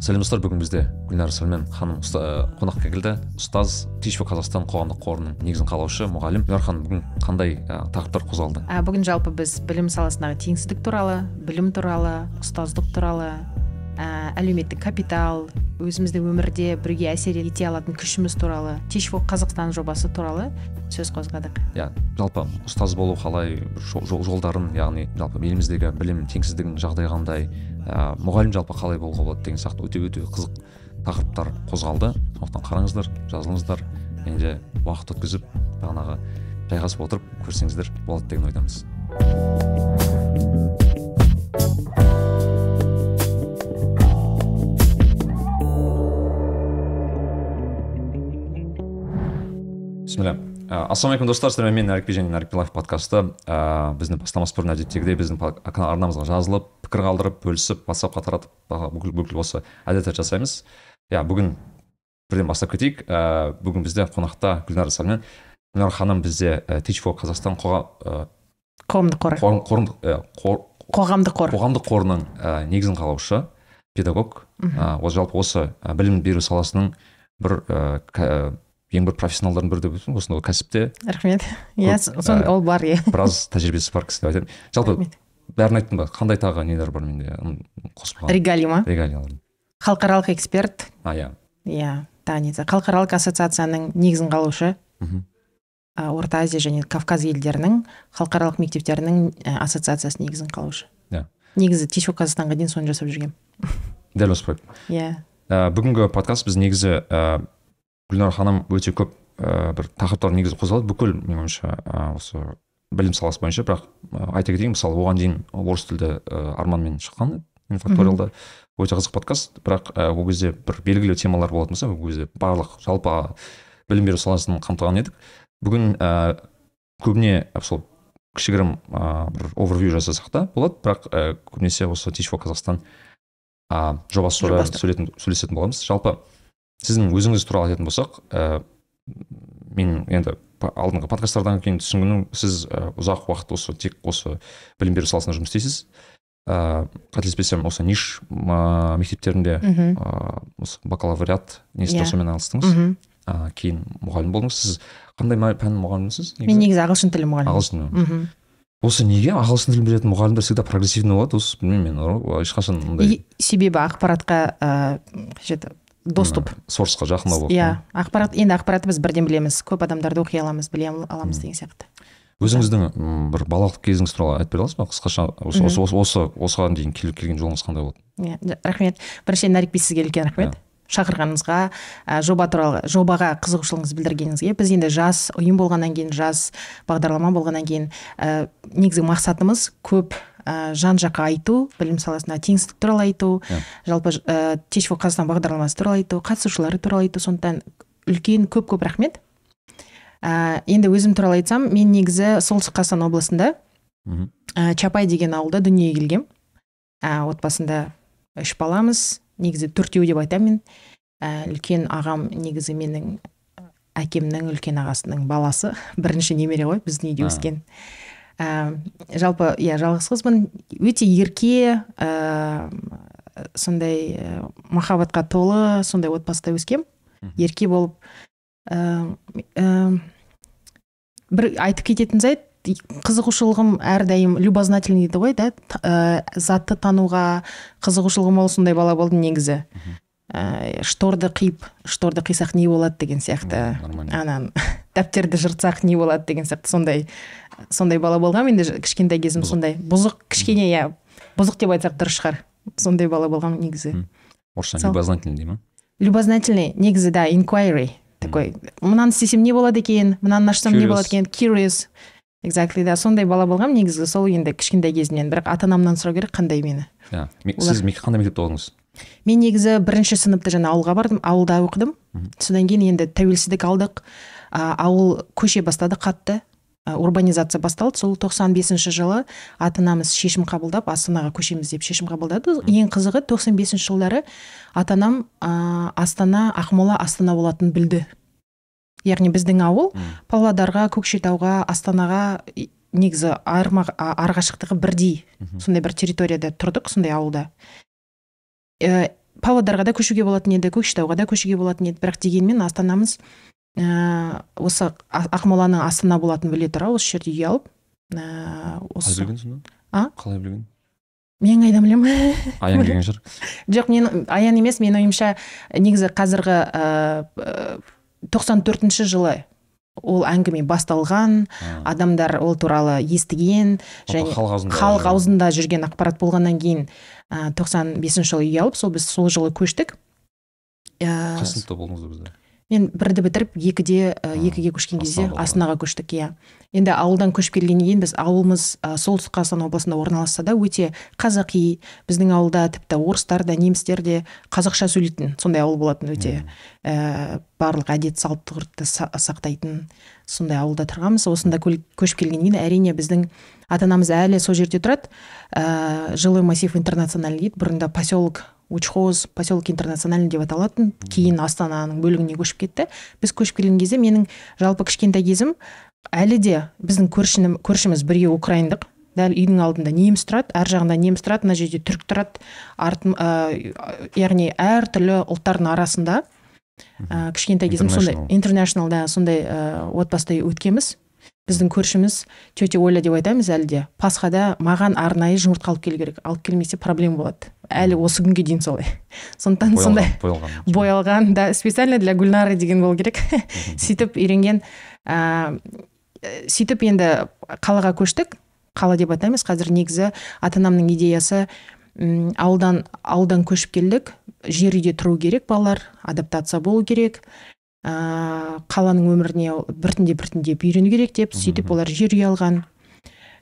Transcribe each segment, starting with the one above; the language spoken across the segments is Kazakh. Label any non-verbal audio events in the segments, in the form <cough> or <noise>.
сәлем достар. Бүгін бізде гүлнар сәлмен ханым ә, қонаққа келді. Ұстаз for қазақстан қоғамдық қорының негізін қалаушы мұғалім. Гүлнар ханым бүгін қандай ә, тақырыптар қозғалды? Ә, бүгін жалпы біз білім саласындағы теңсіздік туралы білім туралы ұстаздық туралы ә, әлеуметтік капитал өзіміздің өмірде бірге әсер ете алатын күшіміз туралы for қазақстан жобасы туралы сөз қозғадық. Иә жалпы ұстаз болу қалай жол- жолдарын яғни жалпы еліміздегі білім теңсіздігінің жағдайы қандай ә, мұғалім жалпы қалай болуға болады деген сияқты өте өте қызық тақырыптар қозғалды. Сондықтан қараңыздар жазылыңыздар және де уақыт өткізіп бағанағы жайғасып отырып көрсеңіздер болады деген ойдамыз. Бісміллә ассалаумағалейкум достар сіздермен мен нәрікби және нәрікби лайф подкасты ә, біздің бастамас бұрын әдеттегідей біздің арнамызға жазылып пікір қалдырып бөлісіп ватсапқа таратып бүкіл бүкіл осы әдеттер жасаймыз иә бүгін бірден бастап кетейік ә, бүгін бізде қонақта гүлнар сәлмен гүлнар ханым бізде ә, teach for қазақстан қоға, қоғамдық қоры қоғамдық қор қоғамдық қорының ә, негізін қалаушы педагог ол жалпы осы білім беру саласының бір ең бір профессионалдардың бірі деп осындай кәсіпте. Рахмет. Иә ол бар иә. <laughs> біраз тәжірибесі бар кісі деп айтайын жалпы бәрін айттым ба? Қандай тағы нелер бар менде? Қалған регалий ма? Регалиялар. Халықаралық эксперт. А иә. Иә тағы не халықаралық ассоциацияның негізін қалаушы. Орта азия және кавказ елдерінің халықаралық мектептерінің ассоциациясының негізін қалаушы. Иә. негізі for қазақстанға дейін соны жасап жүргенмін дәл осы проект иә. Ә, бүгінгі подкаст біз негізі ә, гүлнар ханым өте көп ә, бір тақырыптар негізі қозғалады бүкіл менің ойымша ә, осы білім саласы бойынша бірақ ә, айта кетейін мысалы оған дейін орыс тілді ә, арманмен шыққан инфакториалда өте қызық подкаст. Бірақ ә, ол кезде бір белгілі темалар болатын болса ол кезде барлық жалпы білім беру саласын қамтыған едік. Бүгін ә, көбіне сол кішігірім ә, бір овервью жасасақ та болады. Бірақ ә, көбінесе осы for қазақстан ә, жобасы сөйлесетін боламыз. Жалпы сіздің өзіңіз туралы айтатын болсақ ә, мен енді алдыңғы подкасттардан кейін түсінгенім сіз ә, ұзақ уақыт осы тек осы білім беру саласында жұмыс істейсіз. Ә, қателеспесем осы ниш мектептерінде ә, осы бакалавриат несі Иә. сонымен айналыстыңыз мхм ә, кейін мұғалім болдыңыз. Сіз қандай пән мұғалімісіз мен негізі ағылшын тілі мұғалімі ағылшын мхм осы неге ағылшын тілін білетін мұғалімдер всегда прогрессивный болады? Осы білмеймін мен ешқашан ондай себебі ақпаратқа ә, қажет доступ. Сорсқа жақындау болып иә ақпарат енді ақпаратты біз бірден білеміз. Көп адамдарды оқи аламыз біле ал- аламыз деген сияқты. Өзіңіздің бір балалық кезіңіз туралы айтып бере аласыз ба қысқаша? Осы осы осы, осы осыған дейін келіп келген жолыңыз қандай болды? Иә рахмет. Біріншіден нәрікби сізге үлкен рахмет. Шақырғаныңызға ә, жоба туралы жобаға қызығушылығыңызды білдіргеніңізге біз енді жас ұйым болғаннан кейін жас бағдарлама болғаннан кейін ә, негізгі мақсатымыз көп ә, жан жаққа айту білім саласында теңсіздік туралы айту Иә. жалпы ә, teach for қазақстан бағдарламасы туралы айту қатысушылары туралы айту сондықтан үлкен көп көп рахмет. Ә, енді өзім туралы айтсам мен негізі солтүстік қазақстан облысында ә, чапай деген ауылда дүниеге келгем. Ә, отбасында үш баламыз негізі төртеу деп айтамын мен. Ә, үлкен ағам негізі менің әкемнің үлкен ағасының баласы. <laughs> Бірінші немере ғой біздің үйде өскен. Ә, жалпы иә жалғыз қызбын өте ерке ә, сондай ә, махаббатқа толы сондай отбасыда өскем. Ерке болып ә, ә, бір айтып кететін жайт қызығушылығым әрдайым любознательный дейді ғой да? Ә, затты тануға қызығушылығым мол сондай бала болдым негізі. Ә, шторды қиып шторды қисақ не болады деген сияқты. Анан <laughs> дәптерді жыртсақ не болады деген сияқты. Сондай сондай бала болғанмын. Енді кішкентай кезім сондай. Бұзық кішкене иә. Бұзық деп айтсақ дұрыс шығар. Сондай бала болғанмын негізі. Орысша любознательный дей ма? Любознательный негізі да inquiry такой. Мынаны істесем не болады екен? Мынаны ашсам не болады екен? Curious. Exactly да. Сондай бала болғанмын негізі. Сол енді кішкентай кезімнен. Бірақ ата анамнан сұрау керек қандай мені? Иә сіз қандай мектепте оқыдыңыз мен негізі бірінші сыныпта жаңа ауылға бардым ауылда оқыдым. Содан кейін енді тәуелсіздік алдық. А, ауыл көше бастады қатты. А, урбанизация басталды. Сол 95 жылы ата анамыз шешім қабылдап астанаға көшеміз деп шешім қабылдады. Ең қызығы 95 жылдары ата анам а, астана ақмола астана болатынын білді. Яғни біздің ауыл павлодарға көкшетауға астанаға негізі арма- арақашықтығы бірдей. Сондай бір территорияда тұрдық сондай ауылда. Ә, павлодарға да көшуге болатын еді көкшетауға да көшуге болатын еді. Бірақ дегенмен астанамыз ә, осы ақмоланың астана болатынын біле тұра осы жерде үй алып ә, қалай осы білген сонда а? қалай білген мен қайдан білемін <laughs> аян келген шығар. Жоқ мен аян емес менің ойымша негізі қазіргі тоқсан төртінші жылы ол әңгіме басталған А, адамдар ол туралы естіген және халық аузында жүрген ақпарат болғаннан кейін тоқсан бесінші жылы үй алып сол біз сол жылы көштік. Ә, қай сыныпта болдыңыздар бізде. мен бірді бітіріп екіде ә, екіге көшкен кезде Астанаға көштік иә. Енді ауылдан көшіп келгеннен кейін біз ауылымыз ә, солтүстік қазақстан облысында орналасса да өте қазақи біздің ауылда тіпті орыстар да немістер де қазақша сөйлейтін сондай ауыл болатын өте ә, барлық әдет салт ғұрыпты са- сақтайтын сондай ауылда тұрғанбыз. Осында көшіп келгеннен кейін әрине біздің ата анамыз әлі сол жерде тұрады. Ә, жилой массив интернациональный дейді. Бұрында поселок учхоз поселок интернациональный деп аталатын. Кейін астананың бөлігіне көшіп кетті. Біз көшіп келген кезде менің жалпы кішкентай кезім әлі де біздің көршінің көршіміз біреу украиндық. Дәл үйдің алдында неміс тұрады ар жағында неміс тұрады мына жерде түрік тұрады. Арт ә, яғни әртүрлі ұлттардың арасында. Ә, кішкентай кезім сондай интернешнл да сондай ә, отбасыда өткенбіз. Біздің көршіміз тетя оля деп айтамыз әлі де. Пасхада маған арнайы жұмыртқа алып келу керек. Алып келмесе проблема болады. Әлі осы күнге дейін солай. Сондықтан сондай боялған. боялған да специально для гүлнары деген болу керек. <laughs> Сөйтіп үйренген ә, сөйтіп енді қалаға көштік. Қала деп атаймыз. Қазір негізі ата анамның идеясы м, ауылдан ауылдан көшіп келдік. Жер үйде тұру керек балалар адаптация болу керек. Ә, қаланың өміріне біртіндеп біртіндеп үйрену керек деп сөйтіп олар жер үй алған.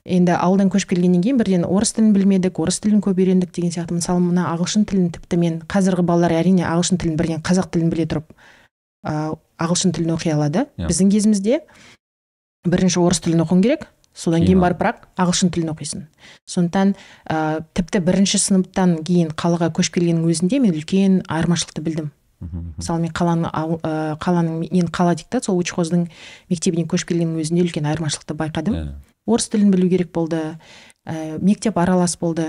Енді ауылдан көшіп келгеннен кейін бірден орыс тілін білмедік орыс тілін көп үйрендік деген сияқты. Мысалы мына ағылшын тілін тіпті мен қазіргі балалар әрине ағылшын тілін бірден қазақ тілін біле тұрып ә, ағылшын тілін оқи алады Иә. біздің кезімізде. Бірінші орыс тілін оқуың керек содан Кейін барып. барып бірақ ағылшын тілін оқисың. Сондықтан ә, тіпті бірінші сыныптан кейін қалаға көшіп келгеннің өзінде мен үлкен айырмашылықты білдім. Мысалы мен қаланың ауыл- ә, қаланың мен қала дейді да сол учхоздың мектебіне көшіп келгеннің өзінде үлкен айырмашылықты байқадым. Иә. орыс тілін білу керек болды ә, мектеп аралас болды.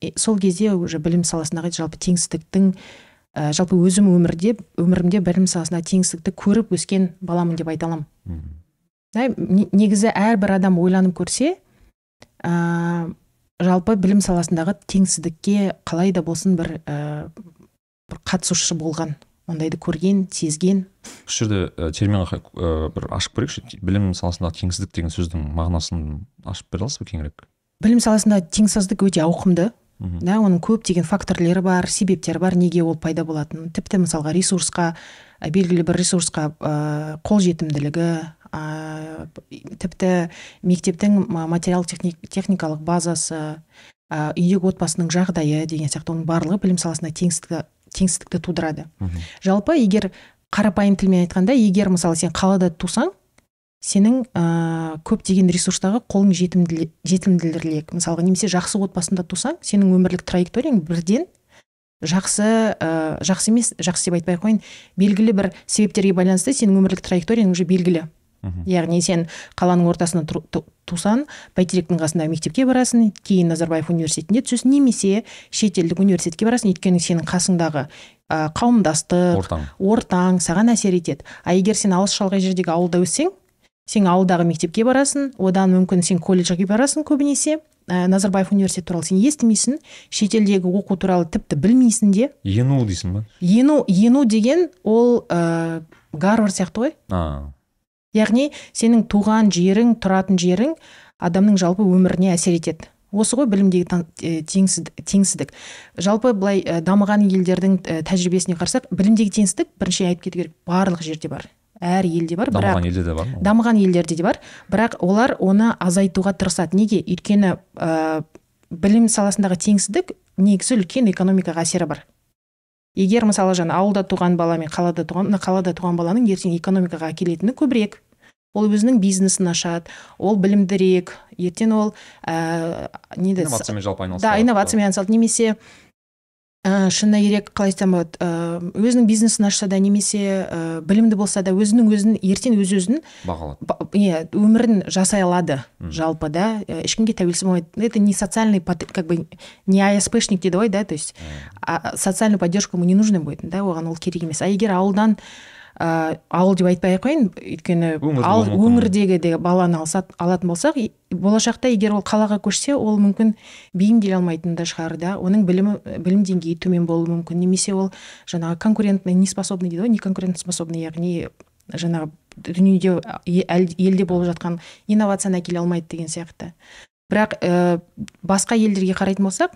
И сол кезде уже білім саласындағы жалпы теңсіздіктің ә, жалпы өзім өмірде өмірімде білім саласындағы теңсіздікті көріп өскен баламын деп айта аламын. Да, не- негізі әрбір адам ойланып көрсе ә, жалпы білім саласындағы теңсіздікке қалай да болсын бір ә, бір қатысушы болған. Ондайды көрген сезген. Осы жерде ә, терминға ә, бір ашып көрейікші білім саласындағы теңсіздік деген сөздің мағынасын ашып бере аласыз ба кеңірек? Білім саласындағы теңсіздік өте ауқымды. Да оның көптеген факторлері бар себептері бар неге ол пайда болатын. Тіпті мысалға ресурсқа белгілі бір ресурсқа ә, қолжетімділігі ә, тіпті мектептің ма- материал техникалық базасы ә, үйдегі отбасының жағдайы деген сияқты. Оның барлығы білім саласында теңсіздікті теңсіздікті тудырады. Жалпы егер қарапайым тілмен айтқанда егер мысалы сен қалада тусаң сенің ә, көптеген ресурстарға қолың жетімділірек мысалға немесе жақсы отбасында тусаң сенің өмірлік траекторияң бірден жақсы ә, жақсы емес жақсы деп айтпай ақ қояйын белгілі бір себептерге байланысты сенің өмірлік траекторияң уже белгілі. Мгм. яғни сен қаланың ту- тусаң бәйтеректің қасындағы мектепке барасың кейін назарбаев университетіне түсесің немесе шетелдік университетке барасың өйткені сенің қасыңдағы ә, қауымдастық ортаң. ортаң саған әсер етеді. А егер сен алыс шалғай жердегі ауылда өссең сен ауылдағы мектепке барасың одан мүмкін сен колледжге барасың көбінесе ә, назарбаев университеті туралы сен естімейсің шетелдегі оқу туралы тіпті білмейсің де. Ену дейсің ба? Ену ену деген ол ә, гарвард сияқты ғой. Яғни сенің туған жерің тұратын жерің адамның жалпы өміріне әсер етеді. Осы ғой білімдегі теңсіздік, теңсіздік. Жалпы былай дамыған елдердің тәжірибесіне қарасақ білімдегі теңсіздік бірінші айтып кету керек. Барлық жерде бар. Әр елде бар бірақ дамыған елде де бар дамыған елдерде де бар. Бірақ олар оны азайтуға тырысады. Неге? Өйткені ә, білім саласындағы теңсіздік негізі үлкен экономикаға әсері бар. Егер мысалы жаңа ауылда туған бала мен қалада туған мына қалада туған баланың ертең экономикаға әкелетіні көбірек. Ол өзінің бизнесін ашады ол білімдірек. Ертең ол ә, не инновациямен жалпы айналысады да инновациямен айналысады. Немесе ә, шынына керек қалай айтсам болады ә, өзінің бизнесін ашса да немесе ә, білімді болса да өзінің өзін ертең өз өзін бағалады. ба- иә өмірін жасай алады жалпы да. Ә, ешкімге тәуелсіз болмайды. Это не социальный как бы не аспшник дейді ғой да то есть а, социальную поддержку ему не нужно будет да оған ол керек емес. А егер ауылдан ә, ауыл деп айтпай ақ қояйын өйткені ал, өңірдегі де баланы алсат, алатын болсақ болашақта егер ол қалаға көшсе ол мүмкін бейімделе алмайтын да шығар да. Оның білімі білім деңгейі төмен болуы мүмкін. Немесе ол жаңағы конкурентный неспособный дейді ғой не конкурентоспособный яғни жаңағы дүниеде елде болып жатқан инновацияны әкеле алмайды деген сияқты. Бірақ ә, басқа елдерге қарайтын болсақ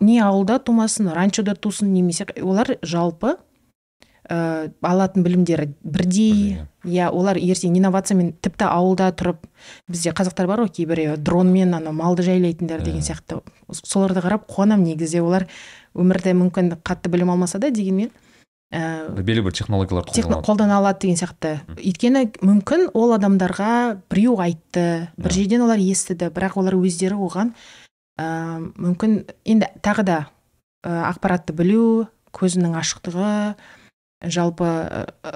не ауылда тумасын ранчода тусын немесе олар жалпы ә, алатын білімдері бірдей. Иә олар ертең инновациямен тіпті ауылда тұрып бізде қазақтар бар ғой кейбір дронмен ана малды жайлайтындар деген Иә. сияқты соларды қарап қуанамын негізі. Олар өмірде мүмкін қатты білім алмаса да дегенмен ә, белгілі бір технологиялар техно- қолданады қолдана алады деген сияқты. Өйткені мүмкін ол адамдарға біреу айтты бір жерден олар естіді бірақ олар өздері оған ә, мүмкін енді тағы да ә, ақпаратты білу көзінің ашықтығы жалпы ә, ә,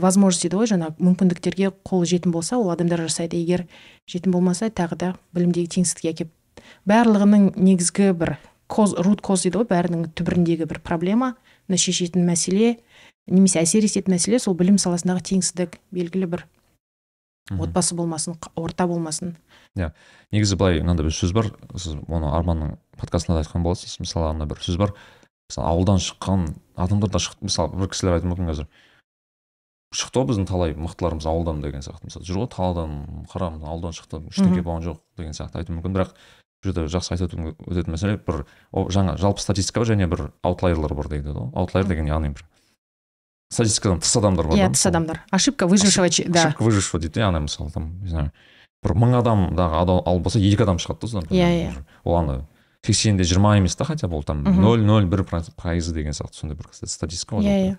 возможность дейді ғой жаңағы мүмкіндіктерге қол жетім болса ол адамдар жасайды. Егер жетім болмаса тағы да білімдегі теңсіздікке әкеп. Барлығының негізгі бір коз рут коз дейді ғой бәрінің түбіріндегі бір проблема шешетін мәселе немесе әсер ететін мәселе сол білім саласындағы теңсіздік белгілі бір отбасы болмасын орта болмасын. Негізі былай мынандай бір сөз бар. Сіз оны арманның подкастында да айтқан боларсыз мысалы ана бір сөз бар. Мысалы ауылдан шыққан адамдар да шықты. Мысалы бір кісілер айтуы мүмкін қазір. Шықты ғой біздің талай мықтыларымыз ауылдан деген сияқты. Мысалы жүр ғой талдан қара ауылдан шықты. Ештеңе Мгм. болған жоқ деген сияқты айтуы мүмкін. Бірақ бұл жерде жақсы айтып өтетін мәселе бір ол жаңа жалпы статистика бар және бір аутлайерлар бар дейді ғой. Аутлайер деген яғни бір статистикадан тыс адамдар бар иә тыс адамдар. Ошибка выжившего да. Ошибка выжившего дейді яғни мысалы там не знаю бір мың адамдағы адам ал болса екі адам шығады да содан Иә, иә. ол ана сексенде жиырма емес та хотя бы ол там нөл нөл бір пайызы деген сияқты сондай бір статистика ғой иә иә.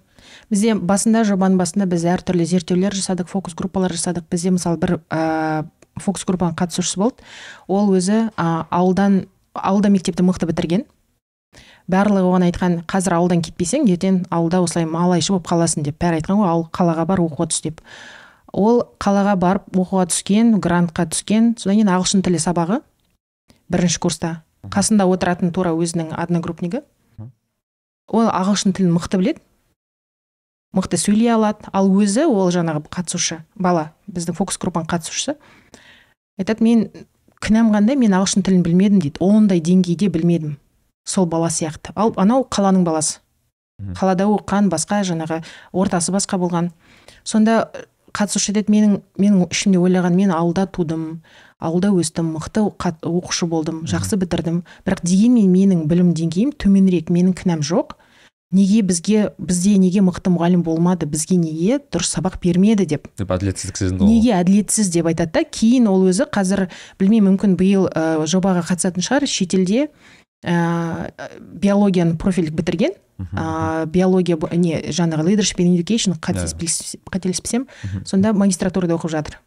Бізде басында жобаның басында біз әртүрлі зерттеулер жасадық фокус группалар жасадық. Бізде мысалы бір ә, фокус группаның қатысушысы болды. Ол өзі ә, ауылдан ауылда мектепті мықты бітірген. Барлығы оған айтқан қазір ауылдан кетпесең ертең ауылда осылай малайшы болып қаласың деп. Бәрі айтқан ғой ауыл қалаға бар оқуға түс деп. Ол қалаға барып оқуға түскен грантқа түскен содан кейін ағылшын тілі сабағы бірінші курста. Қасында отыратын тура өзінің одногруппнигі. Ол ағылшын тілін мықты біледі. Мықты сөйлей алады. Ал өзі ол жаңағы қатысушы бала біздің фокус группаның қатысушысы айтады мен кінәм қандай? Мен ағылшын тілін білмедім дейді. Ондай деңгейде білмедім сол бала сияқты ал анау қаланың баласы. Қалада оқыған басқа жаңағы ортасы басқа болған. Сонда қатысушы айтады менің менің ішімде ойлаған мен ауылда тудым ауылда өстім мықты оқушы болдым жақсы бітірдім. Бірақ дегенмен менің білім деңгейім төменірек менің кінәм жоқ. Неге бізге бізде неге мықты мұғалім болмады бізге неге дұрыс сабақ бермеді деп. Деп әділетсіздік сезінді неге әділетсіз деп айтады да кейін ол өзі қазір білмеймін мүмкін биыл ә, жобаға қатысатын шығар шетелде. Ә, биологияны профильдік бітірген ә, биология не жаңағы leadership and education қателеспесем сонда магистратурада оқып жатыр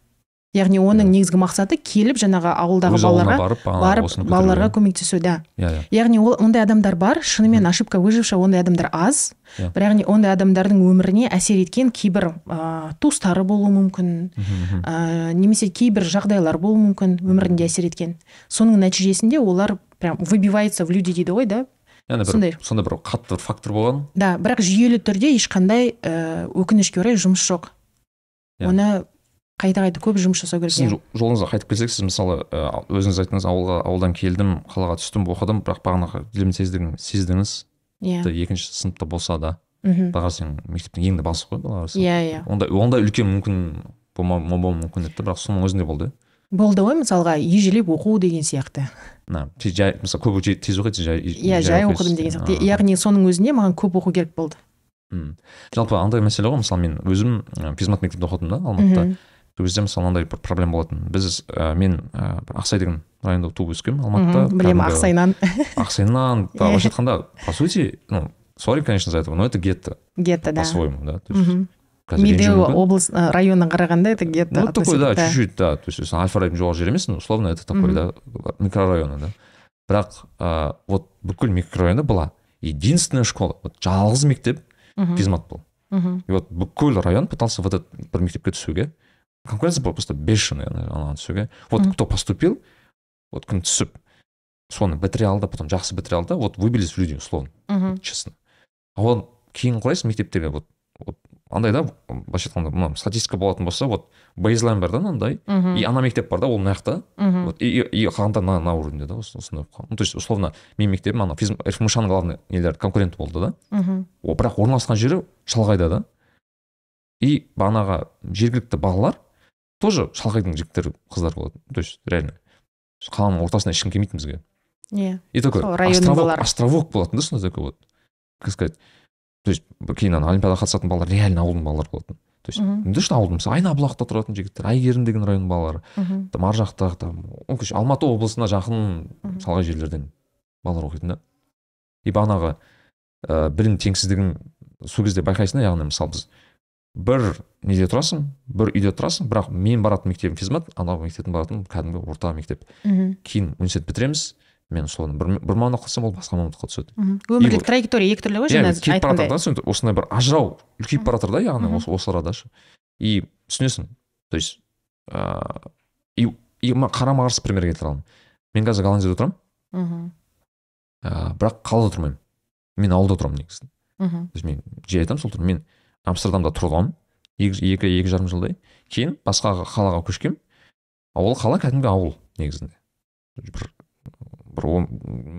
яғни оның негізгі мақсаты келіп жаңағы ауылдағы өз балаларға барып барып балаларға көмектесу да иә иә. Яғни ол ондай адамдар бар шынымен ошибка выживший ондай адамдар аз. Иә. бірақ яғни ондай адамдардың өміріне әсер еткен кейбір ә, туыстары болуы мүмкін ә, немесе кейбір жағдайлар болуы мүмкін өмірінде әсер еткен. Соның нәтижесінде олар прям выбивается в люди дейді ғой да? Яғни сондай. бір сондай. бір қатты бір фактор болған. Да бірақ жүйелі түрде ешқандай ә, өкінішке орай жұмыс жоқ. Оны қайта қайта көп жұмыс жасау керек сіздің иә. жол- жолыңызға қайтып келсек сіз мысалы өзіңіз айттыңыз ауылға ауылдан келдім қалаға түстім оқыдым бірақ бағанағы білім сездіңіз сездіңіз. Иә. Екінші сыныпта болса да мхм. баға сен мектептің ең де басы ғой былай иә иә. Ондай ондай үлкен мүмкін болмау болмауы мүмкін еді бірақ соның өзінде болды. Иә болды ғой мысалға ежелеп оқу деген сияқты. Жай мысалы жай- тез оқиды жай иә жай оқыдым деген сияқты. Яғни соның өзінде маған көп оқу керек болды. Мм. жалпы андай мәселе ғой мысалы мен өзім физмат мектепте оқыдым да алматыда. Сол кезде мысалы мынандай бір проблема болатын. Біз ә, мен ә, бір ақсай деген районда туып өскенмін алматыда. Білемін ақсайнан ақсайынан. <laughs> Да, былайша айтқанда по сути ну сори конечно за это но это гетто. Гетто да. По-своему да. То есть медеу облыс ә, районына қарағанда это гетто ну такой да чуть чуть да. То есть аль фарабидің жоғары жері емес но условно это такой да микрорайоны да. Бірақ ә, вот бүкіл микрорайонда была единственная школа. Вот жалғыз мектеп физмат был. Мхм и вот бүкіл район пытался в этот бір мектепке түсуге. Конкуренция была просто бешеная ана түсуге вот кто поступил вот кім түсіп соны бітіре алды потом жақсы бітіре алды вот выбились люди условно мхм честно. А ол кейін қарайсың мектептерге вот вот андай да былайша айтқанда мына статистика болатын болса вот бейзлайн бар да мынандай и ана мектеп бар да ол мына жақта. Вот и, и қалғандар мына мына уровеньде да осы- осындай болып қалған. ну то есть условно менің мектебім ана рфмш ның главный нелер конкурент болды да. Мхм бірақ орналасқан жері шалғайда да. И бағанағы жергілікті балалар тоже шалғайдың жігіттері қыздар болатын то есть реально. Қаланың ортасына ешкім келмейтін бізге. Иә. И такой островок, болатын да сондай такой вот. Как сказать? То есть кейін ана олимпиадаға қатысатын балалар реально ауылдың балалары болатын. То есть не то что ауылдың мысалы айнабұлақта тұратын жігіттер әйгерім деген районның балалары там ар жақта там короче алматы облысына жақын шалғай жерлерден балалар оқитын да. И бағанағы ә, білім теңсіздігін сол кезде байқайсың да яғни мысалы біз бір неде тұрасың бір үйде тұрасың бірақ мен баратын мектебім физмат анау мектептің баратын кәдімгі орта мектеп. Мхм кейін университет бітіреміз мен условно бір, бір мамандық қылсам ол басқа мамандыққа түседі. Мхм өмірлік траектория екі түрлі ғой жаңа кетіп бара жатыр да осындай бір ажырау үлкейіп бара жатыр да яғни осы осы арада ше. И түсінесің то есть ыыы и и қарама қарсы пример келтіре аламын. Мен қазір голландияда отырамын. Мхм ыыы бірақ қалада тұрмаймын. Мен ауылда тұрамын негізі. Мхм то есть мен жиі айтамын сол мен амстердамда тұрғанмын екі екі екі жарым жылдай. Кейін басқа қалаға көшкенмін а ол қала кәдімгі ауыл негізінде. Бір бір он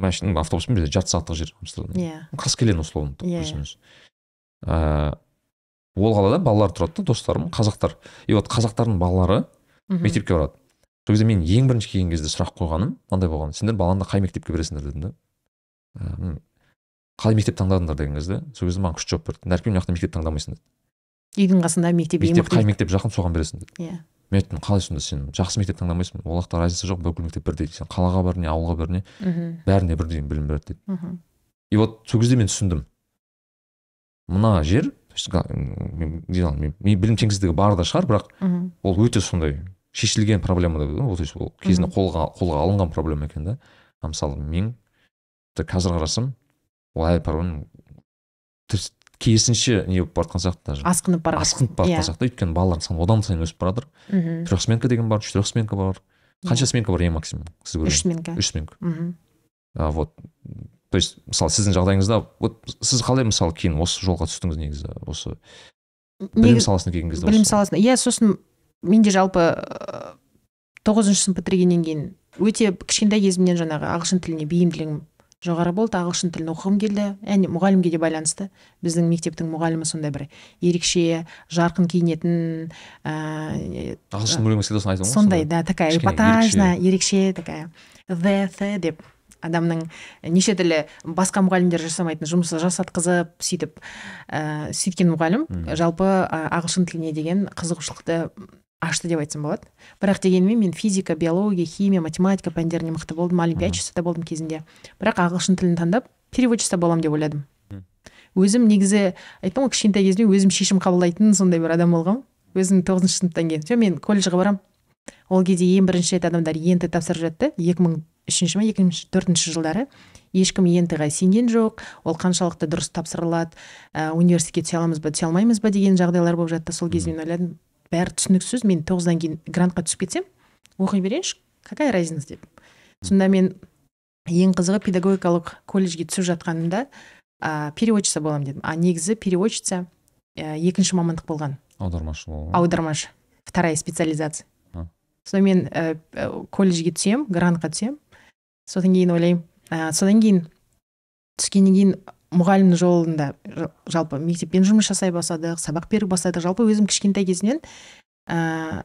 машина автобуспен бізде жарты сағаттық жер амстердам иә. Қаскелең условно плюс-минус. ыыы ол қалада балалар тұрады да достарым қазақтар. И вот қазақтардың балалары мектепке барады. Сол кезде мен ең бірінші келген кезде сұрақ қойғаным мынандай болған. Сендер балаңды қай мектепке бересіңдер дедім да. Қалай мектеп таңдадыңдар деген кезде сол кезде маған күшті жауап берді нәрке мына жақта мектеп таңдамайсың деді үйдің қасында мектеп мектеп қай мектеп? Жақын соған бересің деді иә. Мен айттым қалай сонда сен? Жақсы мектеп таңдамайсың? Ол жақта разница жоқ бүкіл мектеп бірдей сен қалаға бар не ауылға бар не? Мхм. Бәріне бірдей білім береді деді мхм. И вот сол кезде мен түсіндім. Мына жер то мен- білім теңсіздігі бар да шығар бірақ мхм. ол өте сондай шешілген проблема да ол то есть ол кезінде қолға қолға алынған проблема екен да. Мысалы мен қазір қарасам ол әлі проблема тіс- керісінше не болып бара жатқан сияқты даже. Асқынып бара асқынып бара Иә. жатқан сияқты. Өйткені балалардың саны одан сайын өсіп бара жатыр мхм. Трех сменка деген бар четырех сменка бар қанша Иә. сменка бар ең максимум сіз үш сменка. Үш сменка. Мхм. А, вот. То есть мысалы сіздің жағдайыңызда вот сіз қалай мысалы кейін осы жолға түстіңіз негізі? Осы білім саласына келген кезде білім саласында иә сосын менде жалпы ыыы, тоғызыншы сынып бітіргеннен кейін өте кішкентай кезімнен жаңағы ағылшын тіліне бейімділігім жоғары болды ағылшын тілін оқығым келді. Әне мұғалімге де байланысты. Біздің мектептің мұғалімі сондай бір ерекше жарқын киінетін ыыы ағылшын өлеңі всегда соны сондай да такая эпатажная ерекше. такая the the деп адамның неше түрлі басқа мұғалімдер жасамайтын жұмысты жасатқызып сөйтіп ә, сөйткен мұғалім. Жалпы ағылшын тіліне деген қызығушылықты ашты деп айтсам болады бірақ дегенмен мен физика биология химия математика пәндеріне мықты болдым олимпиадчица да болдым кезінде. Бірақ ағылшын тілін таңдап переводчица боламын деп ойладым. Өзім негізі айттым ғой кішкентай кезімде өзім шешім қабылдайтын сондай бір адам болғанмын өзім тоғызыншы сыныптан кейін. Все мен колледжге барамын ол кезде ең бірінші рет адамдар ент тапсырып жатты. Екі мың үшінші ма екі мың төртінші жылдары. Ешкім ент ға сенген жоқ. Ол қаншалықты дұрыс тапсырылады. Ә, университетке түсе аламыз ба түсе алмаймыз ба деген жағдайлар болып жатты. Сол кезде мен ойладым бәрі түсініксіз. Мен тоғыздан кейін грантқа түсіп кетсем оқи берейінші. Какая разница деп. Сонда мен ең қызығы педагогикалық колледжге түсіп жатқанымда ә, переводчица боламын дедім. А негізі переводчица ә, екінші мамандық болған. Аудармашы болу. Аудармашы. Вторая специализация. А. содан мен ә, ә, колледжге түсемін грантқа түсемін содан кейін ойлаймын ә, содан кейін түскеннен кейін мұғалімнің жолында жалпы мектеппен жұмыс жасай бастадық сабақ бере бастадық жалпы өзім кішкентай кезімнен ә,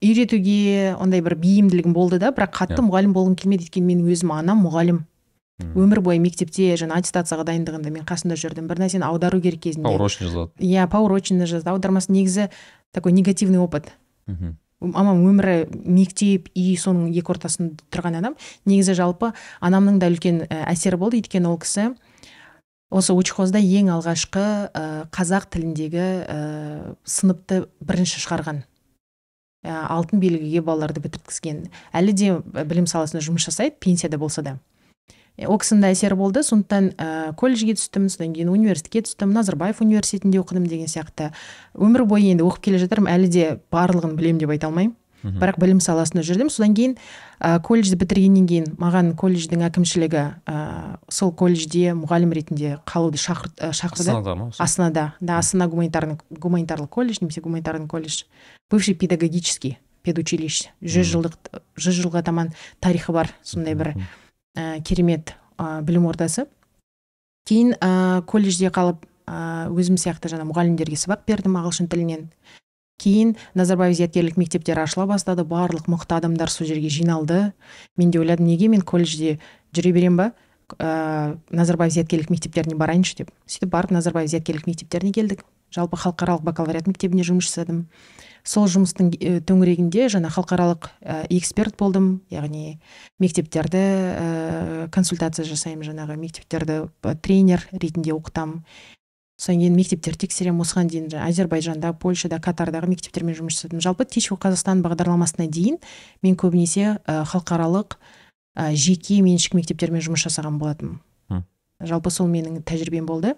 үйретуге ондай бір бейімділігім болды да бірақ қатты Иә. мұғалім болғым келмеді. Өйткені менің өзім анам мұғалім. Өмір бойы мектепте жаңа аттестацияға дайындығында мен қасында жүрдім. Бір нәрсені аудару керек кезінде. Урочный жазады. Иә поурочный жазды аудармасы негізі такой негативный опыт. Мхм. Мамам өмірі мектеп үй соның екі ортасында тұрған адам. Негізі жалпы анамның да үлкен ә, әсері болды. Өйткені ол кісі осы учхозда ең алғашқы ә, қазақ тіліндегі ә, сыныпты бірінші шығарған. Ә, алтын белгіге балаларды бітірткізген. Әлі де білім саласында жұмыс жасайды пенсияда болса да. Ол кісінің да әсері болды. Сондықтан ә, колледжге түстім содан кейін университетке түстім назарбаев университетінде оқыдым деген сияқты. Өмір бойы енді оқып келе жатырмын әлі де барлығын білемін деп айта алмаймын. Бірақ білім саласында жүрдім. Содан кейін ә, колледжді бітіргеннен кейін маған колледждің әкімшілігі ә, сол колледжде мұғалім ретінде қалуды шақыр, ә, шақырды. Астанада ма? Астанада. Да астана гуманитарный гуманитарлық колледж немесе гуманитарный колледж. Бывший педагогический педучилище. Жүз жылдық жүз жылға таман тарихы бар сондай бір ә, керемет ә, білім ордасы. Кейін ә, колледжде қалып ә, өзім сияқты жаңа мұғалімдерге сабақ бердім ағылшын тілінен. Кейін назарбаев зияткерлік мектептері ашыла бастады. Барлық мықты адамдар сол жерге жиналды. Мен де ойладым неге мен колледжде жүре беремін ба? Ә, назарбаев зияткерлік мектептеріне барайыншы деп. Сөйтіп барып назарбаев зияткерлік мектептеріне келдік. Жалпы халықаралық бакалавриат мектебінде жұмыс жасадым. Сол жұмыстың э, төңірегінде жаңа халықаралық ә, эксперт болдым. Яғни мектептерді ә, консультация жасаймын жаңағы мектептерді тренер ретінде оқытамын содан кейін мектептерді тексеремін осыған дейін әзербайжанда польшада катардағы мектептермен жұмыс жасадым жалпы тич for қазақстан бағдарламасына дейін мен көбінесе халықаралық ә, жеке меншік мектептермен жұмыс жасаған болатынмын. Жалпы сол менің тәжірибем болды.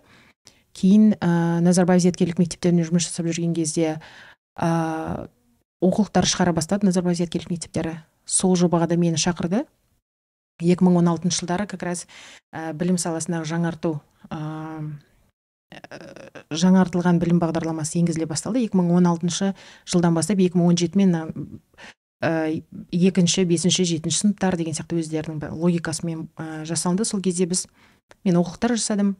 Кейін ә, назарбаев зияткерлік мектептерінде жұмыс жасап жүрген кезде ә, оқулықтар шығара бастады назарбаев зияткерлік мектептері. Сол жобаға да мені шақырды. 2016 жылдары как раз ә, білім саласындағы жаңарту ә, жаңартылған білім бағдарламасы енгізіле басталды. 2016 жылдан бастап 2017 мен ә, екінші бесінші жетінші сыныптар деген сияқты өздерінің логикасымен ә, жасалынды. Сол кезде біз мен оқулықтар жасадым.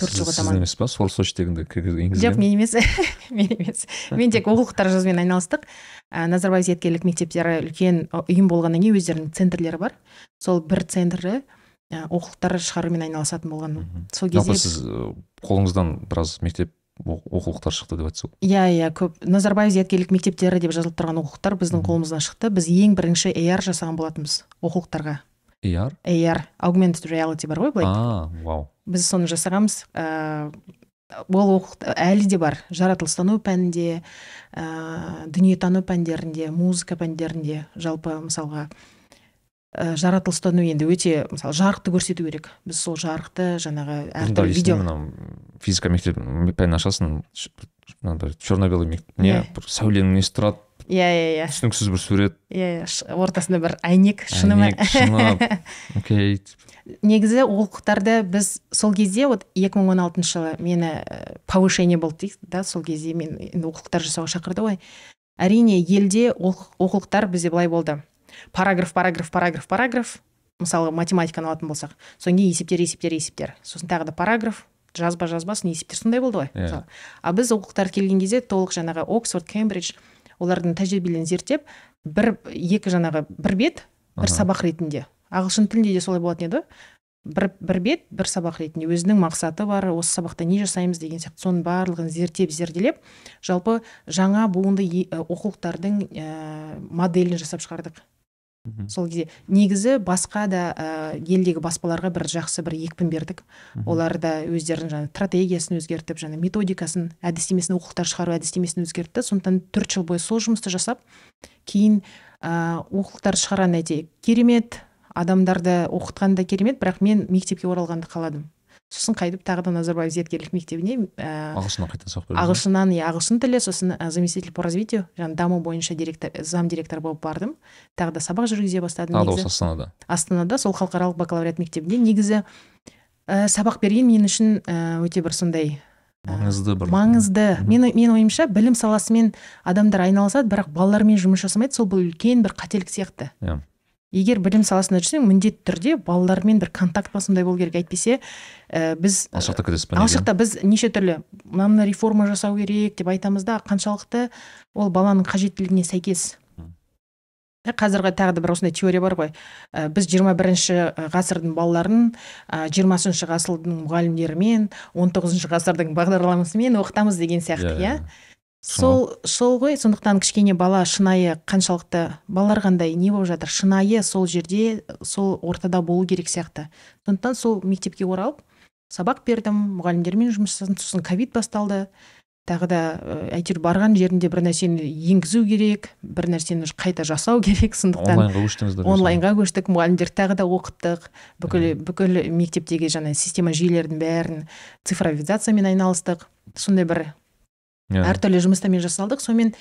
Төрт жылға таман емес па? Сол сочтегінде жоқ мен емес. <laughs> Мен емес. Мен тек оқулықтар жазумен айналыстық. Ә, назарбаев зияткерлік мектептері үлкен ұйым болғаннан кейін өздерінің центрлері бар. Сол бір центрі оқулықтар шығарумен айналысатын болған. Мгм. сол жалпы кезде сіз ы, қолыңыздан біраз мектеп оқулықтар шықты деп айтсыз ғой иә иә көп. Назарбаев зияткерлік мектептері деп жазылып тұрған оқулықтар біздің қолымыздан шықты. Біз ең бірінші AR жасаған болатынбыз оқулықтарға. AR AR augmented reality бар ғой былай. А вау. Біз соны жасағанбыз. Ә, ол әлі де бар. Жаратылыстану пәнінде ә, дүниетану пәндерінде музыка пәндерінде жалпы мысалға ә, жаратылыстану енді өте мысалы жарықты көрсету керек. Біз сол жарықты жаңағы әртүрлі видео физика мектеп пәнін ашасың мынандай черно белый не Иә. бір сәуленің несі тұрады? Иә иә иә. Түсініксіз бір сурет. Иә ш- ортасында бір әйнек шыны ма? Шыны. <laughs> окей. Негізі оқулықтарды біз сол кезде вот 2016 жылы мені ә, повышение болды дейді да сол кезде мен енді оқулықтар жасауға шақырды ғой. Әрине елде оқу- оқулықтар бізде былай болды. Параграф параграф параграф параграф. Мысалы математиканы алатын болсақ содан кейін есептер есептер есептер. Сосын тағы да параграф жазба жазбасын есептер сондай болды ғой. Иә. мысалы а біз оқулықтар келген кезде толық жаңағы оксфорд кембридж олардың тәжірибелерін зерттеп бір екі жаңағы бір бет бір сабақ ретінде. Ағылшын тілінде де солай болатын еді ғой. Бір, бір бет бір сабақ ретінде. Өзінің мақсаты бар осы сабақта не жасаймыз деген сияқты. Соның барлығын зерттеп зерделеп жалпы жаңа буынды оқулықтардың ә, моделін жасап шығардық. Сол кезде негізі басқа да ә, елдегі баспаларға бір жақсы бір екпін бердік. Олар да өздерінің жаңа стратегиясын өзгертіп жаңа методикасын әдістемесін оқулықтар шығару әдістемесін өзгертті. Сондықтан төрт жыл бойы сол жұмысты жасап кейін ә, оқулықтар шығарған керемет адамдарды оқытқан да керемет бірақ мен мектепке оралғанды қаладым. Сосын қайтып тағы да назарбаев зияткерлік мектебіне ә, ағылшыннан қайтадан сабақ ағылшыннан иә ағылшын тілі сосын ә, заместитель по развитию жаңағы даму бойынша директор зам директор болып бардым. Тағы да сабақ жүргізе бастадым тағы да осы астанада. Астанада сол халықаралық бакалавриат мектебінде негізі ә, сабақ берген мен үшін ә, өте бір сондай ә, маңызды бір маңызды. Мен менің ойымша білім саласымен адамдар айналысады бірақ балалармен жұмыс жасамайды сол бұл үлкен бір қателік сияқты. Иә. Егер білім саласында жүрсең міндетті түрде балалармен бір контакт басындай болу керек. Әйтпесе ә, біз алшақта кетесіз ба неге? алшақта біз неше түрлі мына мына реформа жасау керек деп айтамыз да қаншалықты ол баланың қажеттілігіне сәйкес. Ә, қазіргі тағы да бір осындай теория бар ғой. Ә, біз 21 бірінші ғасырдың балаларын ә, 20 ғасырдың мұғалімдерімен 19 ғасырдың бағдарламасымен оқытамыз деген сияқты иә. Сол сол ғой. Сондықтан кішкене бала шынайы қаншалықты балалар қандай не болып жатыр шынайы сол жерде сол ортада болу керек сияқты. Сондықтан сол мектепке оралып сабақ бердім мұғалімдермен жұмыс жасадым. Сосын ковид басталды. Тағы да әйтеуір барған жерінде бір нәрсені енгізу керек бір нәрсені қайта жасау керек. Сондықтан онлайнға көштіңіздер онлайнға көштік. Мұғалімдерді тағы да оқыттық бүкіл бүкіл мектептегі жаңа система жүйелердің бәрін цифровизациямен айналыстық. Сондай бір иә. Әртүрлі жұмыстармен жасалдық сонымен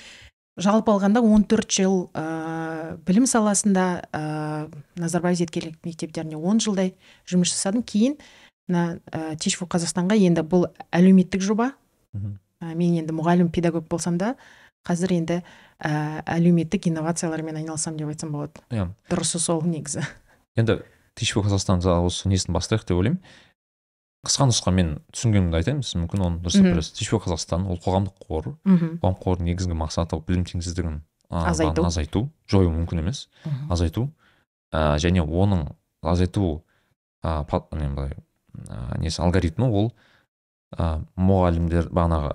жалпы алғанда 14 жыл ә, білім саласында ә, назарбаев зияткерлік мектептеріне 10 жылдай жұмыс жасадым. Кейін мына ә, for қазақстанға енді бұл әлеуметтік жоба. Ә, мен енді мұғалім педагог болсам да қазір енді ә, әлеуметтік инновациялармен айналысамын деп айтсам болады. Иә. Дұрысы сол негізі. Енді for қазақстанда осы несін бастайық деп ойлаймын. Қысқа нұсқамен түсінгенімді айтайын сіз мүмкін оны дұрыстап Мгм. білесіз қазақстан ол қоғамдық қор мхм қоғамдық қордың негізгі мақсаты білім теңсіздігін Азайту. азайту жою мүмкін емес азайту ә, және оның азайту ә, былай, ә, несі алгоритмі ол ә, мұғалімдер бағанағы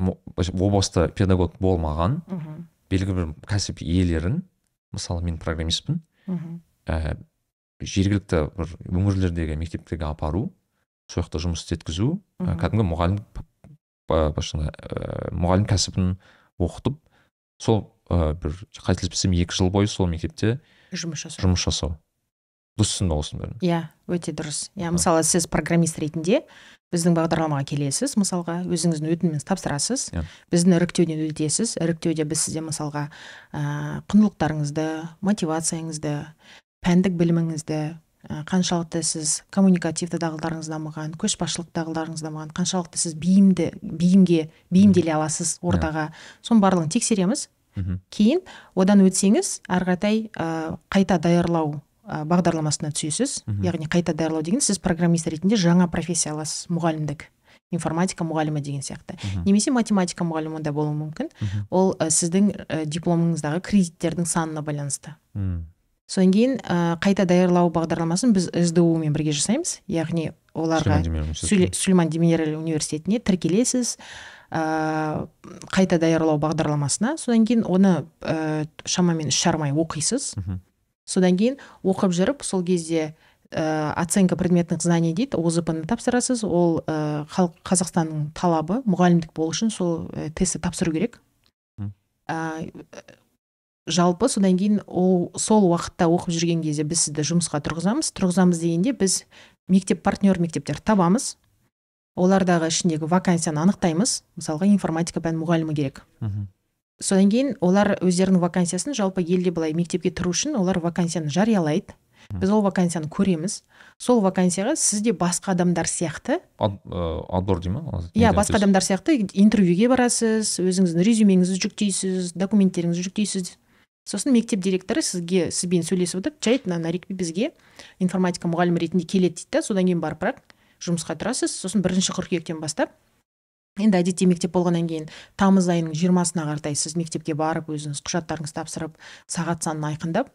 о баста педагог болмаған мхм. белгілі бір кәсіп иелерін мысалы мен программистпін мхм. ә, жергілікті бір өңірлердегі мектептерге апару сол жақта жұмыс істеткізу ә, кәдімгі мұғалім басында, ә, мұғалім кәсібін оқытып сол ә, бір қателеспесем екі жыл бойы сол мектепте жұмыс жасау. жұмыс жасау. Дұрыс түсінді ғой осының бәрін. Иә өте дұрыс. Иә мысалы сіз программист ретінде біздің бағдарламаға келесіз мысалға өзіңіздің өтініміңізді тапсырасыз Иә. біздің іріктеуден өтесіз. Іріктеуде біз сізден мысалға ә, құндылықтарыңызды мотивацияңызды пәндік біліміңізді қаншалықты сіз коммуникативті дағдыларыңыз дамыған көшбасшылық дағдыларыңыз дамыған қаншалықты сіз бейімді бейімге бейімделе аласыз ортаға. Соның барлығын тексереміз. Кейін одан өтсеңіз ары қаратай ә, қайта даярлау ә, бағдарламасына түсесіз. Яғни қайта даярлау деген сіз программист ретінде жаңа профессия аласыз. Мұғалімдік. Информатика мұғалімі деген сияқты. Мхм, немесе математика мұғалімі да болуы мүмкін. Ол ә, сіздің ә, дипломыңыздағы кредиттердің санына байланысты. Содан кейін ә, қайта даярлау бағдарламасын біз сду мен бірге жасаймыз. Яғни оларға сүлейман демирель университетіне тіркелесіз. Ә, қайта даярлау бағдарламасына. Содан кейін оны ә, шамамен үш жарым ай оқисыз. Содан кейін оқып жүріп сол кезде ә, оценка предметных знаний дейді озп ны тапсырасыз. Ол ә, қазақстанның талабы мұғалімдік болу үшін сол ә, тестті тапсыру керек. Ә, жалпы содан кейін ол сол уақытта оқып жүрген кезде біз сізді жұмысқа тұрғызамыз. Тұрғызамыз дегенде біз мектеп партнер мектептер табамыз. Олардағы ішіндегі вакансияны анықтаймыз. Мысалға информатика пән мұғалімі керек. Мхм, содан кейін олар өздерінің вакансиясын жалпы елде былай мектепке тұру үшін олар вакансияны жариялайды. Біз ол вакансияны көреміз. Сол вакансияға сіз де басқа адамдар сияқты отбор дей ма? Иә басқа адамдар сияқты интервьюге барасыз өзіңіздің резюмеңізді жүктейсіз документтеріңізді жүктейсіз. Сосын мектеп директоры сізге сізбен сөйлесіп отырып жай мына нарикби бізге информатика мұғалімі ретінде келеді дейді да содан кейін барып бірақ жұмысқа тұрасыз сосын бірінші қыркүйектен бастап енді әдетте мектеп болғаннан кейін тамыз айының жиырмасына қаратай сіз мектепке барып өзіңіз құжаттарыңызды тапсырып сағат санын айқындап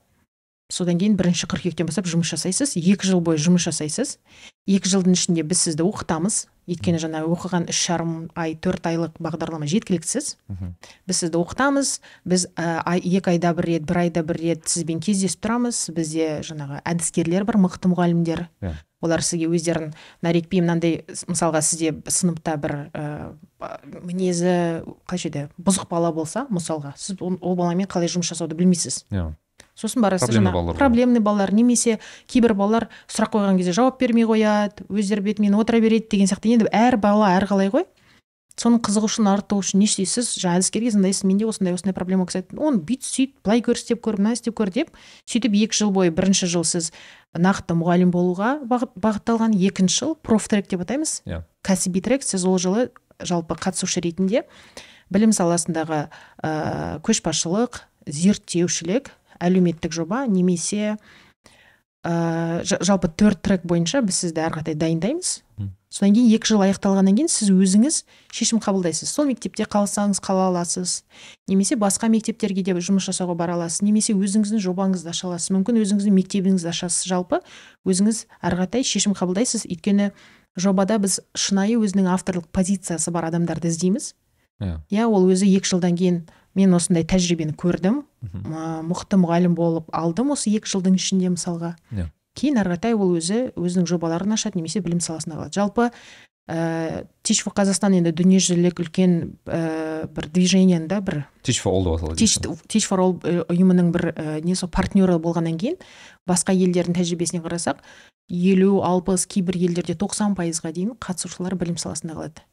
содан кейін бірінші қыркүйектен бастап жұмыс жасайсыз екі жыл бойы жұмыс жасайсыз екі жылдың ішінде біз сізді оқытамыз өйткені жаңа оқыған үш жарым ай төрт айлық бағдарлама жеткіліксіз. Мхм, біз сізді оқытамыз. Біз ә, ай, екі айда бір рет бір айда бір рет сізбен кездесіп тұрамыз. Бізде жаңағы әдіскерлер бар мықты мұғалімдер. Иә. олар сізге өздерін нарекпей мынандай мысалға сізде сыныпта бір ә, мінезі қалайша еді? Бұзық бала болса мысалға сіз ол, ол баламен қалай жұмыс жасауды білмейсіз. Иә. Сосын барасыз Проблемный балалар проблемный балалар немесе кейбір балалар сұрақ қойған кезде жауап бермей қояды өздері бетімен отыра береді деген сияқты. Енді әр бала әрқалай ғой. Соның қызығушылығын арттыру үшін не істейсіз? Жаңағы әдіскерге звондайсыз менде осындай осындай проблема айтады оны бүйт сөйт былай көр істеп көр мына істеп көр деп сөйтіп екі жыл бойы бірінші жыл сіз нақты мұғалім болуға бағыт- бағытталған екінші жыл профтрек деп атаймыз. Иә. кәсіби трек сіз ол жылы жалпы қатысушы ретінде білім саласындағы ә, көшбасшылық зерттеушілік әлеуметтік жоба немесе ә, жалпы төрт трек бойынша біз сізді әрі қаратай дайындаймыз содан кейін екі жыл аяқталғаннан кейін сіз өзіңіз шешім қабылдайсыз. Сол мектепте қалсаңыз қала аласыз немесе басқа мектептерге де жұмыс жасауға бара аласыз немесе өзіңіздің жобаңызды аша аласыз. Мүмкін өзіңіздің мектебіңізді ашасыз жалпы өзіңіз әрі қаратай шешім қабылдайсыз. Өйткені жобада біз шынайы өзінің авторлық позициясы бар адамдарды іздейміз. Иә. Иә ол өзі екі жылдан кейін мен осындай тәжірибені көрдім. М- мықты мұғалім болып алдым осы екі жылдың ішінде мысалға. Иә. кейін әрі қаратай ол өзі өзінің жобаларын ашады немесе білім саласына қалады. Жалпы ә, teach for қазақстан енді дүниежүзілік үлкен ә, бір движениенің да бір for all деп аталады for all ә, ұйымының бір ә, несі партнері болғаннан кейін басқа елдердің тәжірибесіне қарасақ елу алпыс кейбір елдерде тоқсан пайызға дейін қатысушылар білім саласында қалады.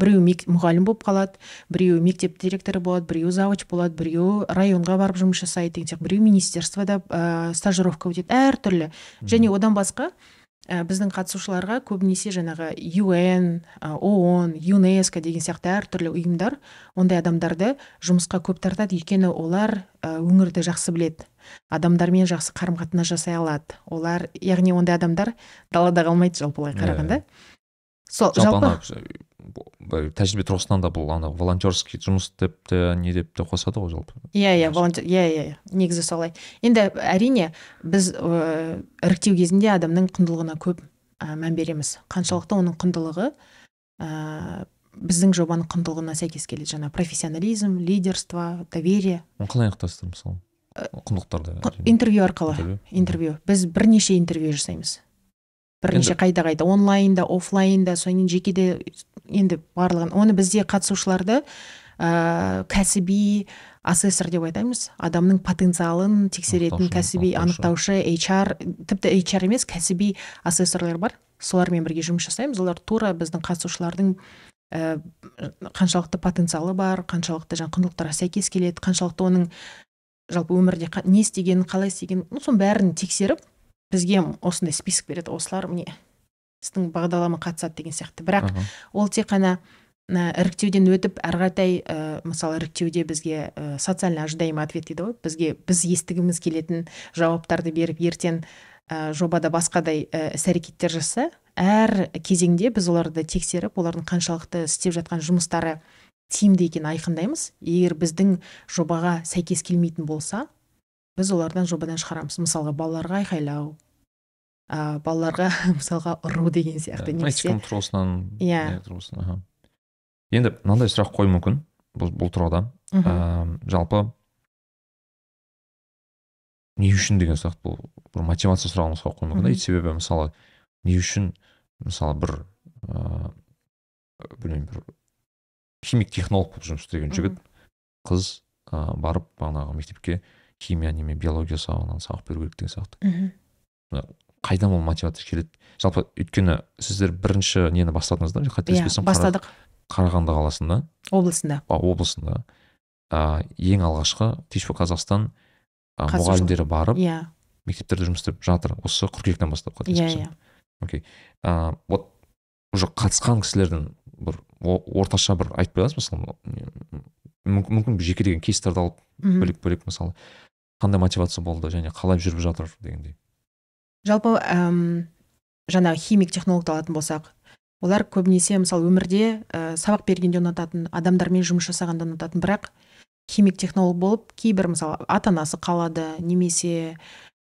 Біреуі мек- мұғалім болып қалады біреуі мектеп директоры болады біреуі завуч болады біреуі районға барып жұмыс жасайды деген сияқты біреуі министерствода ә, стажировка өтеді әртүрлі. Және одан басқа ә, біздің қатысушыларға көбінесе жаңағы UN, ә, ООН, ЮНЕСКО деген сияқты әртүрлі ұйымдар ондай адамдарды жұмысқа көп тартады. Өйткені олар өңірді жақсы біледі. Адамдармен жақсы қарым қатынас жасай алады. Олар яғни ондай адамдар далада қалмайды жалпылай Иә, қарағанда. Сол жалпы тәжірибе тұрғысынан да бұл ана волонтерский жұмыс деп те не деп те қосады ғой жалпы. Иә иә волонтер иә иә иә. негізі солай. Енді әрине біз іріктеу кезінде адамның құндылығына көп ә, мән береміз. Қаншалықты оның құндылығы ә, біздің жобаның құндылығына сәйкес келеді. Жаңа профессионализм лидерство доверие. Оны қалай анықтайсыздар мысалы құндылықтарды интервью арқылы. Интервью. Біз бірнеше интервью жасаймыз. Бірнеше қайта қайта онлайнда офлайнда содан кейін жекеде енді барлығын оны бізде қатысушыларды ә, кәсіби асессор деп айтамыз. Адамның потенциалын тексеретін кәсіби анықтаушы. анықтаушы HR тіпті HR емес кәсіби асессорлар бар. Солармен бірге жұмыс жасаймыз. Олар тура біздің қатысушылардың ә, қаншалықты потенциалы бар қаншалықты жаңағы құндылықтарға сәйкес келеді қаншалықты оның жалпы өмірде қа- не істегенін қалай істегенін ну соның бәрін тексеріп бізге осындай список береді осылар міне сіздің бағдарлама қатысады деген сияқты. Бірақ ол тек қана іріктеуден өтіп әрі қаратай ә, мысалы іріктеуде бізге ә, социально ожидаемый ответ дейді ғой. Бізге біз естігіміз келетін жауаптарды беріп ертең ә, жобада басқадай ә, іс әрекеттер жасаса әр кезеңде біз оларды тексеріп олардың қаншалықты істеп жатқан жұмыстары тиімді екенін айқындаймыз. Егер біздің жобаға сәйкес келмейтін болса біз олардан жобадан шығарамыз. Мысалға балаларға айқайлау ә, балаларға <laughs> мысалға ұру деген сияқты немесе тұрғысынан Иә. тұрғысынан енді мынандай сұрақ қою мүмкін бұл, бұл тұрғыда. Ә, жалпы не үшін деген сұрақ бұл бір мотивация сұрағын сұрақ қою мүмкін да. Себебі мысалы не үшін мысалы бір ыыы білмеймін бір химик технолог болып жұмыс істеген жігіт қыз ә, барып бағанағы мектепке химия неме биология сабағынан сабақ беру керек деген сияқты. Мхм. қайдан ол мотивация келеді? Жалпы өйткені сіздер бірінші нені бастадыңыз да? Иә қателеспесем бастадық. Қарағанды қаласында. Облысында. А, облысында. А, ең алғашқы for қазақстан а, мұғалімдері барып иә. мектептерде жұмыс істеп жатыр. Осы қыркүйектен бастап иә қателеспесем иә. Окей. А, вот уже қатысқан кісілердің бір орташа бір айтып бере аласыз мысалы мүмкін жекелеген кейстерді алып бөлек бөлек мысалы. Қандай мотивация болды және қалай жүріп жатыр дегендей. Жалпы әм, жаңағы химик технологты алатын болсақ олар көбінесе мысалы өмірде ә, сабақ бергенде ұнататын адамдармен жұмыс жасағанды ұнататын. Бірақ химик технолог болып кейбір мысалы ата анасы қалады немесе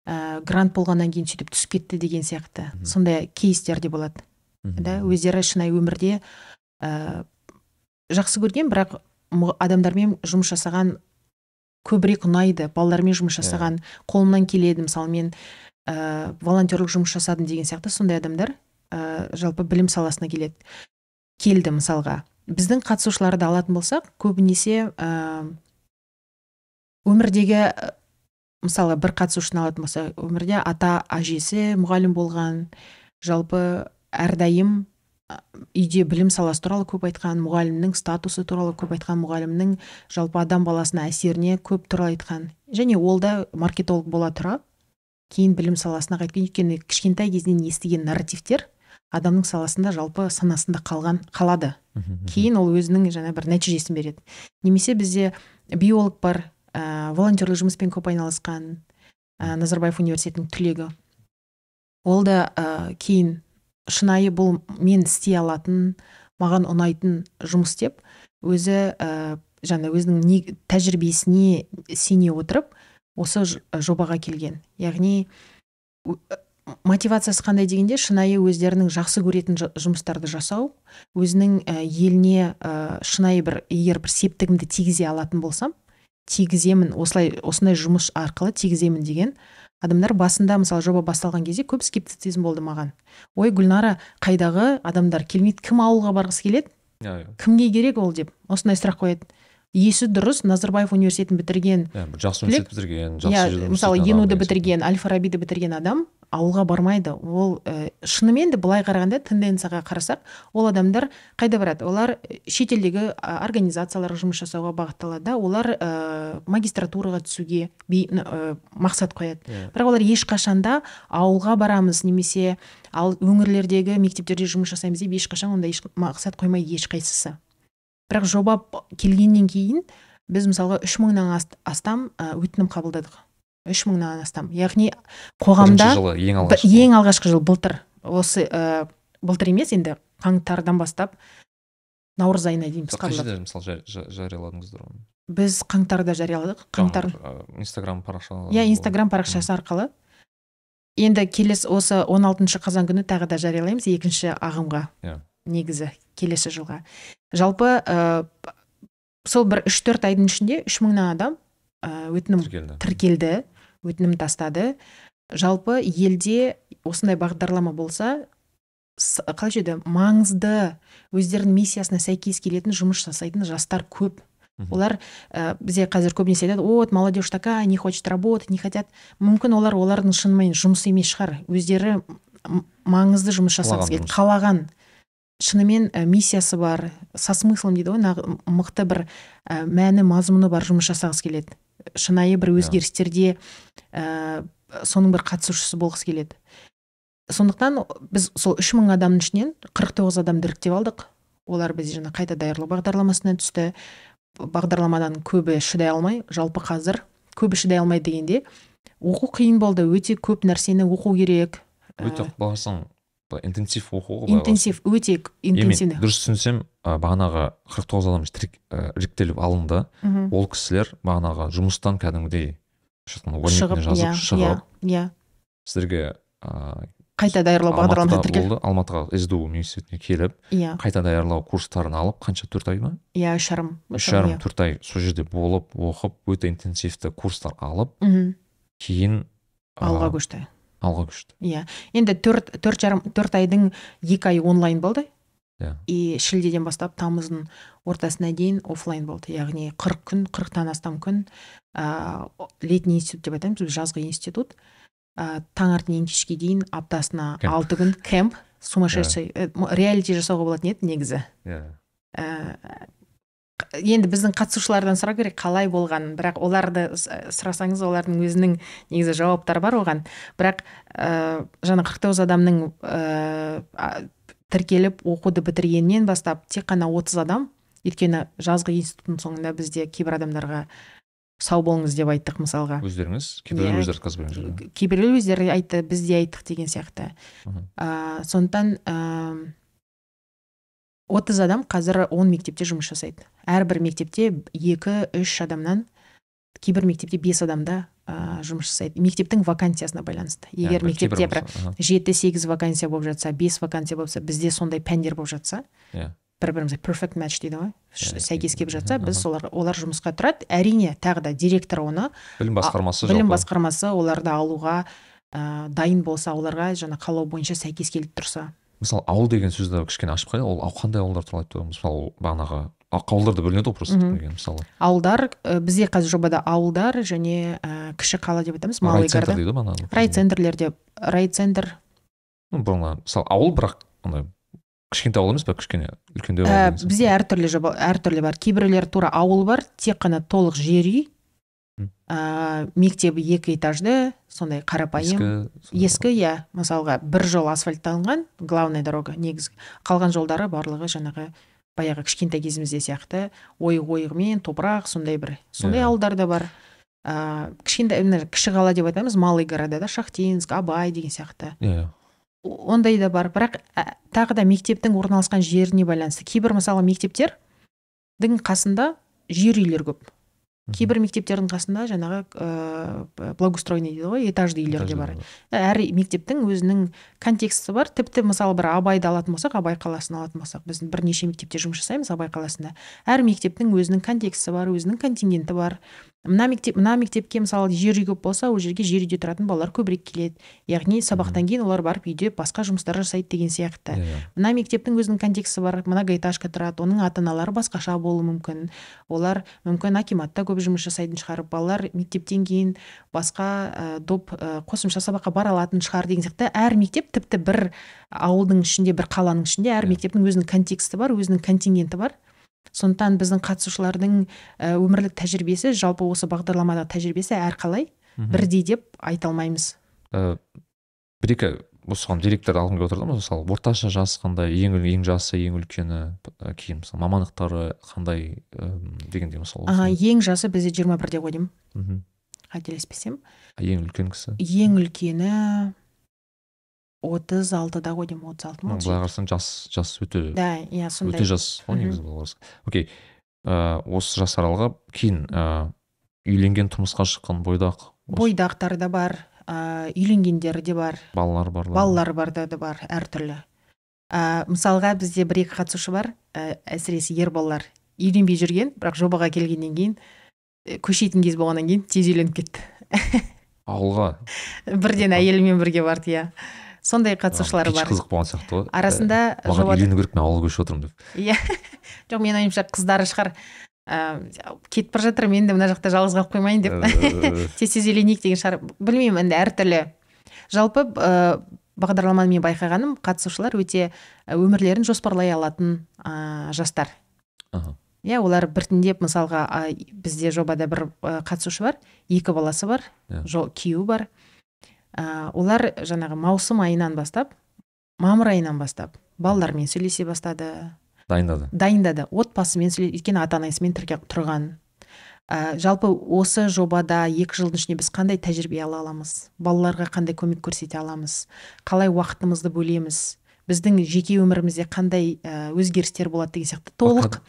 ә, грант болғаннан кейін сөйтіп түсіп кетті деген сияқты. Сондай кейстер де болады. Да өздері шынайы өмірде ә, жақсы көрген бірақ адамдармен жұмыс жасаған көбірек ұнайды. Балалармен жұмыс Иә. жасаған қолымнан келеді мысалы мен ә, волонтерлік жұмыс жасадым деген сияқты сондай адамдар ә, жалпы білім саласына келеді. Келді мысалға. Біздің қатысушыларды алатын болсақ көбінесе ә, өмірдегі мысалы бір қатысушыны алатын болсақ өмірде ата әжесі мұғалім болған жалпы әрдайым үйде білім саласы туралы көп айтқан мұғалімнің статусы туралы көп айтқан мұғалімнің жалпы адам баласына әсеріне көп туралы айтқан. Және ол да маркетолог бола тұра кейін білім саласына қайтқан өйткені кішкентай кезінен естіген нарративтер адамның саласында жалпы санасында қалған қалады. Кейін ол өзінің жаңа бір нәтижесін береді. Немесе бізде биолог бар ә, волонтерлік жұмыспен көп айналысқан ә, назарбаев университетінің түлегі. Ол да ә, кейін шынайы бұл мен істей алатын маған ұнайтын жұмыс деп өзі ә, жаңа өзінің не- тәжірибесіне сене отырып осы жобаға келген. Яғни мотивациясы қандай дегенде шынайы өздерінің жақсы көретін жұмыстарды жасау өзінің ә, еліне ә, шынайы бір егер бір септігімді тигізе алатын болсам тигіземін осылай осындай жұмыс арқылы тигіземін деген адамдар басында мысалы жоба басталған кезде көп скептицизм болды маған. Ой гүлнара қайдағы адамдар? Келмейді кім ауылға барғысы келеді? Иә кімге керек ол? деп осындай сұрақ қояды. Есі дұрыс назарбаев университетін бітірген. Иә жақсы университет бітірген жақсы мысалы енуді бітірген әл фарабиді бітірген адам ауылға бармайды. Ол ә, шынымен де былай қарағанда тенденцияға қарасақ ол адамдар қайда барады? Олар э, шетелдегі организацияларға жұмыс жасауға бағытталады. Да олар ә, магистратураға түсуге бей- ә, мақсат қояды. Иә. бірақ олар ешқашанда ауылға барамыз немесе ал өңірлердегі мектептерде жұмыс жасаймыз деп ешқашан ондай еш мақсат қоймайды ешқайсысы. Бірақ жоба келгеннен кейін біз мысалға үш мыңнан аст- астам өтінім қабылдадық. Үш мыңнан астам. Яғни қоғамда жылы ең алғашқы ең алғашқы жыл былтыр. Осы ә, былтыр емес енді қаңтардан бастап наурыз айына дейін біз қай жерде мысалы жа- жа- жарияладыңыздар оны біз қаңтарда жарияладық. Қаңтар инстаграм парақша иә инстаграм парақшасы арқылы. Енді келесі осы 16 қазан күні тағы да жариялаймыз екінші ағымға. Иә. негізі келесі жылға. Жалпы ә, сол бір үш төрт айдың ішінде үш мыңнан адам ә, өтінім тіркелді. тіркелді. Өтінім тастады. Жалпы елде осындай бағдарлама болса қалайша еді маңызды. Өздерінің миссиясына сәйкес келетін жұмыс жасайтын жастар көп. Олар ә, бізде қазір көбінесе айтады вот молодежь такая не хочет работать не хотят мүмкін олар олардың шынымен жұмысы емес шығар. Өздері маңызды жұмыс жасағысы келеді. жұмыс. қалаған. Шынымен ә, миссиясы бар. Со смыслом дейді ғой мықты бір ә, мәні мазмұны бар жұмыс жасағысы келеді. Шынайы бір өзгерістерде ә, соның бір қатысушысы болғысы келеді. Сондықтан біз сол үш мың адамның ішінен 49 адамды іріктеп алдық. Олар бізде жаңа қайта даярлау бағдарламасына түсті. Бағдарламадан көбі шыдай алмай жалпы қазір көбі шыдай алмайды дегенде оқу қиын болды өте көп нәрсені оқу керек. Өте Ә, былай интенсив оқу ғой интенсив өте интенсивный. Дұрыс түсінсем ә, бағанағы қырық тоғыз адам тірек- ә, іріктеліп алынды. Мгм. ол кісілер бағанағы жұмыстан кәдімгідей шығып жазып иә шығып иә иә. сіздерге ә, қайта даярлау бағдарламасына алматыда тіркел болды алматыға сду университетіне келіп иә. қайта даярлау курстарын алып қанша төрт ай ма? Иә үш жарым үш жарым иә. төрт ай сол жерде болып оқып өте интенсивті курстар алып Мгм. кейін алға көшті. Алға көшті иә. Енді төрт төрт жарым төрт айдың екі айы онлайн болды. Иә. И шілдеден бастап тамыздың ортасына дейін оффлайн болды. Яғни қырық күн қырықтан астам күн ә, летний институт деп айтамыз біз жазғы институт. Ә, таңертеңнен кешке дейін аптасына алты күн кемп сумасшедший ә, м- реалити жасауға болатын еді негізі. Иә. Ә, енді біздің қатысушылардан сұрау керек қалай болғанын бірақ оларды с- сұрасаңыз олардың өзінің негізі жауаптары бар оған. Бірақ ә, жаңа қырық тоғыз адамның ә, тіркеліп оқуды бітіргеннен бастап тек қана отыз адам өйткені жазғы институттың соңында бізде кейбір адамдарға сау болыңыз деп айттық мысалға. Өздеріңіз? Кейбіреулер Иә. өздері білген кейбіреулер өздері айтты біз де айттық деген сияқты. Ә, сондықтан ә, отыз адам қазір он мектепте жұмыс жасайды. Әрбір мектепте екі үш адамнан кейбір мектепте бес адамда ә, жұмыс жасайды. Мектептің вакансиясына байланысты. Егер мектепте бір жеті сегіз вакансия болып жатса бес вакансия болса бізде сондай пәндер болып жатса Иә. бір бірімізге перфект матч дейді ғой. Ш- Иә, сәйкес келіп жатса аха. біз олар олар жұмысқа тұрады. Әрине тағы да директор оны білім басқармасы білім басқармасы оларды алуға ә, дайын болса оларға жаңа қалау бойынша сәйкес келіп тұрса мысалы ауыл деген сөзді кішкене ашып қайда ол қандай ауылдар туралы айтып мысалы ол бағанағы ауылдар да бөлінеді ғой просто мысалы. Ауылдар ә, бізде қазір жобада ауылдар және ә, кіші қала деп айтамыз малый город дейді ғой бағанағы. Райцентрлерде райцентр Ну, мысалы ауыл бірақ андай кішкентай ауыл емес па кішкене үлкендеу ә, бізде әртүрлі жоба әртүрлі бар. Кейбіреулер тура ауыл бар тек қана толық жер үй. Ә, мектебі екі этажды сондай қарапайым. Ескі иә. Мысалға бір жол асфальтталынған главная дорога негізгі. Қалған жолдары барлығы жаңағы баяғы кішкентай кезімізде сияқты. Ойық ойығымен топырақ сондай бір. Сондай Иә. ауылдар да бар. Ә, кішкентай мына кіші қала деп айтамыз малый города да шахтинск абай деген сияқты. Иә. Иә ондай да бар. Бірақ ә, тағы да мектептің орналасқан жеріне байланысты. Кейбір мысалы мектептердің қасында жер үйлер көп. Кейбір мектептердің қасында жаңағы ыыы благоустроенный дейді ғой этажды үйлер де бар. әр мектептің өзінің контексті бар. Тіпті мысалы бір абайды алатын болсақ абай қаласын алатын болсақ біз бірнеше мектепте жұмыс жасаймыз абай қаласында. Әр мектептің өзінің контексті бар өзінің контингенті бар. Мына мектеп мына мектепке мысалы жер үй көп болса ол жерге жер үйде тұратын балалар көбірек келеді. Яғни сабақтан кейін олар барып үйде басқа жұмыстар жасайды деген сияқты. Иә мына мектептің өзінің контексті бар многоэтажка тұрады оның ата аналары басқаша болуы мүмкін. Олар мүмкін акиматта көп жұмыс жасайтын шығар балалар мектептен кейін басқа ә, доп ә, қосымша сабаққа бара алатын шығар деген сияқты. Әр мектеп тіпті бір ауылдың ішінде бір қаланың ішінде әр Иә. мектептің өзінің контексті бар өзінің контингенті бар. Сондықтан біздің қатысушылардың ә, өмірлік тәжірибесі жалпы осы бағдарламадағы тәжірибесі әрқалай бірдей деп айта алмаймыз. Ә, бір екі осыған деректер алғым келіп отыр да мысалы орташа жас қандай ең ең жасы ең үлкені ә, кейін мысалы мамандықтары қандай ім, дегендей мысалы осыны. ең жасы бізде жиырма бірде ғой деймін. Қателеспесем. А ең үлкен кісі? Ең үлкені отыз алтыда ғой деймін отыз алты ма былай қарасаң жас жас өте да иә сондай. өте жас ғой негізі былай қарасаң окей ә, осы жас аралығы кейін ә, үйленген тұрмысқа шыққан бойдақ осы? Бойдақтар да бар ә, үйленгендер де бар. Балалар бар балалар бар да да бар әртүрлі. Ә, мысалға бізде бір екі қатысушы бар ә, әсіресе ер балалар. Үйленбей жүрген бірақ жобаға келгеннен кейін ә, көшетін кез болғаннан кейін тез үйленіп кетті. <laughs> Ауылға? Бірден әйелімен бірге барды иә. Сондай қатысушылар бар. қызық болған сияқты ғой. Арасында Ә, маған үйлену керек мен ауылға көшіп отырмын деп. Иә. <laughs> Жоқ менің ойымша қыздары шығар. Ә, кетіп бара жатыр мен де мына жақта жалғыз қалып қоймайын деп. Тез тез үйленейік деген шығар. Білмеймін енді әртүрлі. Жалпы ә, бағдарламаны мен байқағаным қатысушылар өте өмірлерін жоспарлай алатын ә, жастар. Иә олар біртіндеп мысалға бізде жобада бір ә, қатысушы бар екі баласы бар Иә. күйеуі бар. Ә, олар жаңағы маусым айынан бастап мамыр айынан бастап балалармен сөйлесе бастады. Дайындады. Дайындады. Отбасымен сөйле өйткені ата анасымен тұрған. Ә, жалпы осы жобада екі жылдың ішінде біз қандай тәжірибе ала аламыз? Балаларға қандай көмек көрсете аламыз? Қалай уақытымызды бөлеміз? Біздің жеке өмірімізде қандай өзгерістер болады деген сияқты толық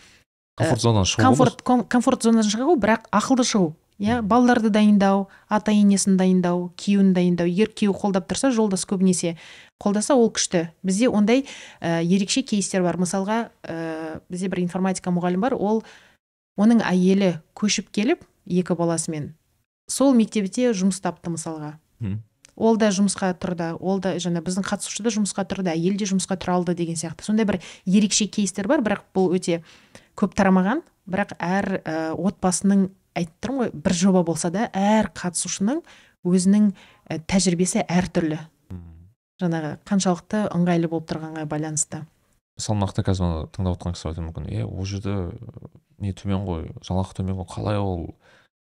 комфорт зонадан шығу комфорт ком- комфорт зонадан шығу бірақ ақылды шығу. Иә балаларды дайындау ата енесін дайындау күйеуін дайындау егер күйеуі қолдап тұрса жолдас көбінесе қолдаса ол күшті. Бізде ондай ә, ерекше кейстер бар. Мысалға ә, бізде бір информатика мұғалім бар. Ол оның әйелі көшіп келіп екі баласымен сол мектепте жұмыс тапты мысалға. Ол да жұмысқа тұрды ол да жаңа біздің қатысушы да жұмысқа тұрды әйел де жұмысқа тұра алды деген сияқты. Сондай бір ерекше кейстер бар бірақ бұл өте көп тарамаған. Бірақ әр ә, отбасының айтып тұрмын ғой бір жоба болса да әр қатысушының өзінің ә, тәжірибесі әртүрлі. Жаңағы қаншалықты ыңғайлы болып тұрғанға байланысты. Мысалы мына қазір мына тыңдап отырған кісілер айтуы мүмкін. Е ол жерде не төмен ғой жалақы төмен ғой қалай ол?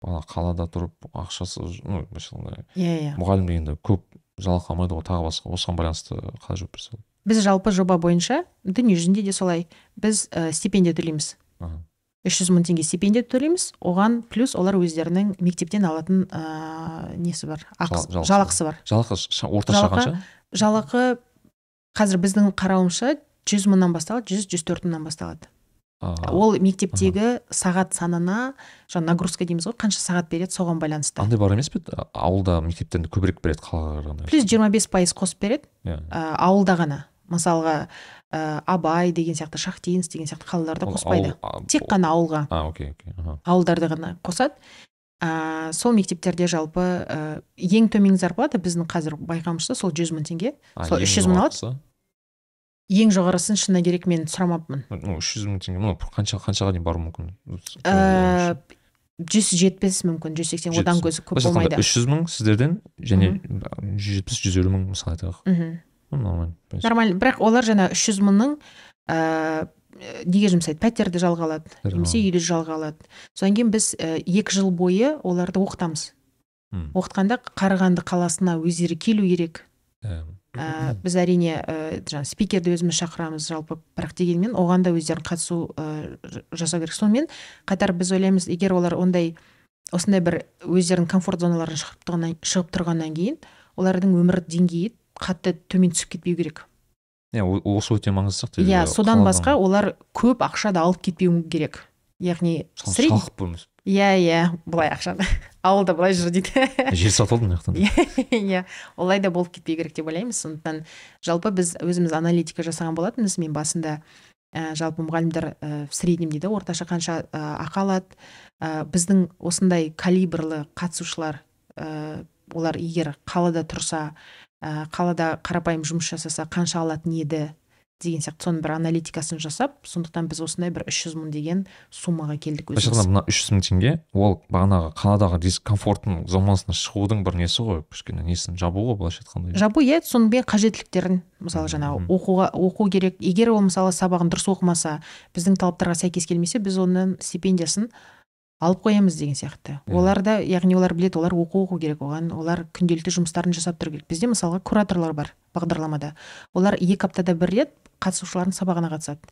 Ана қалада тұрып ақшасы ну былайша иә иә. мұғалім дегенде көп жалақы алмайды ғой тағы басқа осыған байланысты қалай жауап берсе? Біз жалпы жоба бойынша дүниежүзінде де солай. Біз ә, стипендия төлейміз. Үш жүз мың теңге стипендия төлейміз. Оған плюс олар өздерінің мектептен алатын ә, несі бар? Ақысы, жалақысы. жалақысы бар. Жалақы ша- орташа қанша жалақы қазір біздің қарауымша жүз мыңнан басталады жүз жүз төрт мыңнан басталады. Ол мектептегі сағат санына жаңа нагрузка дейміз ғой қанша сағат береді соған байланысты. Андай бар емес пе? Ауылда мектептен көбірек береді қалаға қарағанда плюс жиырма бес пайыз қосып береді. Иә. ә, ауылда ғана. Мысалға ә, абай деген сияқты шахтинск деген сияқты қалаларда Ол қоспайды. ауыл- тек қана ауылға. А окей окей ауылдарды ғана қосады. Ә, сол мектептерде жалпы ә, ең төменгі зарплата біздің қазір байқауымызша сол жүз мың теңге. Сол ең 300 мың алады? ең жоғарысын шыны керек мен сұрамаппын. Ну үш жүз мың теңге. Қанша қаншаға дейін баруы мүмкін? Ә, жүз жетпіс мүмкін жүз сексен. одан көз көп болмайды. үш жүз мың сіздерден және жүз жетпіс жүз елу мың мысалы айтайық. Мхм. Нормально нормально. Бірақ олар жаңа үш жүз мыңның ә, неге жұмсайды? Пәтерді жалға алады немесе үйді жалға алады. Содан кейін біз ә, екі жыл бойы оларды оқытамыз. Оқытқанда қарағанды қаласына өздері келу керек. Ә, біз әрине ә, жаңағы спикерді өзіміз шақырамыз жалпы. Бірақ дегенмен оған да өздерін қатысу ә, жасау керек. Сонымен қатар біз ойлаймыз егер олар ондай осындай бір өздерінің комфорт зоналарынан шығып тұрғаннан, шығып тұрғаннан кейін олардың өмір деңгейі қатты төмен түсіп кетпеу керек. Иә осы өте маңызды сияқты. Иә содан басқа олар көп ақша да алып кетпеу керек. Яғни шалқып иә иә былай ақшаны <laughs> ауылда былай жүр дейді. Жер сатып алдым мына жақтан. Иә олай да болып кетпей керек деп ойлаймыз. Сондықтан жалпы біз өзіміз аналитика жасаған болатынбыз. Мен басында ә, жалпы мұғалімдер ә, в среднем дейді орташа қанша ә, ақы алады. Ә, біздің осындай калибрлы қатысушылар ә, олар егер қалада тұрса ә, қалада қарапайым жұмыс жасаса қанша алатын еді деген сияқты соның бір аналитикасын жасап сондықтан біз осындай бір үш жүз мың деген суммаға келдік былайша айтқанда мына үш жүз мың теңге ол бағанағы қаладағы дискомфорттың зонасына шығудың бір несі ғой кішкене несін жабу ғой былайша айтқанда. Жабу иә сонымен қажеттіліктерін мысалы жаңағы оқуға оқу керек. Егер ол мысалы сабағын дұрыс оқымаса біздің талаптарға сәйкес келмесе біз оның стипендиясын алып қоямыз деген сияқты Иә. олар да яғни олар біледі олар оқу оқу керек оған олар күнделікті жұмыстарын жасап тұру керек бізде мысалға кураторлар бар бағдарламада олар екі аптада бір рет қатысушылардың сабағына қатысады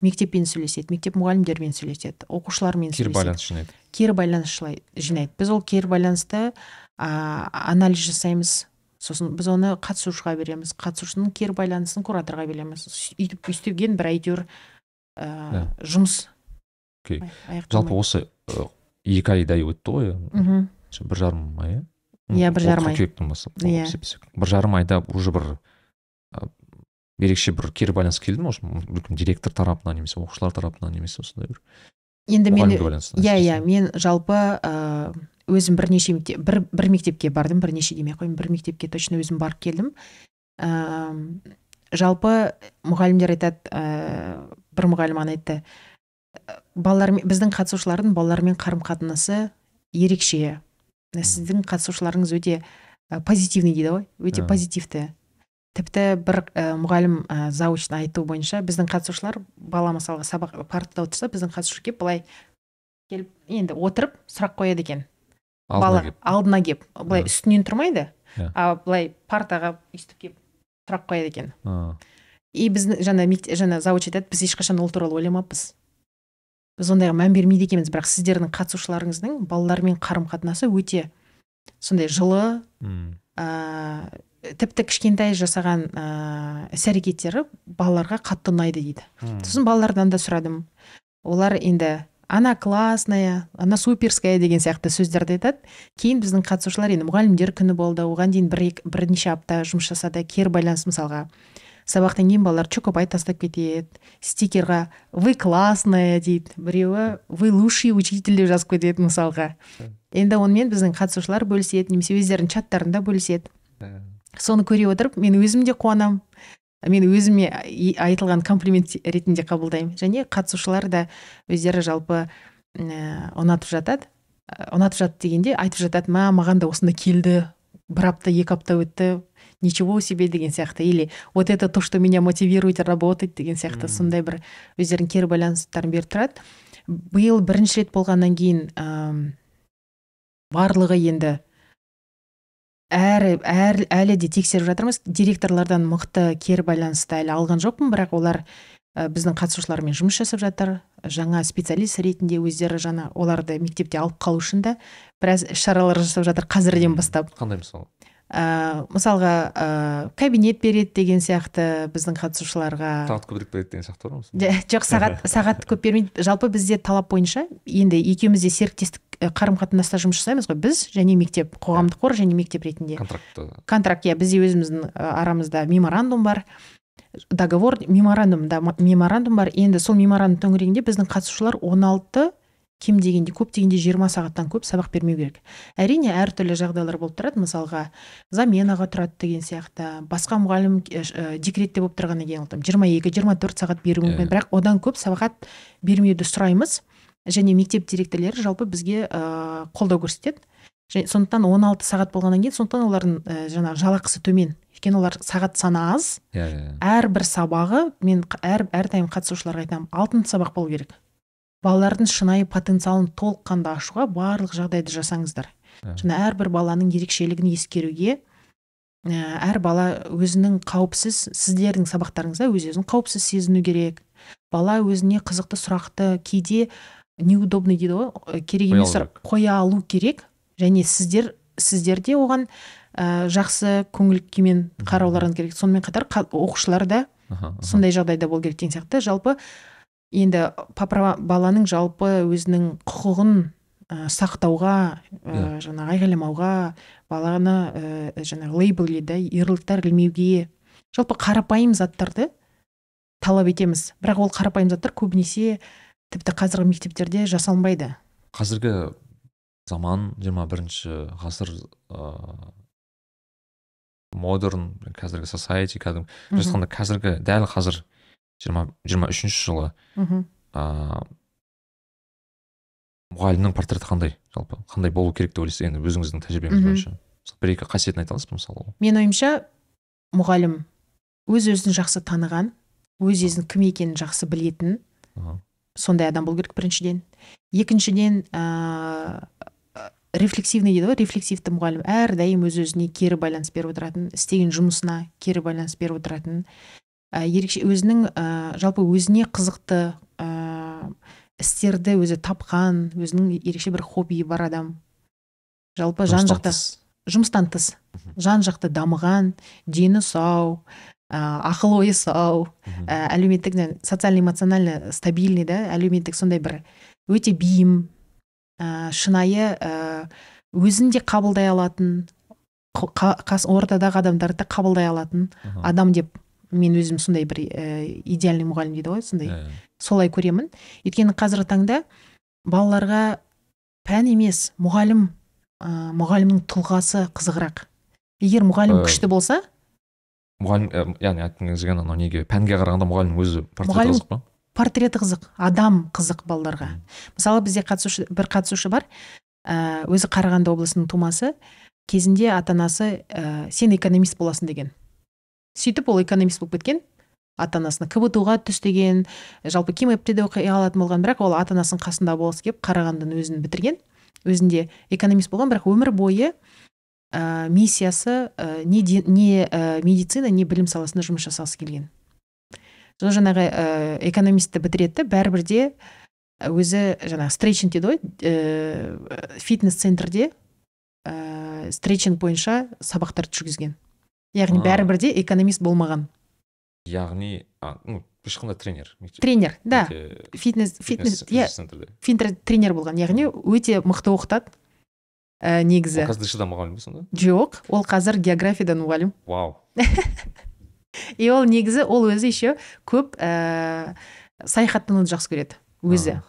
мектеппен сөйлеседі мектеп мұғалімдерімен сөйлеседі оқушылармен кері байланыс жинайды кері байланыс жинайды біз ол кері байланысты а, анализ жасаймыз сосын біз оны қатысушыға береміз қатысушының кері байланысын кураторға береміз үйтіп істеген бір әйтеуір ә, Иә. жұмыс ай- жалпы осы екі айдай өтті ғой мхм. бір жарым ай иә бір жарым ай. қыркүйектен бастап Иә. бір жарым айда уже бір ы, ерекше бір кері байланыс келді ма мүмкін директор тарапынан немесе оқушылар тарапынан немесе осындай бір енді мен иә иә мен жалпы ә, өзім бірнеше мектеп бір, бір мектепке бардым бірнеше демей ақ қояйын бір мектепке точно өзім барып келдім ә, жалпы мұғалімдер айтады ә, бір мұғалім айтты «Ә, балалармен біздің қатысушылардың балалармен қарым қатынасы ерекше. Сіздің қатысушыларыңыз өте позитивный дейді ғой өте Ә. позитивті. Тіпті бір ә, мұғалім ә, завучтың айтуы бойынша біздің қатысушылар бала мысалға сабақ партада отырса біздің қатысушы келіп былай келіп енді отырып сұрақ қояды екен. Алдына бала алдына келіп былай Ә. үстінен тұрмайды а былай партаға өйстіп келіп сұрақ қояды екен. И біздің жаңа жаңа завуч айтады біз ешқашан ол туралы ойламаппыз. Біз ондайға мән бермейді екенбіз. бірақ сіздердің қатысушыларыңыздың балалармен қарым қатынасы өте сондай жылы ә, тіпті кішкентай жасаған ә, іс әрекеттері балаларға қатты ұнайды дейді. Сосын балалардан да сұрадым. Олар енді она классная она суперская деген сияқты сөздерді айтады. Кейін біздің қатысушылар енді мұғалімдер күні болды оған дейін бір бірнеше апта жұмыс жасады кері байланыс мысалға сабақтан кейін балалар чокопай тастап кетеді стикерға вы классная дейді. Біреуі вы лучший учитель деп жазып кетеді мысалға. Енді онымен біздің қатысушылар бөліседі немесе өздерінің чаттарында бөліседі. Соны көре отырып мен өзім де қуанамын мен өзіме айтылған комплимент ретінде қабылдаймын және қатысушылар да өздері жалпы ә, ұнатып жатады. Ұнатып жатты дегенде айтып жатады ма маған да осында келді бір апта екі апта өтті ничего себе деген сияқты. Или вот это то что меня мотивирует работать деген сияқты сондай бір өздерінің кері байланыстарын беріп тұрады. Биыл бірінші рет болғаннан кейін ам, барлығы енді әрі әр, әлі де тексеріп жатырмыз. Директорлардан мықты кері байланысты әлі алған жоқпын бірақ олар ә, біздің қатысушылармен жұмыс жасап жатыр. Жаңа специалист ретінде өздері жаңа оларды мектепте алып қалу үшін де біраз іс шаралар жасап жатыр. Қазірден бастап. Қандай мысалы ә, мысалға ә, кабинет береді деген сияқты біздің қатысушыларға. Сағат көбірек береді деген сияқты бар ма жоқ сағат <laughs> сағат көп бермейді. Жалпы бізде талап бойынша енді екеуміз де серіктестік қарым қатынаста жұмыс жасаймыз ғой біз және мектеп қоғамдық қор және мектеп ретінде. Контрактты контракт иә бізде өзіміздің арамызда меморандум бар договор меморандумда меморандум бар. Енді сол меморандум төңірегінде біздің қатысушылар 16 кем дегенде көп дегенде 20 сағаттан көп сабақ бермеу керек. Әрине әртүрлі жағдайлар болып тұрады. Мысалға заменаға тұрады деген сияқты басқа мұғалім ә, декретте болып тұрғаннан кейін ол там 22-24 сағат беруі мүмкін. Иә. бірақ одан көп сағат бермеуді сұраймыз. Және мектеп директорлері жалпы бізге ә, қолдау көрсетеді. Және сондықтан 16 сағат болғаннан кейін сондықтан олардың ә, жаңағы жалақысы төмен. Өйткені олар сағат саны аз. Иә иә әрбір сабағы мен әр әрдайым қатысушыларға айтамын алтын сабақ болу керек. Балалардың шынайы потенциалын толыққанды ашуға барлық жағдайды жасаңыздар. Және әрбір баланың ерекшелігін ескеруге ә, әр бала өзінің қауіпсіз сіздердің сабақтарыңызда өз өзін қауіпсіз сезіну керек. Бала өзіне қызықты сұрақты кейде неудобный дейді ғой керек емес сұрақ қоя алу керек. Және сіздер сіздер де оған ә, жақсы көңіл күймен қарауларыңыз керек. Сонымен қатар қа- оқушылар да сондай жағдайда болу керек деген сияқты. Жалпы енді папа баланың жалпы өзінің құқығын ә, сақтауға ә, жаңағы айғайламауға баланы ә, жаңағы лейблдеуді ярлықтар ілмеуге жалпы қарапайым заттарды талап етеміз. Бірақ ол қарапайым заттар көбінесе тіпті қазіргі мектептерде жасалынбайды қазіргі заман 21 бірінші ғасыр ыыы модерн қазіргі society кәдімгі айтқанда қазіргі дәл қазір жиырма жиырма үшінші жылы. Мхм ыыы мұғалімнің портреті қандай? жалпы қандай болу керек деп ойлайсыз? енді өзіңіздің тәжірибеңіз бойынша. Бір екі қасиетін айта аласыз ба мысалы? Менің ойымша мұғалім өз өзін жақсы таныған өз өзінің кім екенін жақсы білетін сондай адам болу керек біріншіден. Екіншіден ыыы рефлексивный дейді ғой рефлексивті мұғалім. Әрдайым өз өзіне кері байланыс беріп отыратын істеген жұмысына кері байланыс беріп отыратын ә, ерекше өзінің ә, жалпы өзіне қызықты ә, істерді өзі тапқан өзінің ерекше бір хоббиі бар адам. Жалпы жан жақты жұмыстан тыс. Жан жақты дамыған дені сау ә, ақыл ойы сау ә, әлеуметтік социально эмоционально стабильный да әлеуметтік сондай бір өте бейім ә, шынайы ә, өзін де қабылдай алатын қас ортадағы адамдарды қабылдай алатын адам деп мен өзім сондай бір ә, идеальный мұғалім дейді ғой сондай. Иә. солай көремін. Өйткені қазіргі таңда балаларға пән емес мұғалім ә, мұғалімнің тұлғасы қызығырақ. егер мұғалім күшті болса мұғалім ә, яғни айтқыңыз келген анау неге пәнге қарағанда мұғалімнің өзі портреті қызық па? портреті қызық адам қызық балаларға. Мысалы бізде қатысушы бір қатысушы бар ә, өзі қарағанды облысының тумасы кезінде ата анасы ә, сен экономист боласың деген. Сөйтіп ол экономист болып кеткен. Ата анасына кбту ға түс деген жалпы кимэпте оқи алатын болған бірақ ол ата анасының қасында болғысы келіп қарағандыны өзін бітірген. Өзінде экономист болған бірақ өмір бойы ә, миссиясы ә, не, де- не ә, медицина не білім саласында жұмыс жасағысы келген. Сол жаңағы ә, экономистті бітіреді де бәрібір де өзі жаңағы стретчинг дейді ғой ә, фитнес центрде ә, стретчинг бойынша сабақтар жүргізген. Яғни бәрібір де экономист болмаған. Яғни ну айтқанда тренер мектеп. Тренер да. Фитнес фитнес иә тренер болған. Яғни өте мықты оқытады ә, негізі. Ол қазір дшда мұғалім ба сонда? Жоқ ол қазір географиядан мұғалім. Вау. <laughs> И ол негізі ол өзі еще көп ә, саяхаттануды жақсы көреді өзі.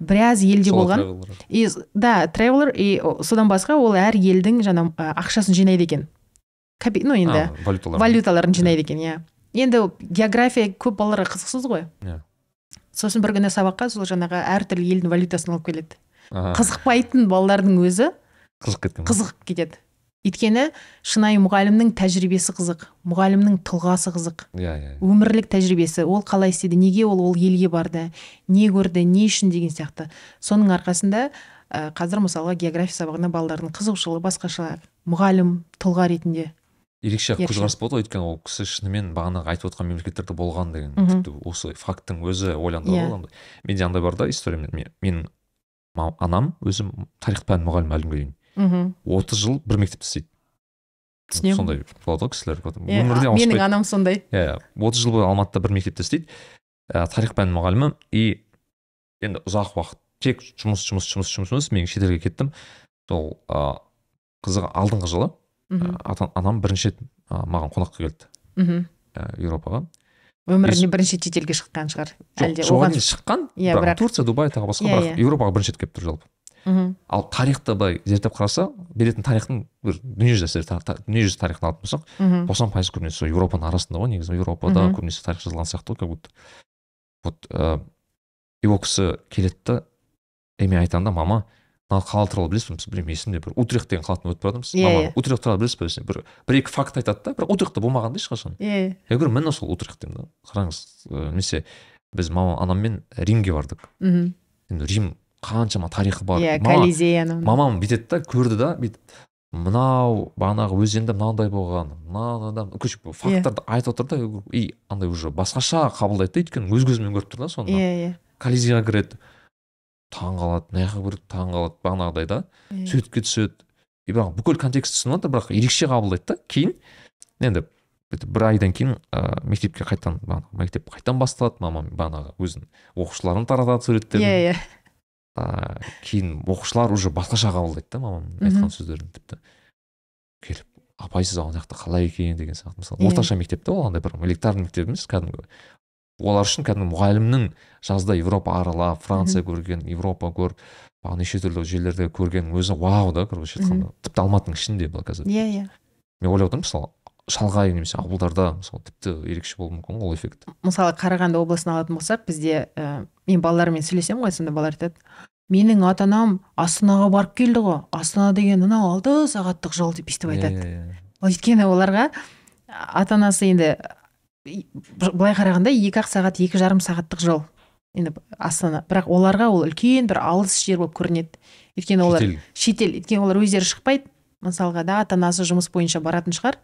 Біраз елде болған. и да тревелер и содан басқа ол әр елдің жаңа ақшасын жинайды екен. Ну енді А, валюталар. валюталарын жинайды екен иә. Енді география көп балаларға қызықсыз ғой. Иә. сосын бір күні сабаққа сол жаңағы әртүрлі елдің валютасын алып келеді. Аха, қызықпайтын балалардың өзі қызық кеткен қызығып кетеді. Өйткені шынайы мұғалімнің тәжірибесі қызық мұғалімнің тұлғасы қызық. Иә иә өмірлік тәжірибесі ол қалай істеді неге ол ол елге барды не көрді не үшін деген сияқты. Соның арқасында ә, қазір мысалға география сабағына балалардың қызығушылығы басқаша. Мұғалім тұлға ретінде. Ерекше көзқарас болады ғой өйткені ол кісі шынымен бағанағы айтып отқан мемлекеттерде болған деген тіпті осы факттың өзі ойландырады Иә. ғой менде андай бар да история. Мен- мен- менің анам өзі тарих пән мұғалімі әлі күнге дейін. Мхм отыз жыл бір мектепте істейді. Түсінемін. Сондай болады ғой кісілер Иә, өмірде менің анам сондай. Иә отыз жыл бойы алматыда бір мектепте істейді. Ә, тарих пән мұғалімі. И енді ұзақ уақыт тек жұмыс жұмыс жұмыс жұмыс жұмыс мен шетелге кеттім. Сол ә, қызығы алдыңғы жылы. Ата- анам бірінші рет ә, маған қонаққа келді. Мхм. ә, еуропаға. Өміріне бірінші шетелге шыққан шығар. Әлде оған шыққан Иә, бірақ турция дубай тағы басқа Иә, бірақ иә. еуропаға бірінші рет келіп тұр жалпы. Мхм, ал тарихты былай зерттеп қараса беретін тарихтың бір дүниежүзі дүниежүзі тарихын алатын болсақ мхм, тоқсан пайыз көбінесе сол еуропаның арасында ғой негізі. Еуропада көбінесе тарих жазылған сияқты ғой как будто. Вот ә, и ол кісі келеді да и мен айтамын да мама мына қала туралы білесіз бе? Біз білмеймін есімде бір утрехт деген қаладан өтіп бара жатырмыз утрехт туралы білесіз бе десем бір бір екі факт айтады да бірақ утрехтте болмаған да ешқашан иә я говорю міне сол утрехт деймін да. Қараңыз немесе біз мама анаммен римге бардық. Мхм. енді рим қаншама тарихы бар. Иә колизей анау мамам бүйтеді да көрді да бүйтіп мынау бағанағы өзенде мынандай болған мынау короче Иә. факттарды айтып отыр да и андай уже басқаша қабылдайды да өйткені өз көзімен көріп тұр да соны иә иә колизейға кіреді. Таң қалады мына жаққа кіреді таң қалады бағанағыдай да. Суретке түседі и бірақ бүкіл контекст түсініп жатыр бірақ ерекше қабылдайды да кейін. Енді бір айдан кейін ә, мектепке қайтадан бағанағы мектеп қайтадан басталады мамам бағанағы өзінің оқушыларын таратады суреттерін. Иә иә. Ә, кейін оқушылар уже басқаша қабылдайды да мамамның айтқан сөздерін тіпті. Келіп апай сіз ана жақта қалай екен? деген сияқты. Мысалы Иә. орташа мектеп та ол андай бір элитарный мектеп емес кәдімгі олар үшін кәдімгі мұғалімнің жазда европа аралап франция көрген европа көріп бағана неше түрлі жерлерде көрген өзі вау да короче айтқанда тіпті алматының ішінде бұл қазір. Иә иә. Мен ойлап отырмын мысалы шалғай немесе ауылдарда мысалы тіпті ерекше болуы мүмкін ғой ол эффект. Мысалы қарағанды облысын алатын болсақ бізде ә, мен балалармен сөйлесемін ғой сонда балалар айтады менің ата анам астанаға барып келді ғой астана деген анау алты сағаттық жол деп бүйтіп айтады. Иә, иә, өйткені оларға ата анасы енді былай қарағанда екі ақ сағат екі жарым сағаттық жол. Енді астана. Бірақ оларға ол үлкен бір алыс жер болып көрінеді. Өйткені олар Шетел. өйткені олар өздері шықпайды. Мысалға да ата анасы жұмыс бойынша баратын шығар.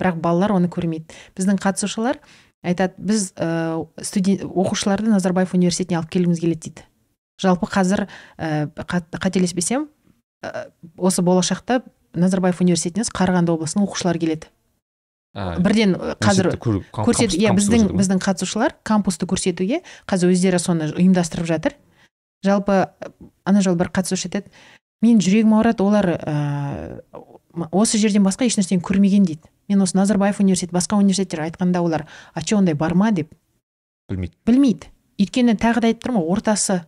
Бірақ балалар оны көрмейді. Біздің қатысушылар айтады біз ә, студент оқушыларды назарбаев университетіне алып келгіміз келеді дейді. Жалпы қазір ә, қат- қателеспесем ә, осы болашақта назарбаев университетіне қарағанды облысының оқушылары келеді. А, бірден ә, қазір университетті көру- кам- көрсет кампус- иә біздің біздің қатысушылар кампусты көрсетуге қазір өздері соны ұйымдастырып жатыр. Жалпы ана жолы бір қатысушы айтады мен жүрегім ауырады олар ә, осы жерден басқа ешнәрсені көрмеген дейді. Мен осы назарбаев университеті басқа университеттер айтқанда олар а че ондай бар ма? деп білмейді. Білмейді. Өйткені тағы да айтып тұрмын ғой ортасы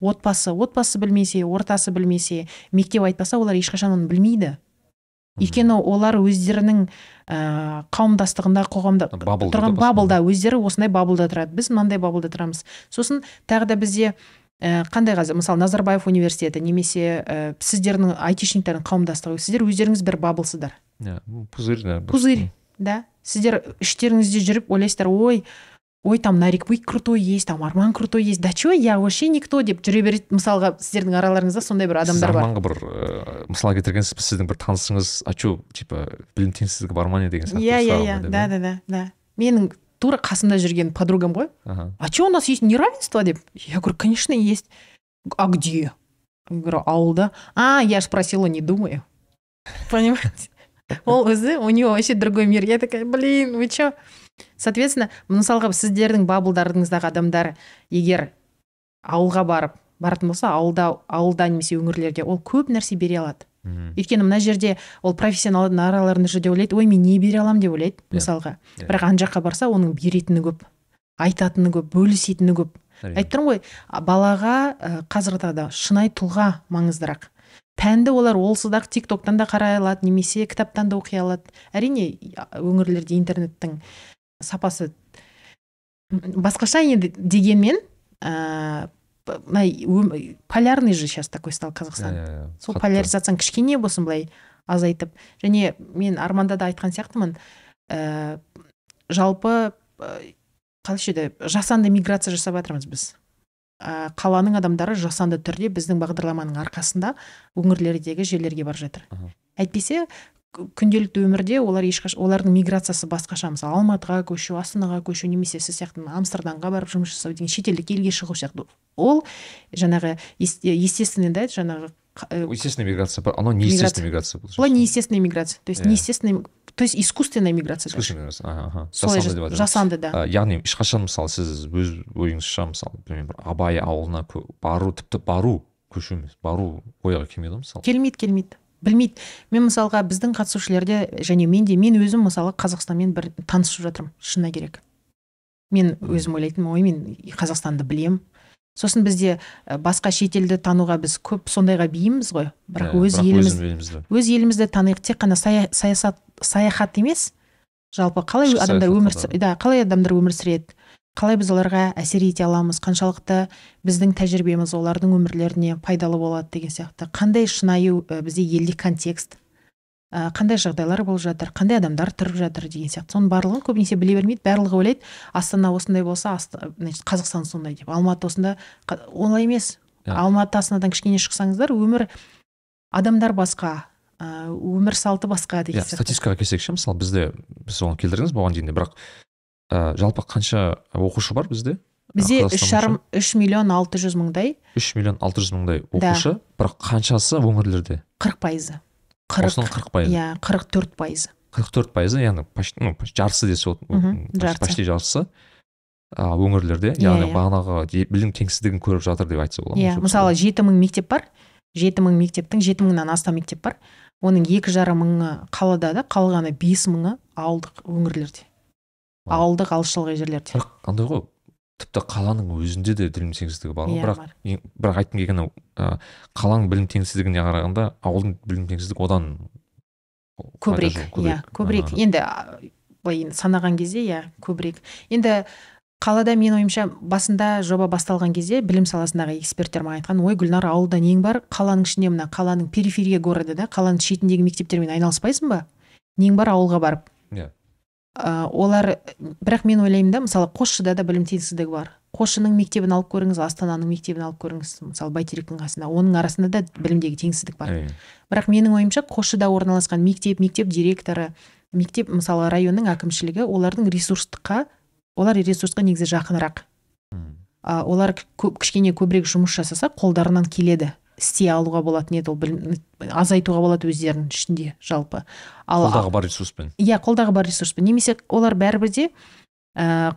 отбасы отбасы білмесе ортасы білмесе мектеп айтпаса олар ешқашан оны білмейді өйткені олар өздерінің ә, қауымдастығында қоғамда тұрған баблда өздері осындай баблда тұрады. Біз мынандай баблда тұрамыз. Сосын тағы да бізде ә, қандай қазір? Мысалы назарбаев университеті немесе ә, сіздердің айтишниктардың қауымдастығы. Сіздер өздеріңіз бір баблсыздар иә пузырь да пузырь да. Сіздер іштеріңізде жүріп ойлайсыздар ой ой там нарикбый крутой есть там арман крутой есть. Да че я? Вообще никто деп жүре береді мысалға сіздердің араларыңызда сондай бір адамдар бар. Арманға бір ә, мысал келтіргенсіз сіздің бір танысыңыз а че типа білім теңсіздігі бар ма не деген сияқты иә иә иә. да да? да да менің тура қасымда жүрген подругам ғой. Ага. а че у нас есть неравенство деп? Я говорю конечно есть. А где? Я говорю ауылда а я ж спросила не думаю. <laughs> Понимаете? Ол өзі у него вообще другой мир. Я такая блин вы че соответственно мысалға сіздердің баблдарыңыздағы адамдар егер ауылға барып баратын болса ауылда ауылда немесе өңірлерде ол көп нәрсе бере алады. Мгм. өйткені мына жерде ол профессионалдың араларында жүрді ойлайды ой мен не бере аламын? деп ойлайды Иә. мысалға. Иә. бірақ ана жаққа барса оның беретіні көп айтатыны көп бөлісетіні көп. Айтып тұрмын ғой балаға ә, қазіргі таңда шынайы тұлға маңыздырақ. Пәнді олар олсыз ақ тик токтан да қарай алады немесе кітаптан да оқи алады. Әрине өңірлерде интернеттің сапасы басқаша енді дегенмен ә, п- мына полярный же сейчас такой стал қазақстан иә, иә. сол Қатты. поляризацияны кішкене болсын былай азайтып және мен арманда да айтқан сияқтымын ә, жалпы ә, қалайша еді жасанды миграция жасап жатырмыз біз ә, қаланың адамдары жасанды түрде біздің бағдарламаның арқасында өңірлердегі жерлерге барып жатыр Аха. әйтпесе к- күнделікті өмірде олар ешқаш олардың миграциясы басқаша. Мысалы алматыға көшу астанаға көшу немесе сіз сияқты мына амстердамға барып жұмыс жасау деген шетелдік елге шығу сияқты. Ол жаңағы ес- естественный да жаңағы э, естественная миграция бар анау неестественная миграция. бұл неестественная миграция. То есть Иә. неестественная то есть искусственная миграция искусственная миграция солай жасанды да. Ә, яғни ешқашан мысалы сіз өз ойыңызша мысалы білмеймін бір абай ауылына бару тіпті бару көшу емес бару ойға келмейді ғой мысалы. Келмейді келмейді. Білмейді. Мен мысалға біздің қатысушыларда және мен де мен өзім мысалы қазақстанмен бір танысып жатырмын шыны керек. Мен өзім ойлайтынмын ой мен қазақстанды білем сосын бізде басқа шетелді тануға біз көп сондайға бейімбіз ғой. Бірақ Иә, өз еліміз өз елімізді таниық тек қана сая, саясат саяхат емес. Жалпы қалай адамдар өмір да қалай адамдар өмір сүреді? Қалай біз оларға әсер ете аламыз? Қаншалықты біздің тәжірибеміз олардың өмірлеріне пайдалы болады деген сияқты. Қандай шынайы бізде елде контекст? Қандай жағдайлар болып жатыр? Қандай адамдар тұрып жатыр деген сияқты. Соның барлығын көбінесе біле бермейді барлығы ойлайды. Астана осындай болса Аста- значит қазақстан сондай деп. Алматы осында олай емес. Иә. алматы астанадан кішкене шықсаңыздар өмір адамдар басқа өмір салты басқа деген иә сияқты. статистикаға келсек ше мысалы бізде біз соны келтірдіңіз бұған дейін де бірақ ә, жалпы қанша оқушы бар бізде? Бізде үш жарым үш миллион алты жүз мыңдай. Үш миллион алты жүз мыңдай Да. оқушы. Бірақ қаншасы өңірлерде? Қырық пайызы. Қырық қырық пайызы. иә қырық төрт пайызы. Қырық төрт пайызы яғни почти ну жартысы десе болады почти- жартысы. өңірлерде. Иә, яғни иә. бағанағы білім теңсіздігін көріп жатыр деп айтса болады иә мысалы жеті мың мектеп бар. Жеті мың мектептің жеті мыңнан астам мектеп бар. Оның екі жарым мыңы қалада да қалғаны бес мыңы ауылдық өңірлерде. Ауылдық алыс шалғай жерлерде бірақ андай ғой тіпті қаланың өзінде де білім теңсіздігі бар ғой. Иә, бірақ ең- бірақ айтқым келгені ә, қаланың білім теңсіздігіне қарағанда ауылдың білім теңсіздігі одан көбірек иә көбірек. енді былай енді санаған кезде иә көбірек. Енді қалада менің ойымша басында жоба басталған кезде білім саласындағы эксперттер маған айтқан ой гүлнар ауылда нең бар? Қаланың ішінде мына қаланың периферия города да қаланың шетіндегі мектептермен айналыспайсың ба? Нең бар? Ауылға барып Иә. Ә, олар бірақ мен ойлаймын да мысалы қосшыда да білім теңсіздігі бар. Қосшының мектебін алып көріңіз астананың мектебін алып көріңіз мысалы бәйтеректің қасында оның арасында да білімдегі теңсіздік бар. Әрине бірақ менің ойымша қосшыда орналасқан мектеп мектеп директоры мектеп мысалы районның әкімшілігі олардың ресурстыққа олар ресурсқа негізі жақынырақ. А, олар көп, кішкене көбірек жұмыс жасаса қолдарынан келеді. Істей алуға болатын еді ол білім азайтуға болады өздерінің ішінде жалпы. Ал қолдағы бар ресурспен. Иә қолдағы бар ресурспен. Немесе олар бәрібір де ә,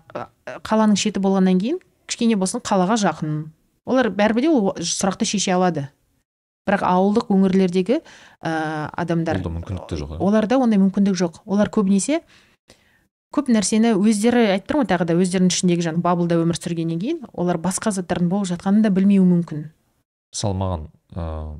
қаланың шеті болғаннан кейін кішкене болсын қалаға жақын. Олар бәрібір де ол сұрақты шеше алады. Бірақ ауылдық өңірлердегі ә, адамдар Олда мүмкіндік те жоқ, оларда ондай мүмкіндік жоқ. Олар көбінесе көп нәрсені өздері айтып тұрмын ғой тағы да өздерінің ішіндегі жаңағы баблда өмір сүргеннен кейін олар басқа заттардың болып жатқанын да білмеуі мүмкін. Мысалы маған ыыы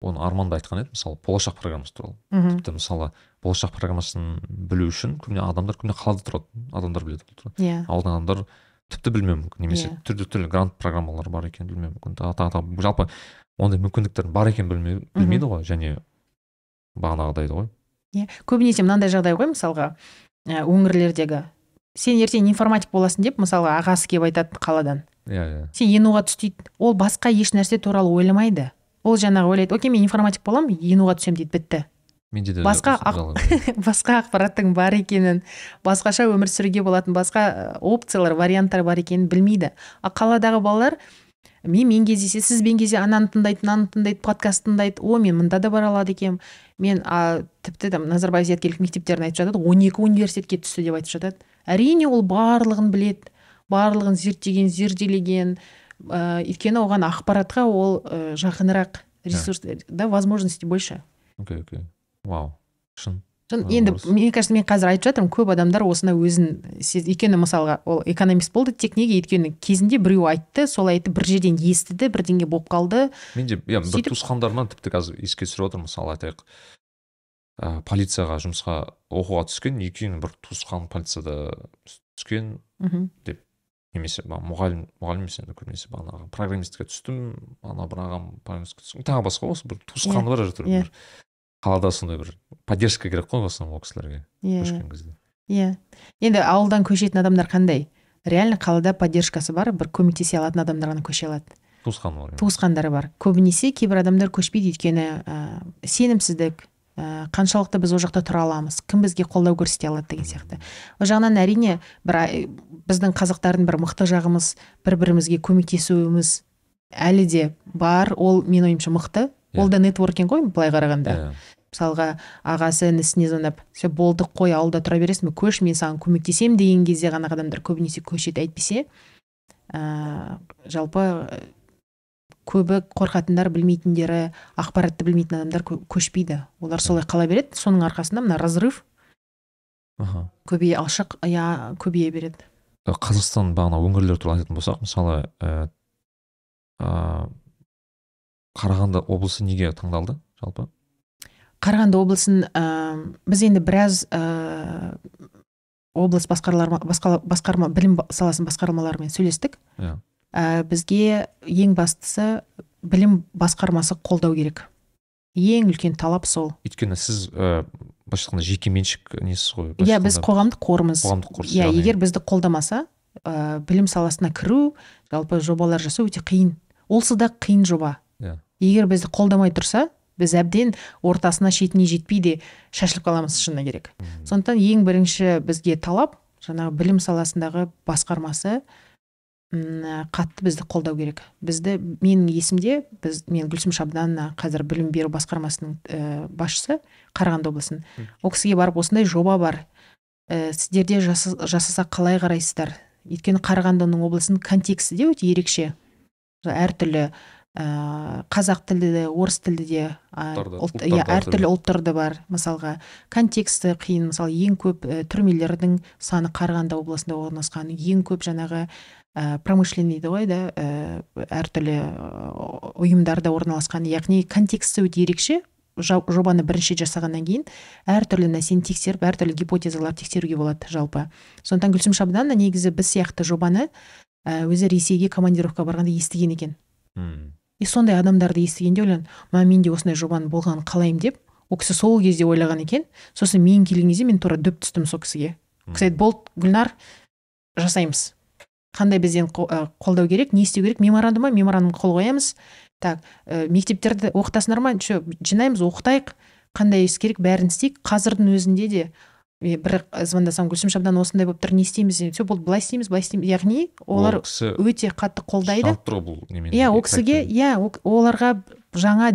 оны арман да айтқан еді мысалы болашақ программасы туралы. Мхм. Тіпті мысалы болашақ программасын білу үшін көбіне адамдар көбіне қалада тұрады адамдар біледі бұл туралы иә. Ауылдан адамдар тіпті білмеуі мүмкін. Немесе Иә. түрлі түрлі грант программалар бар екенін білмеуі мүмкін. Тағы тағы тағы жалпы ондай мүмкіндіктердің бар екенін білмеу білмейді ғой және бағанағыдай ғой. Иә. Көбінесе мынандай жағдай ғой мысалға өңірлердегі сен ертең информатик боласың деп мысалға ағасы келіп айтады қаладан. Иә иә. Сен енуға түс дейді ол басқа еш нәрсе туралы ойламайды. Ол жаңағы ойлайды окей мен информатик боламын енуға түсемін дейді бітті. Менде де Басқа <laughs> басқа ақпараттың бар екенін басқаша өмір сүруге болатын басқа опциялар варианттар бар екенін білмейді. Ал қаладағы балалар менімен кездессе сізбен кездесе ананы тыңдайды мынаны тыңдайды подкаст тыңдайды. О мен мында да бара алады екенмін мен а, тіпті там назарбаев зияткерлік мектептерін айтып жатады он екі университетке түсті деп айтып жатады. Әрине ол барлығын біледі. Барлығын зерттеген зерделеген ә, өйткені оған ақпаратқа ол ә, жақынырақ ресурс да возможности больше. Окей окей. Вау. Шын. Шын, енді мне кажется мен қазір айтып жатырмын көп адамдар осыны өзін өйткені мысалға ол экономист болды тек неге өйткені кезінде біреу айтты солай айтты бір жерден естіді бірдеңе болып қалды. Менде иә бір туысқандарымнан тіпті қазір еске түсіріп отырмын мысалы айтайық. Ә, полицияға жұмысқа оқуға түскен екеуінің бір туысқан полицияда түскен мхм. Немесе мұғалім мұғалім емес енді көбінесе бағанағы программистке түстім ана бір ағам программистке түстім. Тағы басқа осы бір туысқаны бар әжептәуір иә. бір қалада сондай бір поддержка керек қой в основном ол кісілерге иә. көшкен кезде. Иә. Енді ауылдан көшетін адамдар қандай? Реально қалада поддержкасы бар бір көмектесе алатын адамдар ғана көше алады. Туысқаны бар иә. туысқандары бар. Көбінесе кейбір адамдар көшпейді өйткені ә, сенімсіздік ә, қаншалықты біз ол жақта тұра аламыз? Кім бізге қолдау көрсете алады деген сияқты. Ол жағынан әрине бір біздің қазақтардың бір мықты жағымыз бір бірімізге көмектесуіміз әлі де бар. Ол менің ойымша мықты. Иә. ол да нетворкинг ғой былай қарағанда. Иә. мысалға ағасы інісіне звондап все болдық қой ауылда тұра бересің бе? Көш мен саған көмектесемін деген кезде ғана адамдар көбінесе көшеді әйтпесе. Ә, жалпы көбі қорқатындар білмейтіндері ақпаратты білмейтін адамдар кө- көшпейді. Олар солай қала береді соның арқасында мына разрыв аха. көбейе алшақ иә көбейе береді. Ә, қазақстан бағана өңірлер туралы айтатын болсақ мысалы ә, ә, қарағанды облысы неге таңдалды жалпы? Қарағанды облысын ә, біз енді біраз ә, облыс басқарма, басқарма, білім саласының басқармаларымен сөйлестік. Иә. Ә, бізге ең бастысы білім басқармасы қолдау керек. Ең үлкен талап сол. Өйткені сіз ә, былайша айтқанда жеке меншік несіз ғой? Иә біз қоғамдық қорымыз. Қоғамдық қорсыз, иә егер бізді қолдамаса ә, білім саласына кіру жалпы жобалар жасау өте қиын. Олсы да қиын жоба. Иә. егер бізді қолдамай тұрса біз әбден ортасына шетіне жетпей де шашылып қаламыз шыны керек. Сондықтан ең бірінші бізге талап жаңағы білім саласындағы басқармасы қатты бізді қолдау керек. Бізді менің есімде біз мен гүлсім шабданова қазір білім беру басқармасының ә, басшысы қарағанды облысының. Ол кісіге барып осындай жоба бар. Ә, сіздерде жаса- жасасақ қалай қарайсыздар? Өйткені қарағандының облысының контексті де өте ерекше. Әртүрлі ә, қазақ тілді де орыс тілді де иә әртүрлі ұлттар да бар мысалға. Контексті қиын мысалы ең көп ә, түрмелердің саны қарағанды облысында орналасқан ең көп жаңағы ә, промышленный дейді ғой да ә, әртүрлі ә, ұйымдарда орналасқан яғни контексті өте ерекше жобаны бірінші жасағаннан кейін әртүрлі нәрсені тексеріп әртүрлі гипотезаларды тексеруге болады жалпы. Сондықтан гүлсім шабданова негізі біз сияқты жобаны өзі ресейге командировка барғанда естіген екен. Мм. и сондай адамдарды естігенде ойландым мә мен де осындай жобаның болғанын қалаймын деп ол кісі сол кезде ойлаған екен. Сосын мен келген кезде мен тура дөп түстім сол кісіге. Ол кісі айтты болды гүлнар жасаймыз қандай бізден қо- қолдау керек не істеу керек меморандум ба меморандумға қол қоямыз. Так ә, мектептерді оқытасыңдар ма? Че жинаймыз оқытайық. Қандай іс керек бәрін істейік. Қазірдің өзінде де е, бір звондасам гүлсім шабдан осындай болып тұр не істейміз все болды былай істейміз былай істейміз. Яғни олар өте қатты қолдайды. немен иә ол кісіге иә ол- оларға жаңа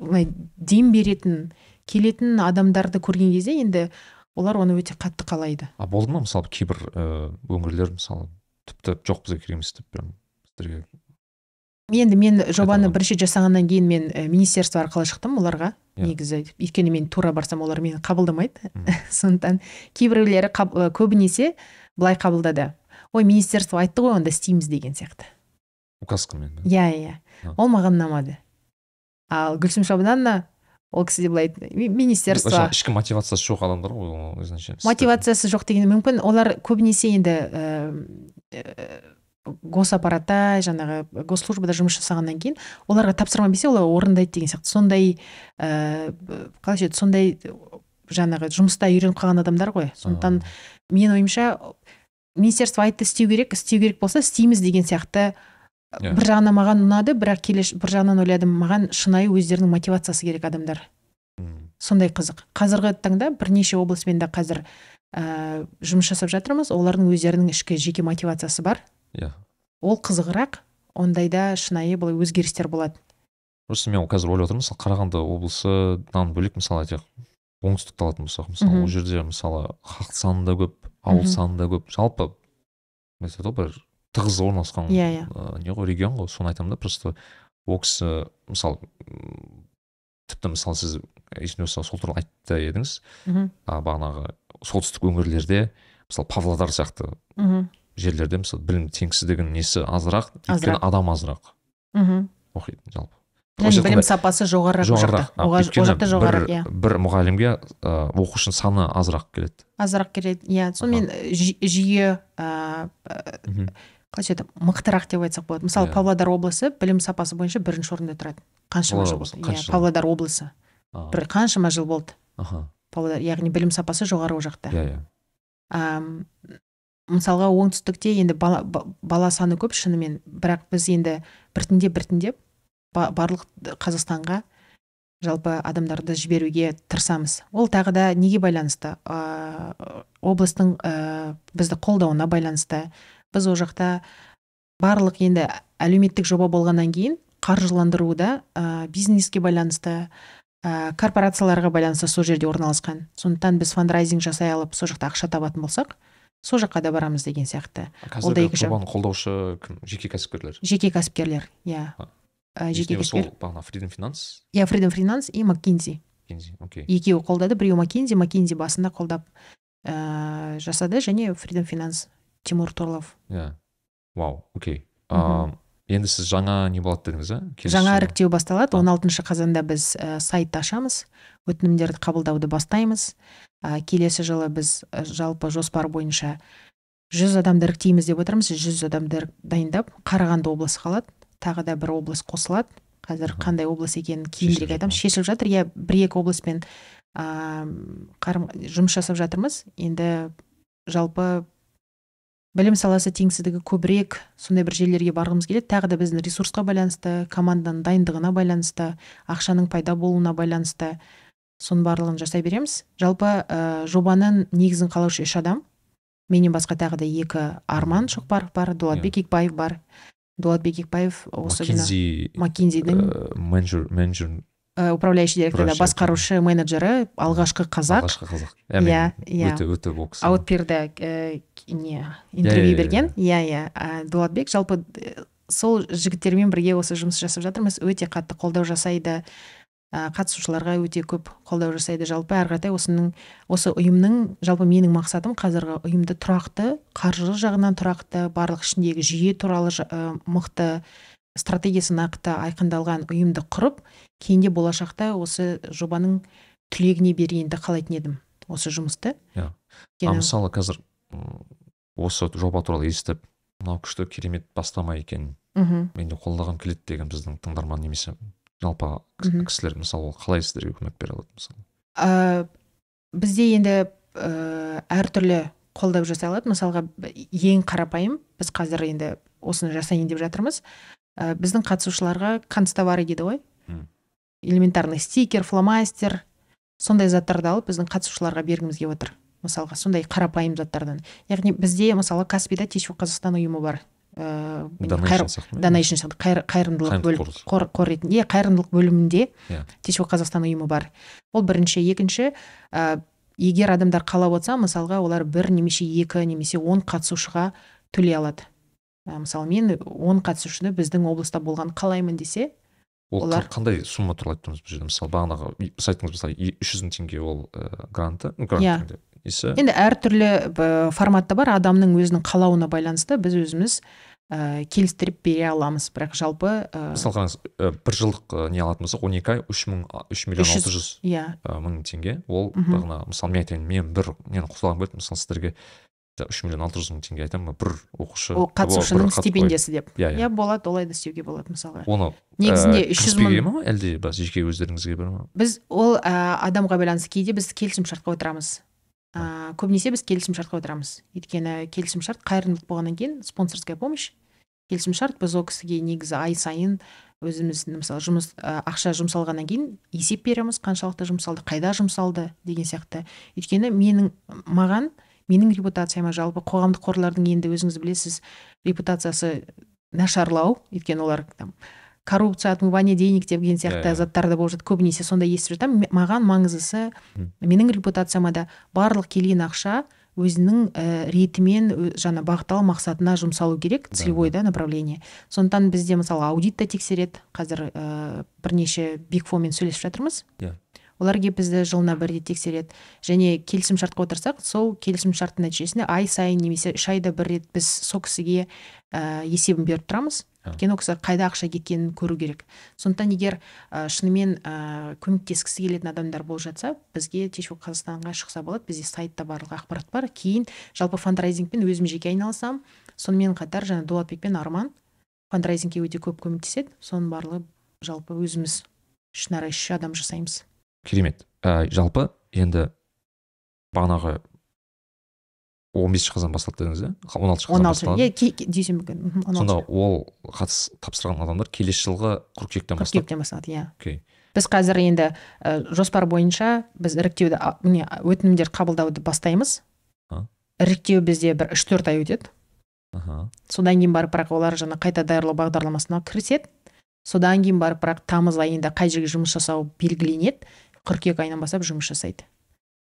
былай дем беретін келетін адамдарды көрген кезде енді олар оны өте қатты қалайды. А болды ма мысалы кейбір ііі өңірлер мысалы тіпті жоқ бізге керек емес деп прям сіздерге енді мен жобаны бірінші жасағаннан кейін мен министерство арқылы шықтым оларға. Иә. негізі өйткені мен тура барсам олар мені қабылдамайды. Мгм. <laughs> сондықтан кейбіреулері қаб- көбінесе былай қабылдады. Ой министерство айтты ғой онда істейміз деген сияқты. Указкамен иә иә. Ол маған ұнамады. Ал гүлсім шабданова ол кісі де былай айтты. «Ми- министерство ішкі мотивациясы жоқ адамдар ғой мотивациясы жоқ деген мүмкін. Олар көбінесе енді ә, госаппаратта жаңағы госслужбада жұмыс жасағаннан кейін оларға тапсырма берсе олар орындайды деген сияқты. Сондай ә, қалайша еді сондай жаңағы жұмыста үйреніп қалған адамдар ғой. Сондықтан менің ойымша министерство айтты істеу керек істеу керек болса істейміз деген сияқты. Иә. бір жағынан маған ұнады бірақ келе бір жағынан ойладым маған шынайы өздерінің мотивациясы керек адамдар. Сондай қызық. Қазіргі таңда бірнеше облыспен де қазір ә, жұмыс жасап жатырмыз. Олардың өздерінің ішкі жеке мотивациясы бар. Иә. Ол қызығырақ. Ондайда шынайы былай өзгерістер болады просто мен қазір ойлап отырмын мысалы қарағанды облысынан бөлек мысалы айтайық оңтүстікті алатын болсақ мысалы ол жерде мысалы халық саны да көп ауыл саны да көп. Жалпы айтады ғой бір тығыз орналасқан Иә, иә. ә, не ғой регион ғой соны айтамын да. Просто ол кісі мысалы тіпті мысалы сіз есімде болса сол туралы айтты едіңіз. Мхм. Бағанағы солтүстік өңірлерде мысалы павлодар сияқты мхм. жерлерде мысалы білім теңсіздігінің несі азырақ өйткені адам азырақ. Мхм. Оқиды жалпы. Және білім сапасы жоғарырақ ол жақта. Иә. бір мұғалімге ә, оқушының саны азырақ келеді. Азырақ келеді иә. Сонымен жүйе мхм. Қалайша еді мықтырақ деп айтсақ болады. Мысалы Иә. павлодар облысы білім сапасы бойынша бірінші орында тұрады. Қаншама жыл болды қанша иә павлодар облысы. Бір қаншама жыл болды. Аха. Павлодар яғни білім сапасы жоғары ол жақта. Иә иә. Ам, мысалға оңтүстікте енді бала, ба- бала саны көп шынымен. Бірақ біз енді біртіндеп біртіндеп ба- барлық қазақстанға жалпы адамдарды жіберуге тырысамыз. Ол тағы да неге байланысты? Ә, облыстың ә, бізді қолдауына байланысты. Біз ол жақта барлық енді әлеуметтік жоба болғаннан кейін қаржыландыруда ә, бизнеске байланысты ә, корпорацияларға байланысты сол жерде орналасқан. Сондықтан біз фандрайзинг жасай алып сол жақта ақша табатын болсақ сол жаққа да барамыз деген сияқты. Ол да екінші. қолдаушы кім? Жеке кәсіпкерлер? Жеке кәсіпкерлер иә. Жеке кәсіпкер бағана freedom finance? Иә freedom finance и маккинзи Кензи, окей. Екеуі қолдады біреуі маккинзи маккинзи басында қолдап ә, жасады және freedom finance тимур торлов иә. Вау окей. Енді сіз жаңа не болады дедіңіз иә жаңа іріктеу басталады. А. 16 қазанда біз ә, сайт ашамыз өтінімдерді қабылдауды бастаймыз. Ә, келесі жылы біз жалпы жоспар бойынша жүз адамды іріктейміз деп отырмыз. Жүз адамды дайындап қарағанды облысы қалады. Тағы да бір облыс қосылады. Қазір қандай облыс екенін кейінірек айтамыз. шешіліп жатыр. Иә бір екі облыспен қарым, жұмыс жасап жатырмыз. Енді жалпы білім саласы теңсіздігі көбірек сондай бір жерлерге барғымыз келеді. Тағы да біздің ресурсқа байланысты команданың дайындығына байланысты ақшаның пайда болуына байланысты соның барлығын жасай береміз. Жалпы ә, жобаның негізін қалаушы үш адам. Менен басқа тағы да екі арман шоқпаров бар дулатбек икбаев бар. Дулатбек икбаев осы күні маккензи маккензидің э, менеджер менеджер управляющий директорда Управляющий басқарушы менеджері алғашқы қазақ. Алғашқы қазақ. Иә, иә. өте өте ол кісі. Аутпирда э, не интервью иә, берген. иә. Иә дулатбек жалпы э, сол жігіттермен бірге осы жұмыс жасап жатырмыз. Өте қатты қолдау жасайды. Қатысушыларға өте көп қолдау жасайды. Жалпы әрі қаратай осының осы ұйымның жалпы менің мақсатым қазіргі ұйымды тұрақты қаржы жағынан тұрақты барлық ішіндегі жүйе туралы ә, мықты стратегиясы нақты айқындалған ұйымды құрып кейінде болашақта осы жобаның түлегіне берейінді қалайтын едім осы жұмысты. Иә. а Өйткені- мысалы қазір осы жоба туралы естіп мынау күшті керемет бастама екен. Мхм. Мен де қолдағым келеді деген біздің тыңдарман немесе жалпы кісілер мысалы ол қалай сіздерге көмек бере алады мысалы? Ә, бізде енді ә, әртүрлі қолдау жасай алады мысалға ең қарапайым біз қазір енді осыны жасайын деп жатырмыз. Ә, біздің қатысушыларға канцтовары дейді ғой. Элементарный стикер фломастер. Сондай заттарды алып біздің қатысушыларға бергіміз келіп отыр. Мысалға сондай қарапайым заттардан. Яғни бізде мысалы каспида течу қазақстан ұйымы бар. Донейшн сияқты қайыр- қайырымдылық бөлім қор, қор ретінде иә қайырымдылық бөлімінде Иә. течу қазақстан ұйымы бар. Ол бірінші. Екінші ә, егер адамдар қалап отырса мысалға олар бір немесе екі немесе он қатысушыға төлей алады. Ә, мысалы мен он қатысушыны біздің облыста болған қалаймын десе ол олар- қа- қандай сумма туралы айтып тұрмыз бұл жерде мысалы бағанағы сіз айттыңыз мысалы үш жүз мың теңге ол ә, гранты. Ну, грант Иә. несі енді әртүрлі форматта бар. Адамның өзінің қалауына байланысты біз өзіміз ә, келістіріп бере аламыз. Бірақ жалпы ә, мысалы қараңыз ә, бір жылдық не алатын болсақ он екі ай үш мың үш миллион алты жүз иә. мың теңге. Ол бағана мысалы мен айтайын мен бір нені қосылғым келеді. Мысалы сіздерге үш миллион алты жүз мың теңге айтамын ба бір оқушы ол қатысушының стипендиясы деп. Иә иә. Иә болады олай да істеуге болады мысалға. Оны негізінде ә, үш жүз мың ма әлде бас жеке өздеріңізге бере ма? Біз ол ә, адамға байланысты кейде біз келісімшартқа отырамыз. Ә, көбінесе біз келісімшартқа отырамыз. Өйткені келісімшарт қайырымдылық болғаннан кейін спонсорская помощь. Келісімшарт біз ол кісіге негізі ай сайын өзіміз мысалы жұмыс ә, ақша жұмсалғаннан кейін есеп береміз қаншалықты жұмсалды қайда жұмсалды деген сияқты. Өйткені менің маған менің репутацияма жалпы қоғамдық қорлардың енді өзіңіз білесіз репутациясы нашарлау. Өйткені олар там коррупция отмывание денег деген сияқты Иә, иә. заттарды болып жатыр. Көбінесе сондай естіп жатамын маған маңыздысы менің репутацияма да барлық келген ақша өзінің ә, ретімен ö- жаңа бағытталу мақсатына жұмсалу керек Да, целевой да. направление. Сондықтан бізде мысалы аудит та тексереді. Қазір ә, бірнеше биг фомен сөйлесіп жатырмыз. Иә. Олар келіп бізді жылына бір рет тексереді. Және келісімшартқа отырсақ сол келісімшарттың нәтижесінде ай сайын немесе үш айда бір рет біз сол кісіге ә, есебін беріп тұрамыз. Өйткені ол кісі қайда ақша кеткенін көру керек. Сондықтан егер ә, шынымен ә, көмектескісі келетін адамдар болып жатса бізге течу қазақстанға шықса болады. Бізде сайтта барлық ақпарат бар. Кейін жалпы фандрайзингпен өзім жеке айналысамын. Сонымен қатар жаңа дулатбек пен арман. Фандрайзингке өте көп көмектеседі. Соның барлығы жалпы өзіміз ішінара үш адам жасаймыз. Керемет. Ә, жалпы енді бағанағы он бесінші қазан басталды дедіңіз иә? Он алтыншы он қазан басталады. Иә дүйсенбі күні. Он сонда ол қатыс тапсырған адамдар келесі жылғы қыркүйектен бастап. Қыркүйектен басталады иә. Окей. Біз қазір енді ә, жоспар бойынша біз іріктеуді міне өтінімдер қабылдауды бастаймыз. Іріктеу бізде бір үш төрт ай өтеді. Аха. Содан кейін барып бірақ олар жаңа қайта даярлау бағдарламасына кіріседі. Содан кейін барып бірақ тамыз айында қай жерге жұмыс жасау белгіленеді. Қыркүйек айынан бастап жұмыс жасайды.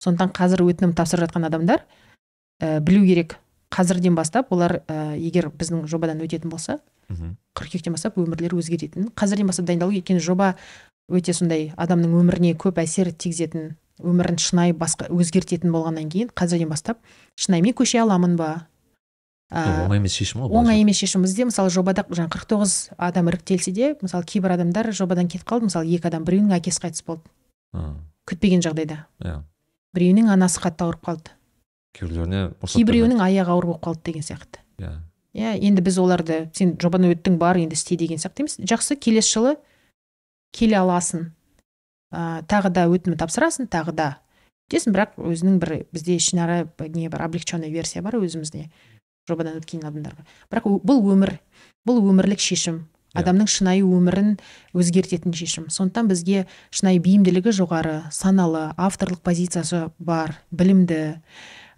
Сондықтан қазір өтінім тапсырып жатқан адамдар ә, білу керек. Қазірден бастап олар ә, егер біздің жобадан өтетін болса мхм қыркүйектен бастап өмірлері өзгеретінін қазірден бастап дайындалу керек. өйткені жоба өте сондай адамның өміріне көп әсер тигізетін өмірін шынайы басқа өзгертетін болғаннан кейін қазірден бастап шынайы мен көше аламын ба? Ә, оңай емес шешім ғой оңай емес шешім. Бізде мысалы жобада жаңа қырық тоғыз адам іріктелсе де мысалы кейбір адамдар жобадан кетіп қалды. Мысалы екі адам біреуінің әкесі қайтыс болды. Күтпеген жағдайда. Иә. Біреуінің анасы қатты ауырып қалды. Кейбіреулеріне кейбіреуінің аяғы ауыр болып қалды деген сияқты. Иә. Иә енді біз оларды сен жобаны өттің бар енді істе деген сияқты емес. Жақсы келесі жылы келе аласың. Ә, тағы да өтінім тапсырасың тағы да. Десін бірақ өзінің бір бізде ішінара не бар облегченный версия бар өзімізде. Жобадан өткен адамдарға. Бірақ бұл өмір бұл өмірлік шешім. Адамның шынайы өмірін өзгертетін шешім. Сондықтан бізге шынайы бейімділігі жоғары саналы авторлық позициясы бар білімді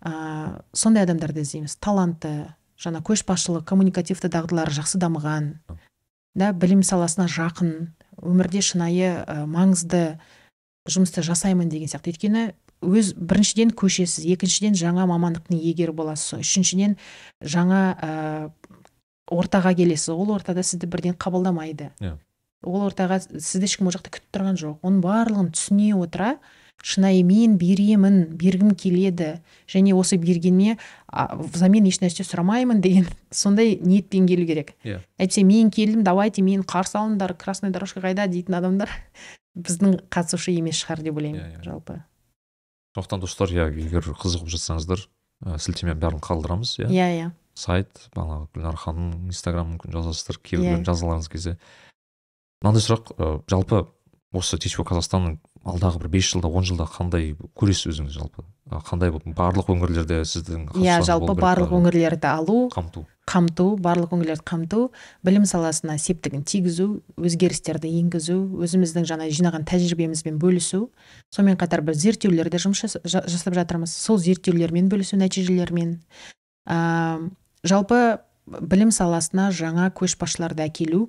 ә, сондай адамдарды іздейміз. Талантты жаңа көшбасшылық коммуникативті дағдылары жақсы дамыған да білім саласына жақын өмірде шынайы ә, маңызды жұмысты жасаймын деген сияқты. Өйткені өз біріншіден көшесіз екіншіден жаңа мамандықтың иегері боласыз. Үшіншіден жаңа ә, ортаға келесіз ол ортада сізді бірден қабылдамайды. Иә. Ол ортаға сізді ешкім ол жақта күтіп тұрған жоқ. Оның барлығын түсіне отыра шынайы мен беремін бергім келеді. Және осы бергеніме взамен ешнәрсе сұрамаймын деген сондай ниетпен келу керек. Иә. Әйтпесе мен келдім давайте мені қарсы алыңдар красная дорожка қайда дейтін адамдар біздің қатысушы емес шығар деп ойлаймын Иә, иә. жалпы. Сондықтан достар иә егер қызығып жатсаңыздар ә, сілтеме бәрін қалдырамыз иә. Иә иә. Сайт бағанағы гүлнар ханымның инстаграмын мүмкін жазасыздар кейбіреулерін Иә. жазыларыңыз кезде мынандай сұрақ ә, жалпы осы тичфо қазақстанның алдағы бір бес жылда он жылда қандай көресіз өзіңіз жалпы? Қандай барлық өңірлерде сіздің иә жалпы барлық өңірлерді алу қамту. қамту барлық өңірлерді қамту білім саласына септігін тигізу өзгерістерді енгізу өзіміздің жаңа жинаған тәжірибемізбен бөлісу. Сонымен қатар біз зерттеулерді жұмыс жас- жа- жасап жатырмыз. Сол зерттеулермен бөлісу нәтижелермен ә, жалпы білім саласына жаңа көшбасшыларды әкелу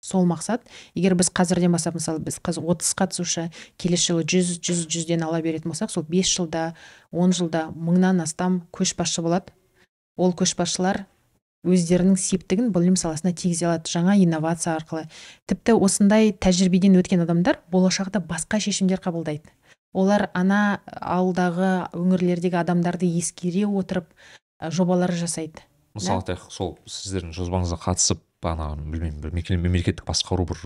сол мақсат. егер біз қазірден бастап мысалы біз қазір отыз қатысушы келесі жылы жүз жүз жүзден ала беретін болсақ сол бес жылда он жылда мыңнан астам көшбасшы болады. Ол көшбасшылар өздерінің септігін білім саласына тигізе алады. Жаңа инновация арқылы. Тіпті осындай тәжірибеден өткен адамдар болашақта басқа шешімдер қабылдайды. Олар ана ауылдағы өңірлердегі адамдарды ескере отырып жобалар жасайды. Мысалы айтайық сол сіздердің жобаңызға қатысып бағанағы білмеймін мемлекеттік басқару бір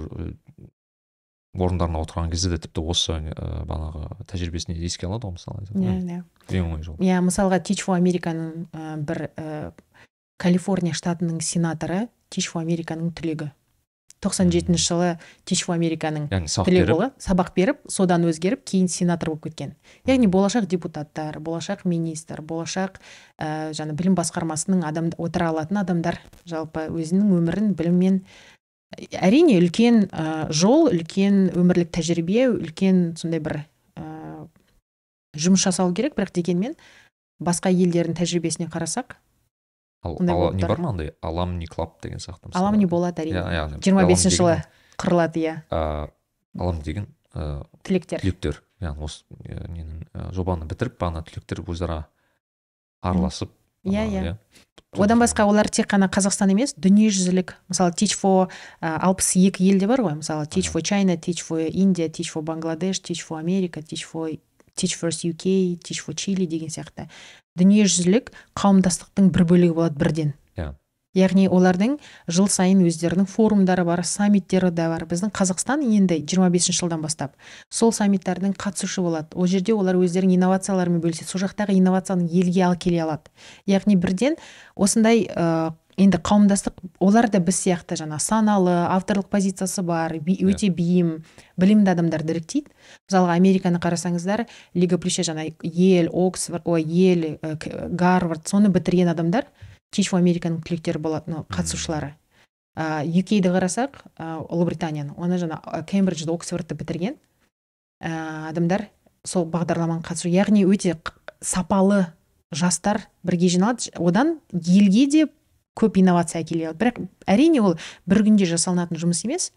орындарына отырған кезде де тіпті осы ә, бағанағы тәжірибесін еске алады ғой мысалы. Иә иә. Ең оңай жол. Иә мысалға for американың ә, бір ә, калифорния штатының сенаторы for американың түлегі. 97 жылы teach for американың яғни сабақ сабақ беріп содан өзгеріп кейін сенатор болып кеткен. Яғни болашақ депутаттар болашақ министр болашақ ә, жаңа білім басқармасының адам отыра алатын адамдар жалпы өзінің өмірін біліммен әрине үлкен ә, жол үлкен өмірлік тәжірибе үлкен сондай бір ә, жұмыс жасау керек. Бірақ дегенмен басқа елдердің тәжірибесіне қарасақ ал, не бар ма андай аламни клаб деген сияқты мысалы? аламни болады әрине иә жиырма бесінші жылы құрылады иә. Аламни деген ә, түлектер. түлектер. Яғни осы ненің жобаны бітіріп бағана түлектер өзара араласып Иә, бағанағы, иә. одан басқа олар тек қана қазақстан емес дүниежүзілік мысалы teach for алпыс екі елде бар ғой. Мысалы teach for China teach for India teach for Bangladesh teach for America teach for teach first UK teach for Chile деген сияқты. Дүниежүзілік қауымдастықтың бір бөлігі болады бірден. Иә. яғни олардың жыл сайын өздерінің форумдары бар саммиттері де бар. Біздің қазақстан енді 25 жылдан бастап сол саммиттардың қатысушы болады. Ол жерде олар өздерінің инновацияларымен бөліседі. Сол жақтағы инновацияны елге алып келе алады. Яғни бірден осындай ә, енді қауымдастық олар да біз сияқты жаңа саналы авторлық позициясы бар би- Иә. өте бейім білімді адамдарды іріктейді. Мысалға американы қарасаңыздар лига плюсте жаңа ел оксфорд ой ел к- гарвард соны бітірген адамдар for американың түлектері болады ну, қатысушылары. Ә, укді қарасақ ә, ұлыбританияны оны жаңа кембриджді оксфордты бітірген ә, адамдар сол бағдарламаның қатысушы яғни өте сапалы жастар бірге жиналады. Одан елге де көп инновация әкеле алады бірақ әрине ол бір күнде жасалынатын жұмыс емес.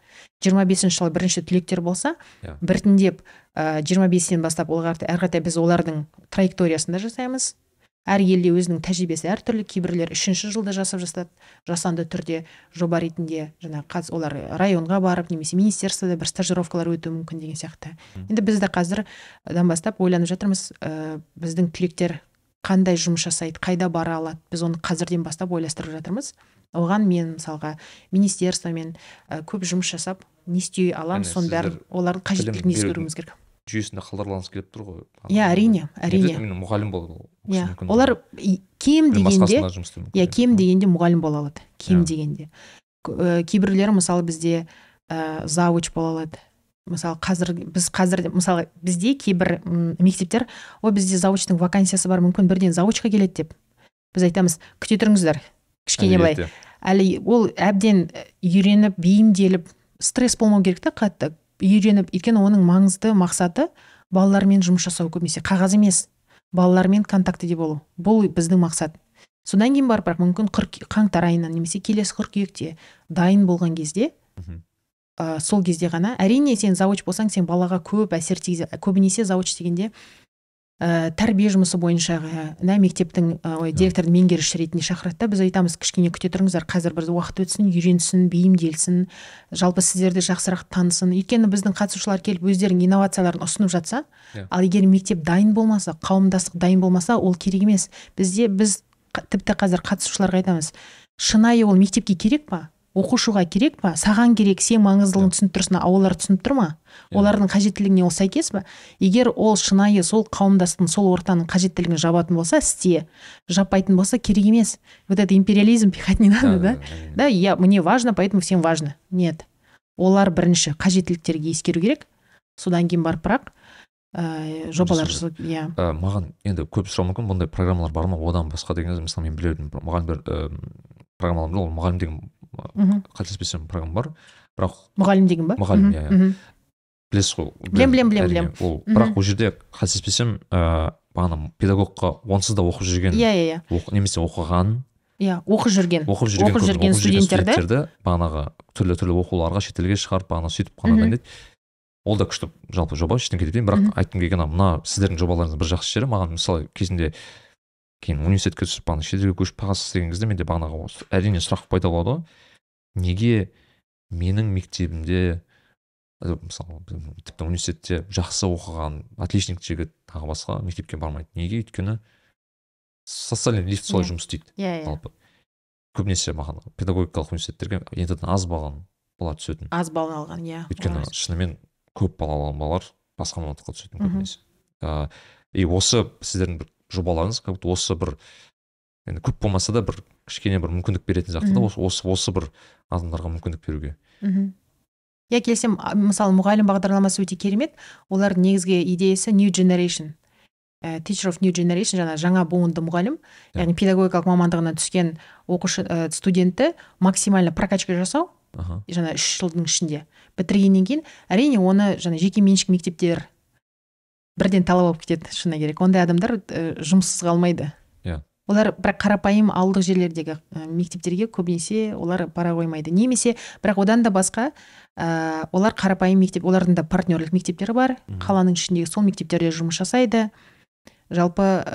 25 бесінші жылы бірінші түлектер болса Иә. біртіндеп ә, 25-тен бастап олар әрі қаратай біз олардың траекториясында жасаймыз. Әр елде өзінің тәжірибесі әртүрлі кейбіреулер үшінші жылда жасап жасады жасанды түрде жоба ретінде жаңа қаз олар районға барып немесе министерствода бір стажировкалар өтуі мүмкін деген сияқты. Енді біз де қазірдан бастап ойланып жатырмыз ә, біздің түлектер қандай жұмыс жасайды қайда бара алады біз оны қазірден бастап ойластырып жатырмыз. Оған мен мысалға министерствомен ә, көп жұмыс жасап не істей аламыз соның бәрін олардың қажеттілігін ескеруіміз керек. жүйесінде қалдырғыларыңыз келіп тұр ғой. Иә әрине әрине. мұғалім болу иә олар кем дегенде иә кем дегенде мұғалім бола алады кем Иә. дегенде. Кейбіреулері мысалы бізде ә, завуч бола алады мысалы қазір біз қазір мысалы бізде кейбір мектептер ой бізде завучтың вакансиясы бар мүмкін бірден завучқа келеді деп біз айтамыз. Күте тұрыңыздар кішкене былай. Әлі ол әбден үйреніп бейімделіп стресс болмау керек та қатты. Үйреніп өйткені оның маңызды мақсаты балалармен жұмыс жасау көбінесе. Қағаз емес балалармен контактіде болу. Бұл біздің мақсат. Содан кейін барып бірақ мүмкін қаңтар айынан немесе келесі қыркүйекте дайын болған кезде мхм. Ә, сол кезде ғана әрине сен завуч болсаң сен балаға көп әсер тигізе көбінесе завуч дегенде ә, тәрбие жұмысы бойынша да мектептің ә, ой директордың меңгерушісі ретінде шақырады да біз айтамыз кішкене күте тұрыңыздар қазір бір уақыт өтсін үйренсін бейімделсін жалпы сіздерді жақсырақ танысын өйткені біздің қатысушылар келіп өздерінің инновацияларын ұсынып жатса ал егер мектеп дайын болмаса қауымдастық дайын болмаса ол керек емес. Бізде біз тіпті қазір қатысушыларға айтамыз шынайы ол мектепке керек па? Оқушыға керек па? Саған керек сен маңыздылығын түсініп тұрсың а олар түсініп тұр ма? Иә. олардың қажеттілігіне ол сәйкес па? Егер ол шынайы сол қауымдастықтың сол ортаның қажеттілігін жабатын болса істе. Жаппайтын болса керек емес. Вот это империализм пихать не надо да? Да я мне важно поэтому всем важно. Нет. Олар бірінші қажеттіліктерге ескеру керек. Содан кейін барып бірақ ә, жобалар Жасау жасау иә. Ә, маған енді көп сұрауы мүмкін. Бұндай программалар бар ма? Одан басқа деген мысалы мен білетін бір мұғалімдер ііі программалар ол мұғалім деген. Қателеспесем программа бар бірақ мұғалім деген ба мұғалім, иә, білесіз ғой Білем, білем, білем, әрине. білем. ол бірақ ол жерде қателеспесем ііі бағана педагогқа онсыз да оқып жүрген иә иә иә немесе оқыған иә оқып жүрген оқып жүрген Оқып жүрген студенттерді? бағанағы түрлі түрлі оқуларға шетелге шығарып бағана сөйтіп қана дайындайды ол да күшті жалпы жоба ештеңе кетпеймін бірақ айтқым келгені мына сіздердің жобаларыңыздың бір жақсы жері маған мысалы кезінде кейін университетке түсіп бағана шетелге көшіп қаласыз деген кезде менде бағанағы әрине сұрақ пайда болады ғой неге менің мектебімде ә, мысалы тіпті университетте жақсы оқыған отличник жігіт тағы басқа мектепке бармайды. Неге? Өйткені социальный лифт солай Иә. жұмыс істейді. Иә иә. Жалпы. Көбінесе маған педагогикалық университеттерге ент аз баланы бала түсетін. Аз балл алған иә өйткені шынымен көп балалы балалар басқа мамандыққа түсетін көбінесе. Ыыы и осы сіздердің бір жобаларыңыз как будто осы бір енді көп болмаса да бір кішкене бір мүмкіндік беретін сияқты да осы осы осы бір адамдарға мүмкіндік беруге. Мхм иә келісемін мысалы мұғалім бағдарламасы өте керемет. Олардың негізгі идеясы new generation. Ә, teacher of new generation жаңа жаңа буынды мұғалім. Иә. яғни педагогикалық мамандығына түскен оқушы ә, студентті максимально прокачка жасау аха. жаңа үш жылдың ішінде. Бітіргеннен кейін әрине оны жаңа жеке меншік мектептер бірден талап алып кетеді шыны керек. Ондай адамдар ә, жұмыссыз қалмайды. Олар бірақ қарапайым ауылдық жерлердегі мектептерге көбінесе олар бара қоймайды. Немесе бірақ одан да басқа ә, олар қарапайым мектеп олардың да партнерлік мектептері бар. Қаланың ішіндегі сол мектептерде жұмыс жасайды. Жалпы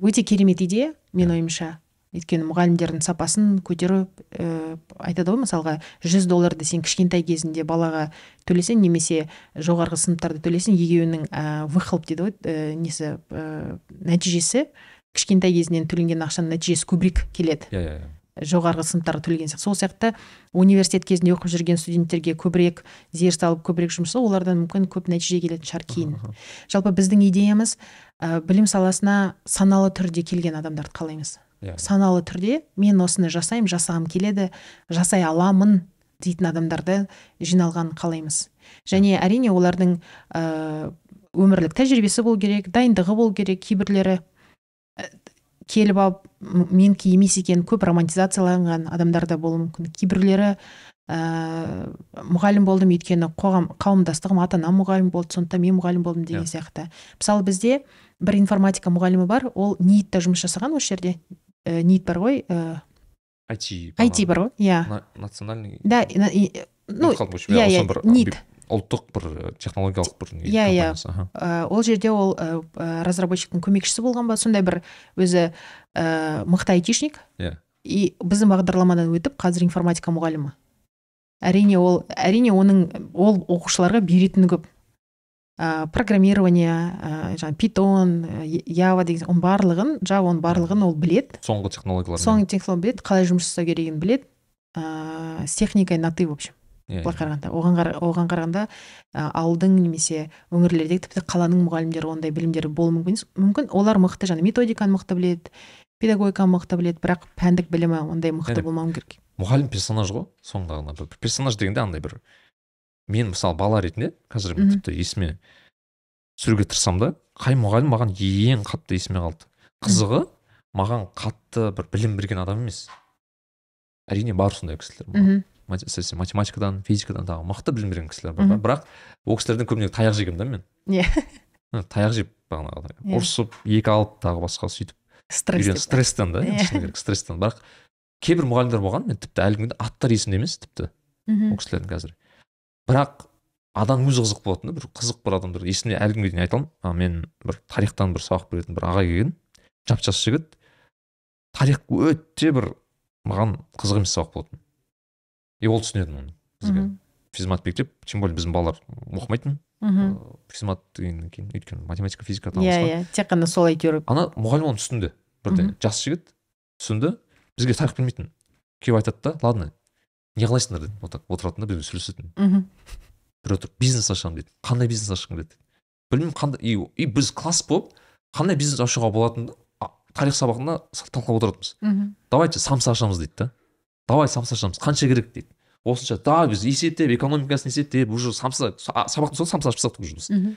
өте керемет идея Иә. ойымша. Өйткені мұғалімдердің сапасын көтеріп ә, айтады ғой мысалға жүз долларды сен кішкентай кезінде балаға төлесең немесе жоғарғы сыныптарда төлесең егеуінің ә, выхлоп дейді ғой ә, несі ә, нәтижесі. Кішкентай кезінен төленген ақшаның нәтижесі көбірек келеді. Иә иә иә. Жоғарғы сыныптарға төлеген сияқты. Сол сияқты университет кезінде оқып жүрген студенттерге көбірек зер салып көбірек жұмыс олардан мүмкін көп нәтиже келетін шығар кейін. Жалпы біздің идеямыз ә, білім саласына саналы түрде келген адамдарды қалаймыз. Иә. Саналы түрде мен осыны жасаймын жасағым келеді жасай аламын дейтін адамдарды жиналғанын қалаймыз. Және әрине олардың ә, өмірлік тәжірибесі болу керек дайындығы болу керек кейбірлері келіп алып менікі емес екенін көп романтизацияланған адамдар да болуы мүмкін. Кейбіреулері ә, мұғалім болдым өйткені қоғам қауымдастығым ата анам мұғалім болды сондықтан мен мұғалім болдым деген Иә. сияқты. Мысалы бізде бір информатика мұғалімі бар ол ниитта жұмыс жасаған осы жерде. Ә, ниит бар ғой ә, IT IT бар ғой иә. На- национальный да ну иә иә ниит ұлттық бір технологиялық бір Иә, иә. ол жерде ол разработчиктің көмекшісі болған ба? Сондай бір өзі ә, мықты айтишник. Иә. и біздің бағдарламадан өтіп қазір информатика мұғалімі. Әрине ол әрине оның ол оқушыларға беретіні көп. Ә, программирование ә, жаңағы питон ява деген оның барлығын жава оның барлығын ол білет соңғы технологиялар соңғы технология білет қалай жұмыс жасау керегін білет ә, с техникой на ты в общем. Былай қарағанда. Оған, қара- оған қарағанда ә, ауылдың немесе өңірлердегі тіпті қаланың мұғалімдері ондай білімдері болуы мүмкін мүмкін олар мықты жаңа методиканы мықты біледі педагогиканы мықты біледі бірақ пәндік білімі ондай мықты Әне. болмауы керек. Мұғалім персонаж ғой соңындағына персонаж дегенде андай бір мен мысалы бала ретінде қазір Мгм. тіпті есіме түсіруге тырысамын да қай мұғалім маған ең қатты есіме қалды? Қызығы маған қатты бір білім берген адам емес. Әрине бар сондай кісілер. Маған. Әсіресе математикадан физикадан тағы мықты білім берген кісілер бар бірақ ол кісілерден көбіне таяқ жегенмін да мен. Иә. таяқ жеп бағанағыдай Иә. ұрысып екі алып тағы басқа сөйтіп стресс стресстен да Иә. енді шыны керек стресстен бірақ кейбір мұғалімдер болған мен тіпті әлі күнге аттары есімде емес тіпті. Мхм. Ол кісілердің қазір. Бірақ адам өзі қызық болатын да бір қызық бір адамдар. Есімде әлі күнге дейін айта аламын мен бір тарихтан бір сабақ беретін бір ағай келген жап жас жігіт. Тарих өте бір маған қызық емес сабақ болатын. И ол түсінетін оны бізге. Физмат мектеп тем более біздің балалар оқымайтын мхм Э, физмат дегеннен кейін өйткені математика физика иә иә тек қана сол әйтеуір. Ана мұғалім оны түсінді бірден жас жігіт түсінді бізге тарих білмейтін. Келіп айтады да ладно не қылайсыңдар деді. Вот так отыратын да бізбен сөйлесетін. Мхм біреу тұрып бизнес ашамын дейді қандай бизнес ашқың келеді білмеймін қандай и, и біз класс болып қандай бизнес ашуға болатынын тарих сабағында талқылап отыратынбыз. Мхм давайте самса ашамыз дейді да. Давай самса ашамыз қанша керек дейді. Осынша да біз есептеп экономикасын есептеп уже самса сабақтың соңында самса ашып тастадық уже біз.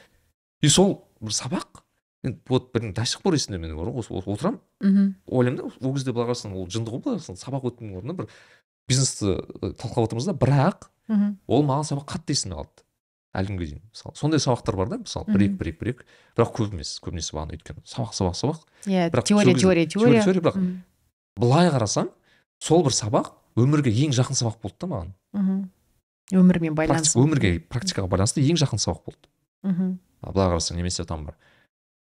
И сол бір сабақ енді вот бір до сих пор есімде менің отырамын. Мхм. Ойлаймын да ол кезде былай қарасаң ол жынды ғой былай қарасаң сабақ өткеннің орнына бір бизнесті талқылап отырмыз да бірақ мхм. ол маған сабақ қатты есіме қалды әлі күнге дейін. Мысалы сондай сабақтар бар да мысалы бір екі бір екі бір екі. Бірақ көп емес көбінесе бағана өйткені сабақ сабақ сабақ. Иә теория теория теория теория. бірақ былай қарасам сол бір сабақ өмірге ең жақын сабақ болды да маған. Мхм. Өмірмен Практи- байланысты. өмірге практикаға байланысты ең жақын сабақ болды. Мхм. Былай қарасаң немесе там бір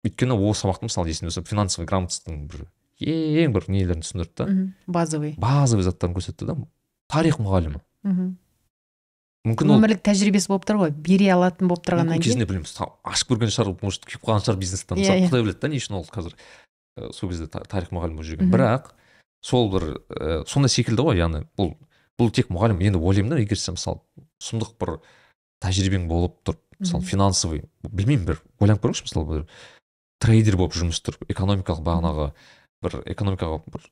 өйткені ол сабақты мысалы есімде болса финансовый грамотностьтың бір ең бір нелерін түсіндірді да. Базовый. Базовый заттарын көрсетті да. Тарих мұғалімі. Мхм. Мүмкін өмірлік тәжірибесі болып тұр ғой. Бере алатын болып тұрғаннан кейін. кезінде білмеймін ашып көрген шығар может күйіп қалған шығар бизнестен Иә, мысалы иә. құдай біледі да не үшін ол қазір ә, сол кезде та- тарих мұғалімі болып жүрген. Бірақ сол бір ә, сондай секілді ғой яғни бұл бұл тек мұғалім енді ойлаймын да егер сен мысалы сұмдық бір тәжірибең болып тұрып мысалы финансовый білмеймін бір ойланып көріңізші мысалы бір трейдер болып жұмыс істеп экономикалық бағанағы бір экономикаға бір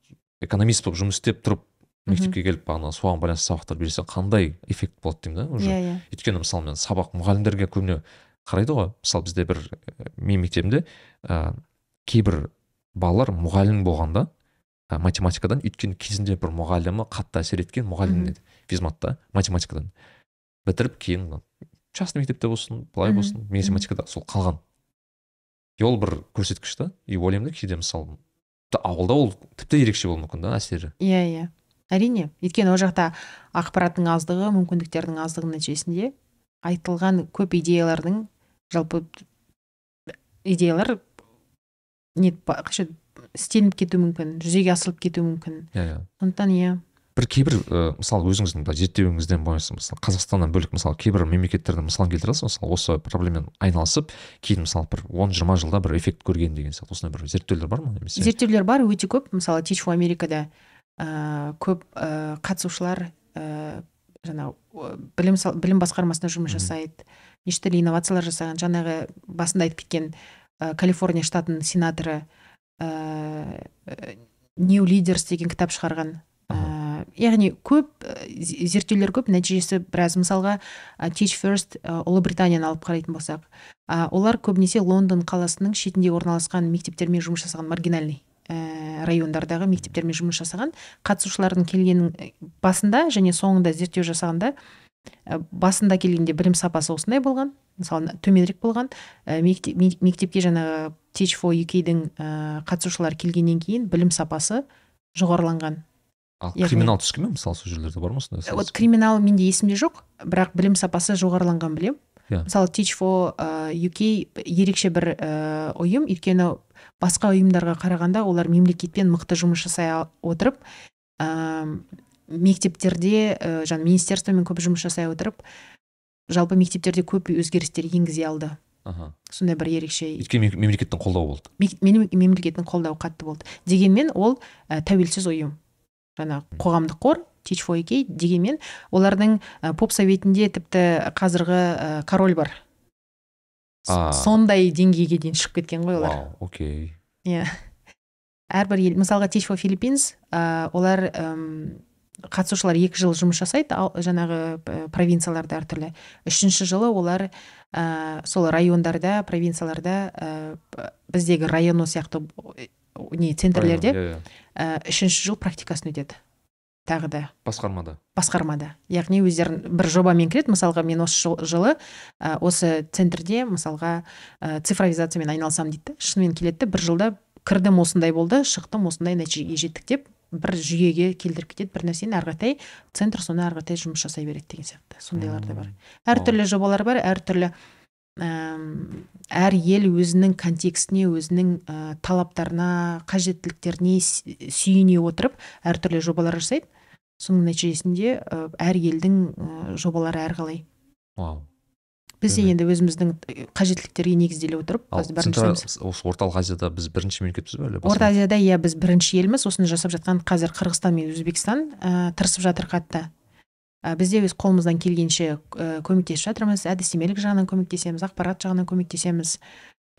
экономист болып жұмыс істеп тұрып мектепке келіп бағана соған байланысты сабақтар берсе қандай эффект болады деймін да уже? Иә иә. Өйткені мысалы мен сабақ мұғалімдерге көбіне қарайды ғой. Мысалы бізде бір ә, менің мектебімде ә, кейбір балалар мұғалім болғанда математикадан өйткені кезінде бір мұғалімі қатты әсер еткен мұғалім еді физматта математикадан. Бітіріп кейін частный мектепте болсын былай болсын математикада сол қалған и ол бір көрсеткіш та и ойлаймын да кейде мысалы ауылда ол тіпті ерекше болуы мүмкін да әсері. Иә иә. Әрине өйткені ол жақта ақпараттың аздығы мүмкіндіктердің аздығы нәтижесінде айтылған көп идеялардың жалпы идеялар не қанша істелініп кетуі мүмкін жүзеге асырылып кетуі мүмкін. Иә иә. Сондықтан иә. Бір кейбір ә, мысалы өзіңіздің былай зерттеуіңізден бойынша мысалы қазақстаннан бөлек мысалы кейбір мемлекеттердің мысалын келтіре аласыз ба? мысалы осы проблемамен айналысып кейін мысалы бір он жиырма жылда бір эффект көрген деген сияқты осындай бір зерттеулер бар ма немесе? Зерттеулер бар өте көп. Мысалы for америкада ә, көп ә, қатысушылар ә, жаңағы білім сал- білім басқармасында жұмыс жасайды. Неше түрлі инновациялар жасаған. Жаңағы басында айтып кеткен ә, калифорния штатының сенаторы. Ә, new leaders деген кітап шығарған. Ә, яғни көп зе- зерттеулер көп нәтижесі біраз. Мысалға ә, teach first ұлыбританияны алып қарайтын болсақ олар көбінесе лондон қаласының шетінде орналасқан мектептермен жұмыс жасаған маргинальный ә, райондардағы мектептермен жұмыс жасаған қатысушылардың келгенін басында және соңында зерттеу жасағанда басында келгенде білім сапасы осындай болған мысалы төменірек болған. Ә, мектеп, ме- мектепке жаңағы teach for uk-дің ә, қатысушылар келгеннен кейін білім сапасы жоғарыланған. Ал яғни- криминал түскен ме? Мысалы сол жерлерде бар ма сондай вот криминал менде есімде жоқ бірақ білім сапасы жоғарыланған білем. Иә. мысалы teach for uk ерекше бір ә, ұйым. Өйткені басқа ұйымдарға қарағанда олар мемлекетпен мықты жұмыс жасай отырып ә, мектептерде ә, жаңағы министерствомен көп жұмыс жасай отырып жалпы мектептерде көп өзгерістер енгізе алды. Аха. Сондай бір ерекше. Өйткені мем- мемлекеттің қолдауы болды. Мемлекеттің қолдауы қатты болды. Дегенмен ол ә, тәуелсіз ұйым. Жаңағы қоғамдық қор teach for дегенмен олардың ә, поп советінде тіпті қазіргі ә, король бар. А. сондай деңгейге дейін шығып кеткен ғой олар. Вау окей. Иә. Әрбір ел мысалға teach for philippines ә, олар қатысушылар екі жыл жұмыс жасайды ал жаңағы провинцияларда әртүрлі үшінші жылы олар ә, сол райондарда провинцияларда ә, біздегі районо сияқты не центрлерде ә, үшінші жыл практикасын өтеді. Тағы да. Басқармада. Басқармада. Яғни өздерін бір жобамен кіреді. Мысалға мен осы жыл- жылы ә, осы центрде мысалға ә, цифровизациямен айналысамын дейді шынымен келеді бір жылда кірдім осындай болды шықтым осындай нәтижеге жеттік деп бір жүйеге келтіріп кетеді бір нәрсені ары қаратай центр соны ары қаратай жұмыс жасай береді деген сияқты. Сондайлар да бар. Әртүрлі жобалар бар әртүрлі әр ел өзінің контекстіне өзінің ә, талаптарына қажеттіліктеріне сүйене отырып әртүрлі жобалар жасайды. Соның нәтижесінде әр елдің жобалары әрқалай вау. Біз енді өзіміздің ә, қажеттіліктерге негізделе отырып біз осы орталық азияда біз бірінші мемлекетпіз ба әлде орта азияда иә біз бірінші елміз. Осыны жасап жатқан қазір қырғызстан мен өзбекстан ә, тырысып жатыр қатты. Ә, біз де өз қолымыздан келгенше ә, көмектесіп жатырмыз әдістемелік жағынан көмектесеміз ақпарат жағынан көмектесеміз.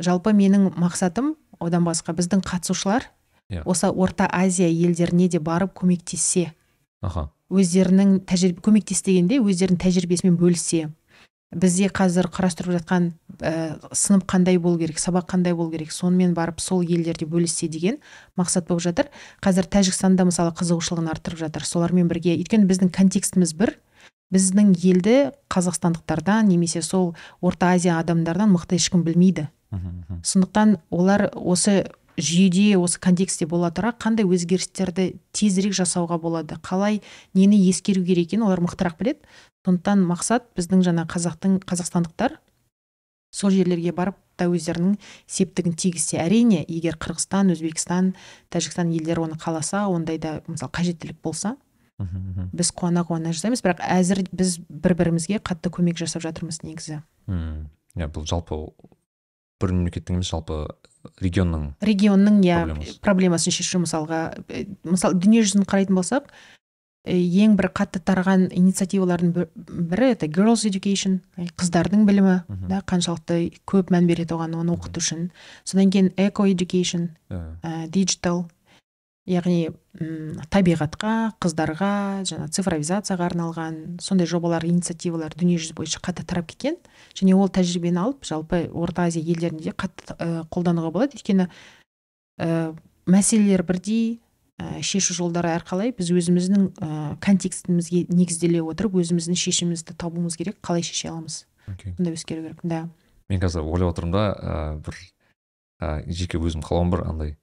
Жалпы менің мақсатым одан басқа біздің қатысушылар Иә. осы орта азия елдеріне де барып көмектессе аха. өздерінің тәжірибе көмектес дегенде өздерінің тәжірибесімен бөліссе бізде қазір қарастырып жатқан ә, сынып қандай болу керек сабақ қандай болу керек сонымен барып сол елдерде бөліссе деген мақсат болып жатыр. Қазір тәжікстанда мысалы қызығушылығын арттырып жатыр. Солармен бірге өйткені біздің контекстіміз бір. Біздің елді қазақстандықтардан немесе сол орта азия адамдардан мықты ешкім білмейді. Сондықтан олар осы жүйеде осы контекстте бола тұра қандай өзгерістерді тезірек жасауға болады? Қалай нені ескеру керек екенін олар мықтырақ біледі. Сондықтан мақсат біздің жаңа қазақтың қазақстандықтар сол жерлерге барып та өздерінің септігін тигізсе. Әрине егер қырғызстан өзбекстан тәжікстан елдері оны қаласа ондайда мысалы қажеттілік болса біз қуана қуана жасаймыз. Бірақ әзір біз бір бірімізге қатты көмек жасап жатырмыз негізі. Мм. иә бұл жалпы бір мемлекеттің емес жалпы регионның регионның иә Проблемасы. проблемасын шешу мысалға э, мысалы дүниежүзін қарайтын болсақ э, ең бір қатты тараған инициативалардың бір- бірі это girls education яғни қыздардың білімі да қаншалықты көп мән береді оған оны оқыту үшін. Содан кейін eco education ә, диджитал яғни м, табиғатқа қыздарға жаңа цифровизацияға арналған сондай жобалар инициативалар дүниежүзі бойынша қатты тарап кеткен. Және ол тәжірибені алып жалпы орта азия елдерінде қатты ә, қолдануға болады. Өйткені ә, мәселелер бірдей ә, шешу жолдары әрқалай біз өзіміздің ә, контекстімізге негізделе отырып өзіміздің шешімімізді табуымыз керек қалай шеше аламыз. Сондай ескеру керек да. Мен қазір ойлап отырмын да ә, бір ә, жеке өзім қалауым бар андай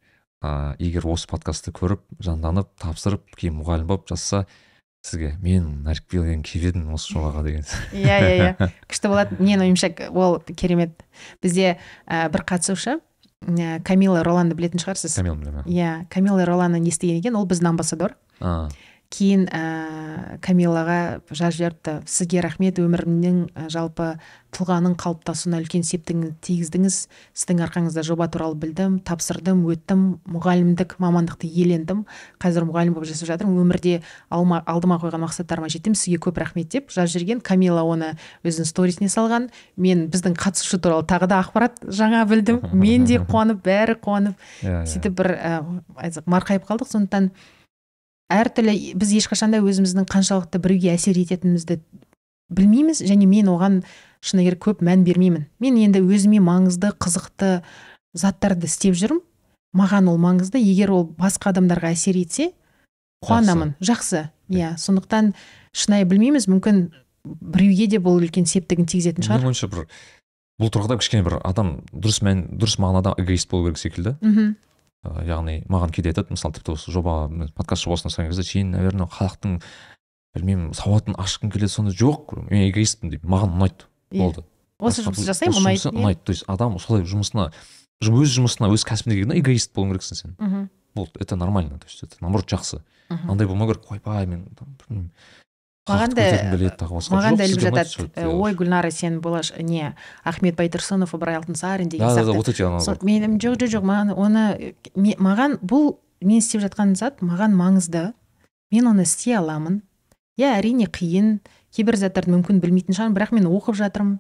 ә, егер осы подкастты көріп жанданып тапсырып кейін мұғалім болып жазса сізге мен нәрікбелден келіп едім осы жобаға деген. Иә иә иә. <laughs> Күшті болады менің ойымша ол керемет. Бізде ә, бір қатысушы ә, камила роланды білетін шығарсыз? Камил білемін иә камила роланы естіген екен? Ол біздің амбассадор. А. кейін ә, камилаға жазып жіберіпті сізге рахмет өмірімнің ә, жалпы тұлғаның қалыптасуына үлкен септігін тигіздіңіз. Сіздің арқаңызда жоба туралы білдім тапсырдым өттім мұғалімдік мамандықты иелендім. Қазір мұғалім болып жасап жатырмын. Өмірде алма, алдыма қойған мақсаттарыма жеттім сізге көп рахмет деп жазып жіберген камила оны өзінің сторисіне салған. Мен біздің қатысушы туралы тағы да ақпарат жаңа білдім. <laughs> Мен де қуанып бәрі қуанып. Иә иә. Сөйтіп бір ә, марқайып қалдық. Сондықтан әртүрлі біз ешқашанда өзіміздің қаншалықты біреуге әсер ететінімізді білмейміз және мен оған шыны керек көп мән бермеймін. Мен енді өзіме маңызды қызықты заттарды істеп жүрмін. Маған ол маңызды. Егер ол басқа адамдарға әсер етсе қуанамын. Жақсы. Иә сондықтан шынайы білмейміз. Мүмкін біреуге де бұл үлкен септігін тигізетін шығар менің ойымша бір бұл тұрғыда кішкене бір адам дұрыс мән дұрыс мағынада эгоист болу керек секілді. Мхм. Яғни маған кейде айтады мысалы тіпті осы жоба подкаст жобасын жасаған кезде сен наверное халықтың білмеймін сауатын ашқың келеді сонда жоқ мен эгоистпін деймін маған ұнайды. Иә. болды. Осы жұмысты жасаймын ұнайды ұнайды. То есть адам солай жұмысына өз жұмысына өз кәсібіне келгенде эгоист болуың керексің сен. Мхм болды это нормально то есть это наоборот жақсы. Мхм. андай болмау керек. Ойбай мен там, білмеймін. Маған да- маған да іліп жатады «Э, ой гүлнара сен болаш не ахмет байтұрсынов ыбырай алтынсарин деген да да вот эти ана Сол- мен жоқ жоқ жоқ маған оны маған бұл мен істеп жатқан зат маған маңызды. Мен оны істей аламын. Иә әрине қиын кейбір заттарды мүмкін білмейтін шығармын бірақ мен оқып жатырмын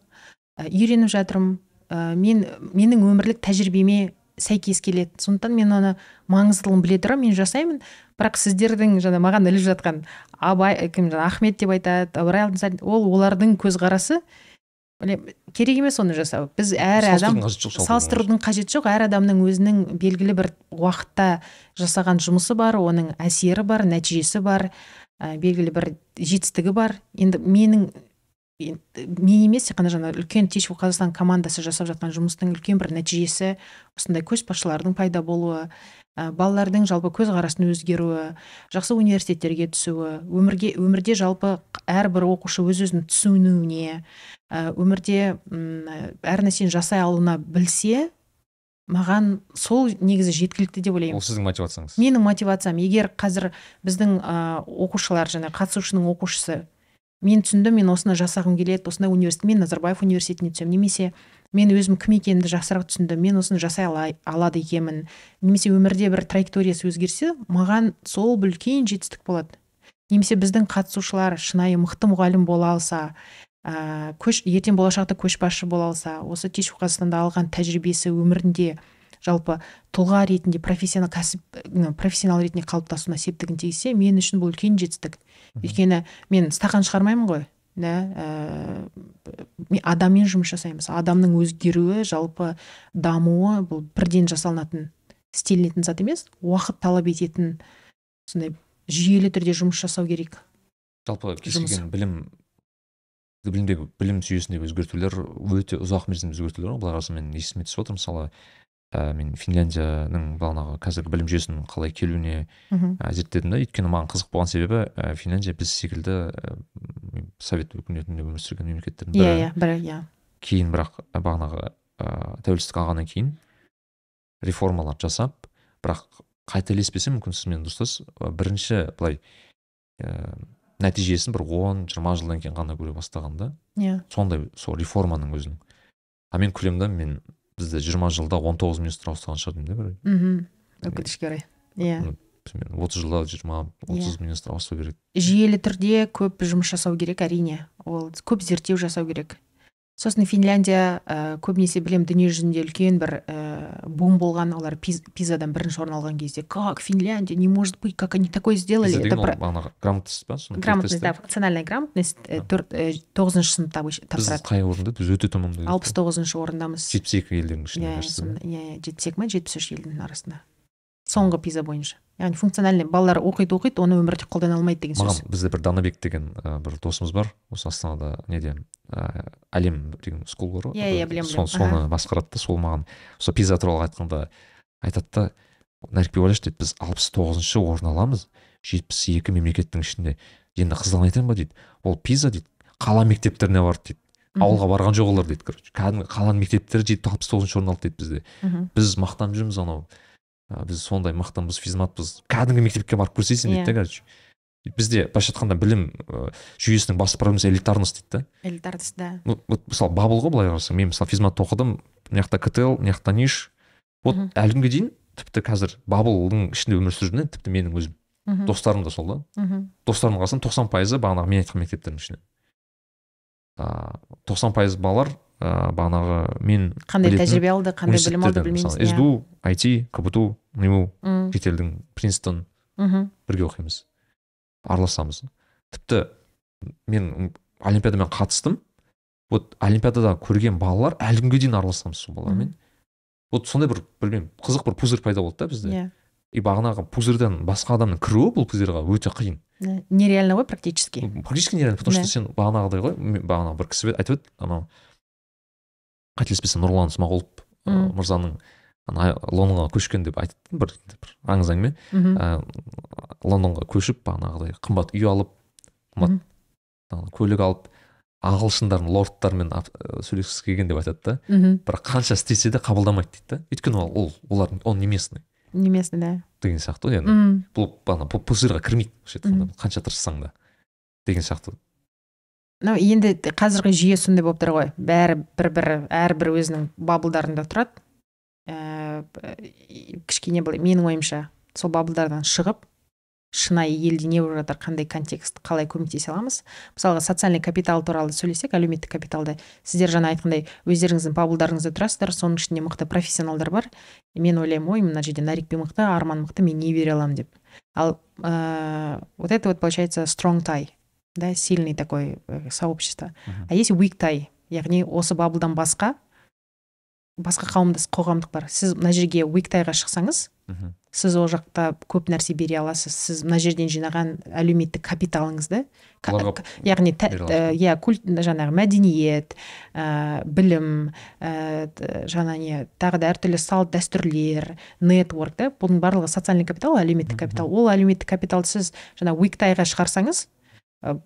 ә, үйреніп жатырмын. Ә, мен менің өмірлік тәжірибеме сәйкес келеді. Сондықтан мен оны маңыздылығын біле тұра мен жасаймын. Бірақ сіздердің жаңа маған іліп жатқан абай кім жаңа ахмет деп айтады ыбырай алтынсарин ол олардың көзқарасы. Білем- керек емес оны жасау. Біз әр адам салыстырудың қажеті жоқ. Әр адамның өзінің белгілі бір уақытта жасаған жұмысы бар оның әсері бар нәтижесі бар ә, белгілі бір жетістігі бар. Енді менің мен емес тек қана жаңа үлкен тич қазақстан командасы жасап жатқан жұмыстың үлкен бір нәтижесі осындай көшбасшылардың пайда болуы ә, балалардың жалпы көзқарасының өзгеруі жақсы университеттерге түсуі өмірге өмірде жалпы әрбір оқушы өз өзін түсінуіне ә, өмірде м, әр нәрсені жасай алуына білсе маған сол негізі жеткілікті деп ойлаймын. Ол сіздің мотивацияңыз. Менің мотивациям егер қазір біздің ә, оқушылар жаңа қатысушының оқушысы мен түсіндім мен осыны жасағым келеді осындай университет мен назарбаев университетіне түсемін. Немесе мен өзім кім екенімді жақсырақ түсіндім. Мен осыны жасай ала- алады екенмін. Немесе өмірде бір траекториясы өзгерсе маған сол бір үлкен жетістік болады. Немесе біздің қатысушылар шынайы мықты мұғалім бола алса ә, көш ертең болашақта көшбасшы бола алса осы тиш қазақстанда алған тәжірибесі өмірінде жалпы тұлға ретінде профессионал кәсіп профессионал ретінде қалыптасуына септігін тигізсе мен үшін бұл үлкен жетістік. Өйткені мен стақан шығармаймын ғой да? Ә, адаммен жұмыс жасаймыз адамның өзгеруі жалпы дамуы бұл бірден жасалынатын істелінетін зат емес уақыт талап ететін сондай жүйелі түрде жұмыс жасау керек. Жалпы кез келген білім білімдегі білім жүйесіндегі өзгертулер өте ұзақ мерзімді өзгертулер ғой. Былай қарасам мен есіме түсіп отыр мысалы ә, мен финляндияның бағанағы қазіргі білім жүйесінің қалай келуіне мхм. ә, зерттедім да. Өйткені маған қызық болған себебі ә, финляндия біз секілді ә, совет өкіметінде өмір сүрген мемлекеттердің иә бірі. иә бір иә. Кейін бірақ ә, бағанағы ә, тәуелсіздік алғаннан кейін реформалар жасап бірақ қателеспесем мүмкін сіз менен дұрыстасыз ә, бірінші былай ә, нәтижесін бір он жиырма жылдан кейін ғана көре бастаған да. Иә. Сондай сол реформаның өзінің. А мен күлемін да мен бізде жиырма жылда он тоғыз министр ауыстырған шығар деймін да бір мхм өкінішке орай. Иә. примерно отыз жылда жиырма отыз министр ауысу керек. Жүйелі түрде көп жұмыс жасау керек әрине. Ол көп зерттеу жасау керек. Сосын финляндия ә, көбінесе білем дүниежүзінде үлкен бір ә, бум болған олар пиз, пизадан бірінші орын алған кезде как финляндия? Не может быть как они такое сделали? Это про- грамотность па грамотность да функциональная грамотность Да. төрт тоғызыншы сыныпта обычно біз тапсырады. қай орында? Біз өте төмен алпыс тоғызыншы орындамыз. Жетпіс екі елдің ішінде иә иә иә жетпіс екі ма жетпіс үш елдің арасында. Соңғы пиза бойынша. Яғни функциональный балалар оқиды оқиды оны өмірде қолдана алмайды деген маған сөз. бізде бір данабек деген ә, бір досымыз бар. Осы астанада неде ә, әлем деген скул бар ғой. Иә, иә, білемін, білемін. соны басқарады да сол маған сол пиза туралы айтқанда айтады да нәрікбек ойлашы дейді біз алпыс тоғызыншы орын аламыз жетпіс екі мемлекеттің ішінде енді қызығын айтайын ба дейді ол пиза дейді қала мектептеріне барды дейді ауылға барған жоқ олар дейді короче кәдімгі қаланың мектептері жетіп алпыс тоғызыншы орын алды дейді бізде. Біз мақтанып жүрміз анау біз сондай мықтымыз физматпыз. Кәдімгі мектепке барып көрсейсің дейді да Иә. короче бізде былайша айтқанда білім ә, жүйесінің басты проблемасы элитарность дейді да. Элитарность да. Ну, вот мысалы бабыл ғой былай қарасаң. Мен мысалы физматта оқыдым мына жақта ктл мына жақта ниш. Вот әлі күнге дейін тіпті қазір бабылдың ішінде өмір сүріп жүрмін тіпті менің өзім мхм, достарым да сол да. Мхм. достарымға қарасам тоқсан пайызы бағанағы мен айтқан мектептердің ішінен ыыы тоқсан пайыз балалар ыыы бағанағы мен қандай тәжірибе алды қандай білім алды білмейміз мысалы иә. сду айти кбту нму шетелдің принстон мгм, бірге оқимыз. Араласамыз. Тіпті мен олимпиадамен қатыстым. Вот олимпиадада көрген балалар әлі күнге дейін араласамыз сол балалармен. Вот сондай бір білмеймін қызық бір пузырь пайда болды да бізде. Иә. И бағанағы пузырьдан басқа адамның кіруі бұл пузырьға өте қиын. Нереально ғой практически. Практически нереально потому что сен бағанағыдай ғой бағана бір кісі айтып еді анау. Қателеспесем нұрлан смағұлов Мм. мырзаның ана лондонға көшкен деп айтты бір, бір аңыз әңгіме. Ә, лондонға көшіп бағанағыдай қымбат үй алып қымбат ана көлік алып ағылшындардың лордтармен ы, сөйлескісі келген деп айтады да. Бірақ қанша істесе де қабылдамайды дейді да. Өйткені ол ол олардың он не местный да. Деген сияқты ғой Мгм, бұл ана бұл пузырьға кірмейді былайша айтқанда, қанша тырыссаң да деген сияқты. Ну енді қазіргі жүйе сондай болып тұр ғой. Бәрі бір бір әрбір өзінің баблдарында тұрады. Ііі кішкене былай менің ойымша сол баблдардан шығып шынайы елде не болып жатыр қандай контекст қалай көмектесе аламыз? Мысалға социальный капитал туралы сөйлесек әлеуметтік капиталды сіздер жаңа айтқандай өздеріңіздің баблдарыңызда тұрасыздар соның ішінде мықты профессионалдар бар. Мен ойлаймын ой мына жерде нарикбек мықты арман мықты мен не бере аламын деп. Ал ыыы вот это вот получается strong tie да сильный такой э, сообщество. А есть weak tie яғни осы баблдан басқа басқа қауымдас қоғамдық бар. Сіз мына жерге weak тайға шықсаңыз мхм. Сіз ол жақта көп нәрсе бере аласыз. Сіз мына жерден жинаған әлеуметтік капиталыңызды яғни иә культ жаңағы мәдениет ә, білім ә, жаңа не тағы да әртүрлі салт дәстүрлер нетворк да? Бұның барлығы социальный капитал әлеуметтік капитал. Ол әлеуметтік капиталды сіз жаңа уиктайға шығарсаңыз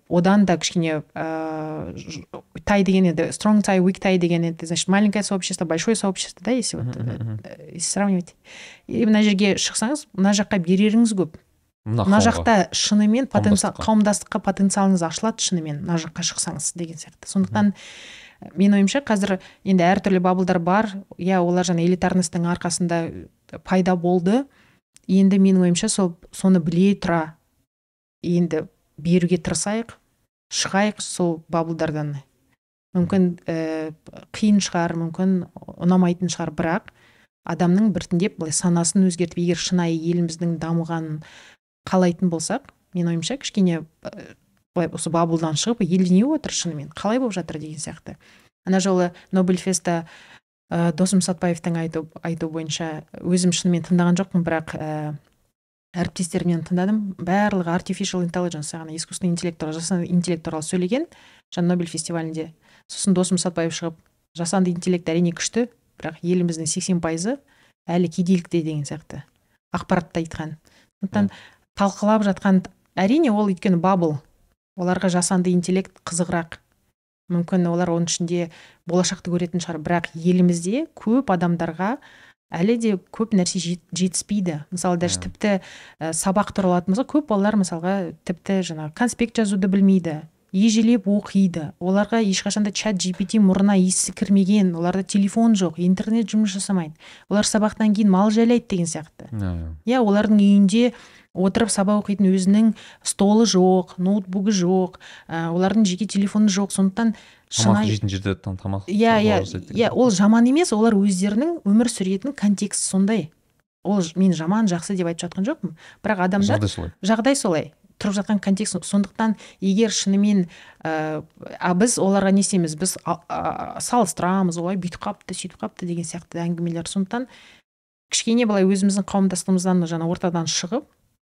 одан да кішкене ә, ж- тай деген енді strong тай weak тай деген это значит маленькое сообщество большое сообщество да если вот э, если сравнивать. И мына жерге шықсаңыз мына жаққа береріңіз көп. Мына жақта шынымен потенциал Қауымдастыққа. потенциалыңыз ашылады шынымен мына жаққа шықсаңыз деген сияқты. Сондықтан э, менің ойымша қазір енді әртүрлі баблдар бар. Иә олар жаңа элитарностьтың арқасында пайда болды. Енді менің ойымша сол соны біле тұра. Енді беруге тырысайық шығайық сол баблдардан мүмкін ә, қиын шығар мүмкін ұнамайтын шығар бірақ адамның біртіндеп былай санасын өзгертіп егер шынайы еліміздің дамығанын қалайтын болсақ менің ойымша кішкене ә, былай осы баблдан шығып елде не жатыр шынымен қалай болып жатыр деген сияқты. Ана жолы нобель феста ә, досым сатпаевтың айту, айту бойынша өзім шынымен тыңдаған жоқпын бірақ ә, әріптестерімнен тыңдадым. Барлығы artificial intelligence яғни искусственный интеллект туралы жасанды интеллект туралы сөйлеген. Жаңа нобель фестивалінде сосын досым сатпаев шығып жасанды интеллект әрине күшті бірақ еліміздің сексен пайызы әлі кедейлікте деген сияқты ақпаратты айтқан. Сондықтан талқылап жатқан әрине ол өйткені бабл оларға жасанды интеллект қызығырақ. Мүмкін олар оның ішінде болашақты көретін шығар. Бірақ елімізде көп адамдарға әлі де көп нәрсе жет- жетіспейді мысалы даже Иә. тіпті ә, сабақ туралы алатын болсақ көп балалар мысалға тіпті жаңағы конспект жазуды білмейді ежелеп оқиды оларға ешқашанда чат gpt мұрнына иісі кірмеген оларда телефон жоқ интернет жұмыс жасамайды олар сабақтан кейін мал жайлайды деген сияқты Иә, иә. иә олардың үйінде отырып сабақ оқитын өзінің столы жоқ ноутбугі жоқ ә, олардың жеке телефоны жоқ. Сондықтан тамақ шынайы жейтін жерде там тамақ иә иә иә ол жаман емес олар өздерінің өмір сүретін контекст сондай. Ол мен жаман жақсы деп айтып жатқан жоқпын. Бірақ адамдар жағдай солай. жағдай солай. Тұрып жатқан контекст сондықтан егер шынымен ә, а біз оларға не істейміз? Біз а- а- салыстырамыз ой бүйтіп қалыпты сөйтіп қалыпты деген сияқты әңгімелер. Сондықтан кішкене былай өзіміздің қауымдастығымыздан жаңа ортадан шығып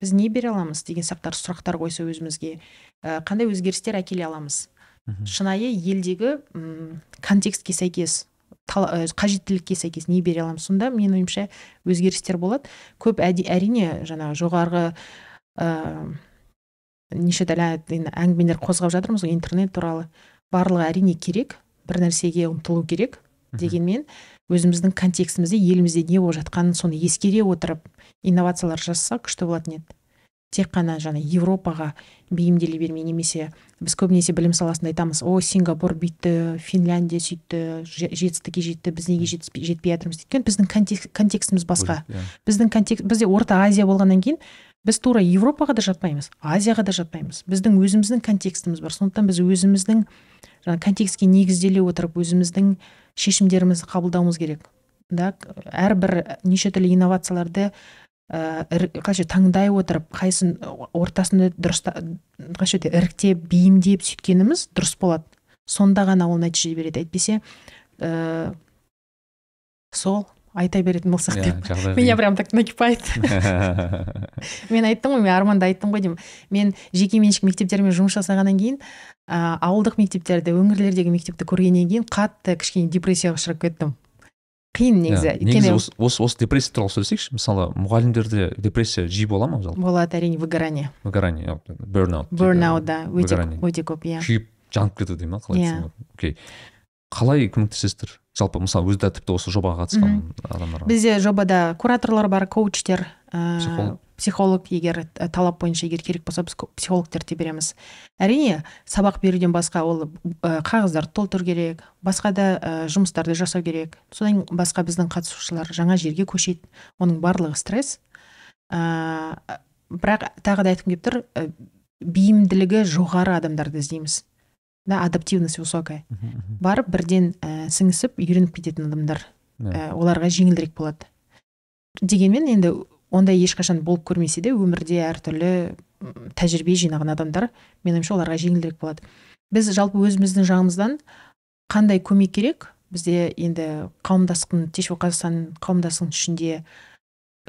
біз не бере аламыз деген сұрақтар сұрақтар қойса өзімізге ә, қандай өзгерістер әкеле аламыз? Мгм. шынайы елдегі м, контекстке сәйкес ә, қажеттілікке сәйкес не бере аламыз? Сонда менің ойымша өзгерістер болады. Көп әди- әрине жаңағы жоғарғы ә, неше түрлі әңгімелер қозғап жатырмыз ғой интернет туралы. Барлығы әрине керек бір нәрсеге ұмтылу керек дегенмен. Өзіміздің контекстімізде елімізде не болып жатқанын соны ескере отырып инновациялар жасаса күшті болатын еді. Тек қана жаңа европаға бейімделе бермей немесе біз көбінесе білім саласында айтамыз о сингапур бүйтті финляндия сөйтті же- жетістікке жетті біз неге жетіспей- жетпей жатырмыз? Өйткені біздің контекст, контекстіміз басқа. Иә. біздің контекст бізде орта азия болғаннан кейін біз тура европаға да жатпаймыз азияға да жатпаймыз. Біздің өзіміздің контекстіміз бар. Сондықтан біз өзіміздің жаңа контекстке негізделе отырып өзіміздің шешімдерімізді қабылдауымыз керек. Да әрбір неше түрлі инновацияларды ір- қалайша таңдай отырып қайсын ортасында дұрыста қалайша іріктеп бейімдеп сөйткеніміз дұрыс болады. Сонда ғана ол нәтиже береді. Әйтпесе ә, сол айта беретін болсақ Иә, деп. меня прям так накипает. <laughs> Мен айттым ғой мен арманда айттым ғой деймін. Мен жеке меншік мектептермен жұмыс жасағаннан кейін ә, ауылдық мектептерді өңірлердегі мектепті көргеннен кейін қатты кішкене депрессияға ұшырап кеттім. Қиын негізі Иә, негізі. өйткені осы осы депрессия туралы сөйлесейікші. Мысалы мұғалімдерде депрессия жиі бола ма жалпы? Болады әрине выгорание. Выгорание бернаут burnout да өте өте көп иә. Күйіп жанып кету дей ма қалай Иә. айтсам. Окей. Қалай көмектесесіздер? Жалпы мысалы өзі тіпті осы жобаға қатысқан адамдарға бізде жобада кураторлар бар коучтер ә, Психолог. психолог егер ә, талап бойынша егер керек болса біз психологтерді береміз. Әрине сабақ беруден басқа ол ә, қағаздарды толтыру керек басқа да ә, жұмыстарды жасау керек. Содан басқа біздің қатысушылар жаңа жерге көшеді оның барлығы стресс. Ә, бірақ тағы да айтқым келіп тұр ә, бейімділігі жоғары адамдарды іздейміз. Да адаптивность высокая. Барып бірден ә, сіңісіп үйреніп кететін адамдар ә, оларға жеңілдірек болады. Дегенмен енді ондай ешқашан болып көрмесе де өмірде әртүрлі тәжірибе жинаған адамдар менің ойымша оларға жеңілдірек болады. Біз жалпы өзіміздің жағымыздан қандай көмек керек? Бізде енді қауымдастықтың течо қазақстан қауымдастығының ішінде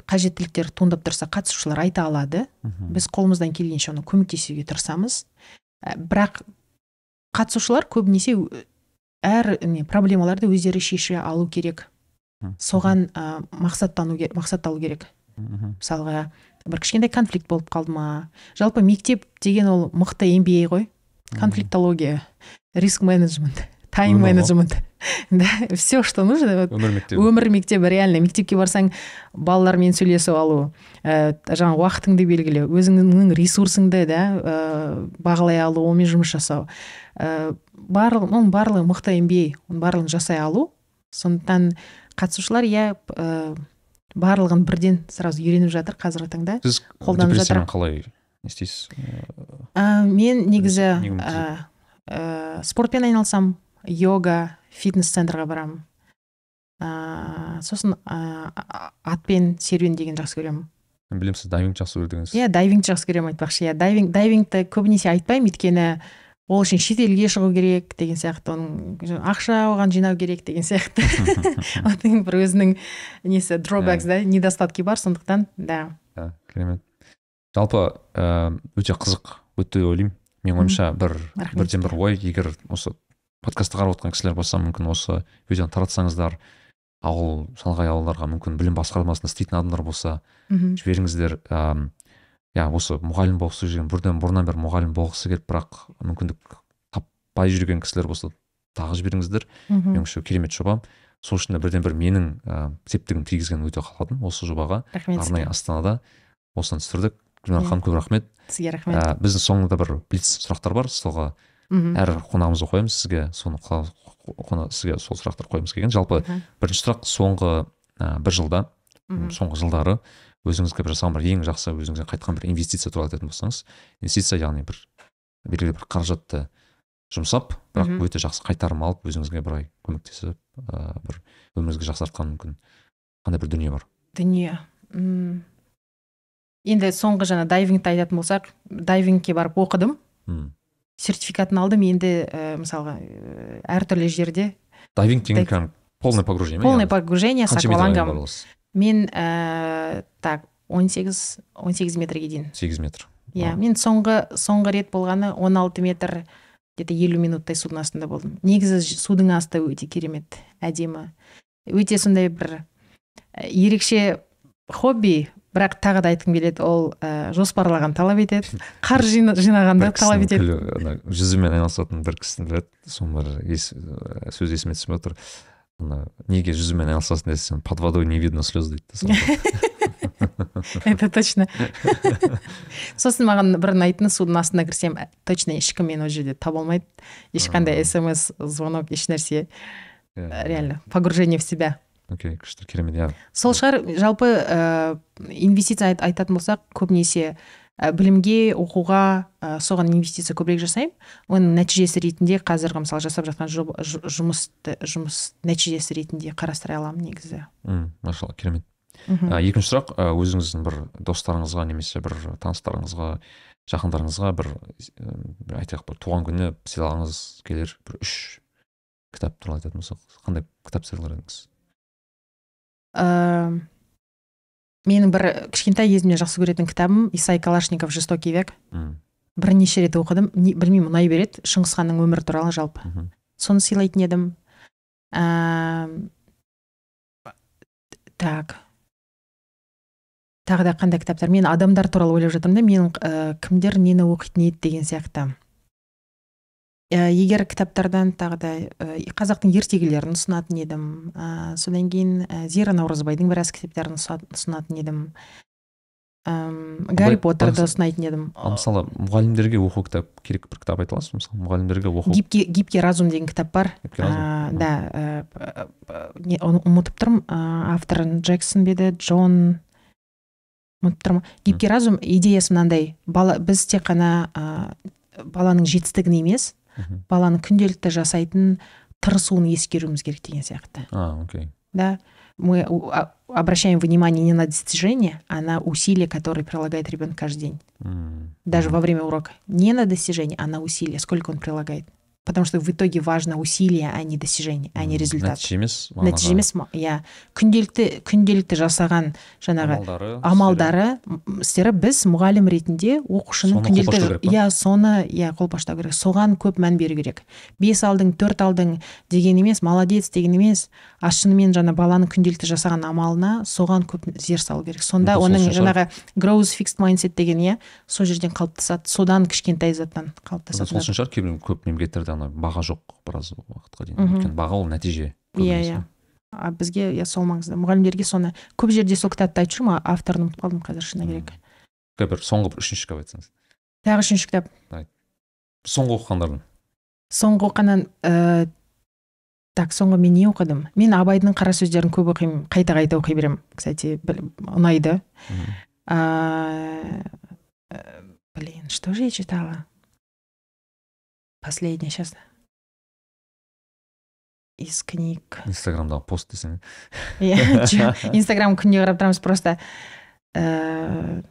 қажеттіліктер туындап тұрса қатысушылар айта алады. Біз қолымыздан келгенше оны көмектесуге тырысамыз. Ә, бірақ қатысушылар көбінесе ö- әр не проблемаларды өздері шеше алу керек. Соған ә, мақсаттану керек мақсатталу керек. Мысалға бір кішкентай конфликт болып қалды ма? Жалпы мектеп деген ол мықты MBA ғой. Конфликтология риск менеджмент. Тайм менеджмент <laughs> да все что нужно вот өмір мектебі. өмір мектебі реально мектепке барсаң балалармен сөйлесіп алу ә, жаңағы уақытыңды белгілеу өзіңнің ресурсыңды да ә, бағалай алу онымен жұмыс жасау. Ә, барлығы оның барлығы мықты MBA оның барлығын жасай алу. Сондықтан қатысушылар иә ә, барлығын бірден сразу үйреніп жатыр қазіргі таңда сіз қолданып жатыр. қалай не істейсіз? Ә, мен негізі ә, ә, спортпен айналысамын. Йога фитнес центрға барамын ә, сосын а- атпен серуен деген жақсы көремін. Мен білемін сіз дайвинг жақсы көрдіңіз. Иә дайвингті жақсы көремін айтпақшы. Иә дайвинг дайвингті көбінесе айтпаймын. Өйткені ол үшін шетелге шығу керек деген сияқты оның ақша оған жинау керек деген сияқты. <laughs> Оның бір өзінің несі дробакс да недостатки бар. Сондықтан да. Иә керемет. Жалпы өте қызық өтті деп ойлаймын. Менің ойымша бір бірден бір ой егер осы подкастты қарап отырған кісілер болса мүмкін осы видеоны таратсаңыздар ауыл шалғай ауылдарға мүмкін білім басқармасында істейтін адамдар болса мхм. жіберіңіздер. Ыыы иә осы мұғалім болғысы жүрген бұрыннан бұрыннан бері мұғалім болғысы келіп бірақ мүмкіндік таппай жүрген кісілер болса тағы жіберіңіздер. Мхм. меніңше керемет жоба. Сол үшін де бірден бір менің ә, септігін тигізген өте қаладым осы жобаға. Рахмет арнайы астанада осыны түсірдік. Гүлнар ханым көп рахмет. Сізге рахмет. Ә, біздің соңында бір блиц сұрақтар бар. Солға мхм. әр қонағымызға қоямыз сізге соны қона- сізге сол сұрақтар қойғымыз келген жалпы Мхм. бірінші сұрақ соңғы ә, бір жылда мхм. соңғы жылдары өзіңізге бір жасаған бір ең жақсы өзіңізге қайтқан бір инвестиция туралы айтатын болсаңыз инвестиция яғни бір белгілі бір қаражатты жұмсап бірақ өте жақсы қайтарым алып өзіңізге бір ай көмектесіп ә, бір өміріңізге жақсартқан мүмкін қандай бір дүние бар дүние М. енді соңғы жаңа дайвингті айтатын болсақ дайвингке барып оқыдым. Сертификатын алдым. Енді ә, мысалға ә, әртүрлі жерде дайвинг деген кәдімгі полное погружение полное погружение с аквалангом мен ә, так 18 18 метрге дейін. Сегіз метр. Иә Вау. мен соңғы соңғы рет болғаны 16 метр где то елу минуттай судың астында болдым. Негізі судың асты өте керемет әдемі. Өте сондай бір ерекше хобби бірақ тағы да айтқым келеді ол ә, жоспарлаған талап етеді. Қар жина- жинағанды талап етеді. ана жүзумен айналысатын бір кісіні біледі соның бір ес, ә, сөзі есіме түсіп отыр. Ана неге жүзумен айналысасың десем под водой не видно слез дейді <laughs> это точно. <laughs> Сосын маған бір ұнайтыны судың астына кірсем ә, точно ешкім мені ол жерде таба алмайды. Ешқандай смс звонок ешнәрсе. Реально погружение в себя окей күшті керемет иә. Сол шығар жалпы ә, инвестиция айт- айтатын болсақ көбінесе ә, білімге оқуға ә, соған инвестиция көбірек жасаймын. Оның нәтижесі ретінде қазіргі мысалы жасап жатқан жұмысты жұмыс нәтижесі ретінде қарастыра аламын негізі. М машалла керемет. Мхм. ә, екінші сұрақ ә, өзіңіздің бір достарыңызға немесе бір таныстарыңызға жақындарыңызға бір, ә, бір айтайық бір туған күні сыйлағыңыз келер бір үш кітап туралы айтатын болсақ қандай кітап сыйлар едіңіз Ә, менің бір кішкентай кезімде жақсы көретін кітабым исай калашников жестокий век М, бірнеше рет оқыдым. Не- білмеймін ұнай береді. Шыңғыс ханның өмірі туралы жалпы. Соны сыйлайтын едім. Әм, так. Тағы да қандай кітаптар? Мен адамдар туралы ойлап жатырмын да. Менің ә, кімдер нені оқитын еді деген сияқты. ә, егер кітаптардан тағы да ә, қазақтың ертегілерін ұсынатын едім ә, содан кейін ә, зира наурызбайдың біраз кітаптарын ұсынатын едім. Әм, гарри поттерді ұсынайтын едім. Ал мысалы мұғалімдерге оқу кітап керек бір кітап айта аласыз ба? мысалы мұғалімдерге оқу гибкий, гибкий разум деген кітап бар. Да не оны ұмытып тұрмын. Авторын джексон бе еді? Джон. Ұмытып тұрмын. Гибкий разум идеясы мынандай. Бала біз тек қана баланың жетістігін емес. баланың күнделікті жасайтын тырысуын ескеруіміз керек деген сияқты а окей да мы у- а- обращаем внимание не на достижения а на усилия которые прилагает ребенок каждый день М, даже мгм. во время урока не на достижения а на усилия сколько он прилагает Потому что в итоге важно усилие а не достижение а не результат. нәтиже емес нәтиже емес иә. Күнделікті күнделікті жасаған жаңағы амалдары істері біз мұғалім ретінде оқушының күнделікті иә соны иә қолпаштау керек. Соған көп мән беру керек. Бес алдың төрт алдың деген емес молодец деген емес а шынымен жаңа баланың күнделікті жасаған амалына соған көп зер салу керек. Сонда сол оның жаңағы growth fixed mindset деген иә сол жерден қалыптасады. Содан кішкентай заттан сол қалыптасады үшін шығар кейбір көп мемлекеттерде ана баға жоқ біраз уақытқа дейін. Өйткені баға ол нәтиже иә иә. А бізге иә сол маңызды. Мұғалімдерге соны көп жерде сол кітапты айтып жүрмін авторын ұмытып қалдым қазір шыны керек. Бір соңғы бір үшінші кітап айтсаңыз. Тағы үшінші кітап. Соңғы оқығандардың. Соңғы оқығаннан ә, так соңғы мен не оқыдым? Мен абайдың қара сөздерін көп оқимын қайта қайта оқи беремін. Кстати ұнайды. А, э, блин что же я читала? Последнее сейчас из книг. Инстаграмдағы пост десең иә <laughs> инстаграм күнде қарап тұрамыз просто а,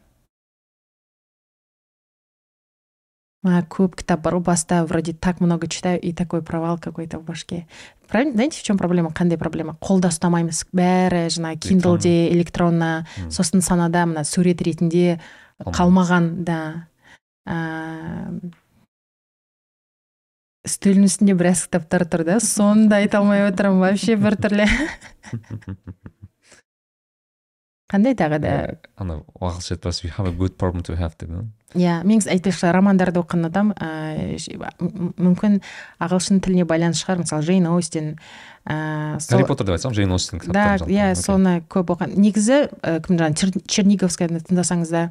көп кітап бар ғой баста вроде так много читаю и такой провал какой то в башке. Правильно знаете в чем проблема? Қандай проблема? Қолда ұстамаймыз бәрі жаңағы киндлде электронно сосын санада мына сурет ретінде Қалмаған. да. Ә, үстелдің үстінде біраз кітаптар тұр да? Соны да айта алмай отырмын вообще біртүрлі қандай тағы да. Ана ағылшынша айтпас we have a good problem to have деп иә? мен айтпақшы романдарды оқыған адам м- мүмкін ағылшын тіліне байланысты шығар. Мысалы джейн остин ә, сол- гарри поттер деп айтсам джейн остин да иә соны көп оқыған негізі ә, кім жаңағы Чер- черниговскаяны тыңдасаңыз да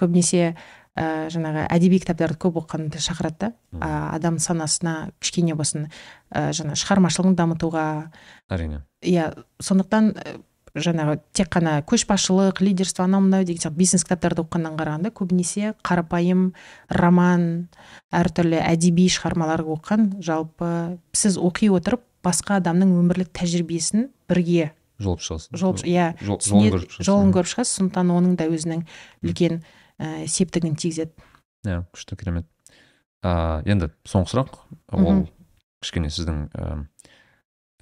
көбінесе ә, жаңағы әдеби кітаптарды көп оқығанды шақырады да. Адам санасына кішкене болсын ә, жаңа шығармашылығын дамытуға. Әрине. Иә сондықтан ә, жаңағы тек қана көшбасшылық лидерство анау мынау деген сияқты бизнес кітаптарды оқығаннан қарағанда көбінесе қарапайым роман әртүрлі әдеби шығармалар оқыған. Жалпы сіз оқи отырып басқа адамның өмірлік тәжірибесін бірге жолып шығасың жол иә жол- шығасың. жолын көріп шығасыз. Сондықтан оның да өзінің үлкен ә, септігін тигізеді. Иә күшті керемет. А, енді соңғы сұрақ ол кішкене сіздің ә,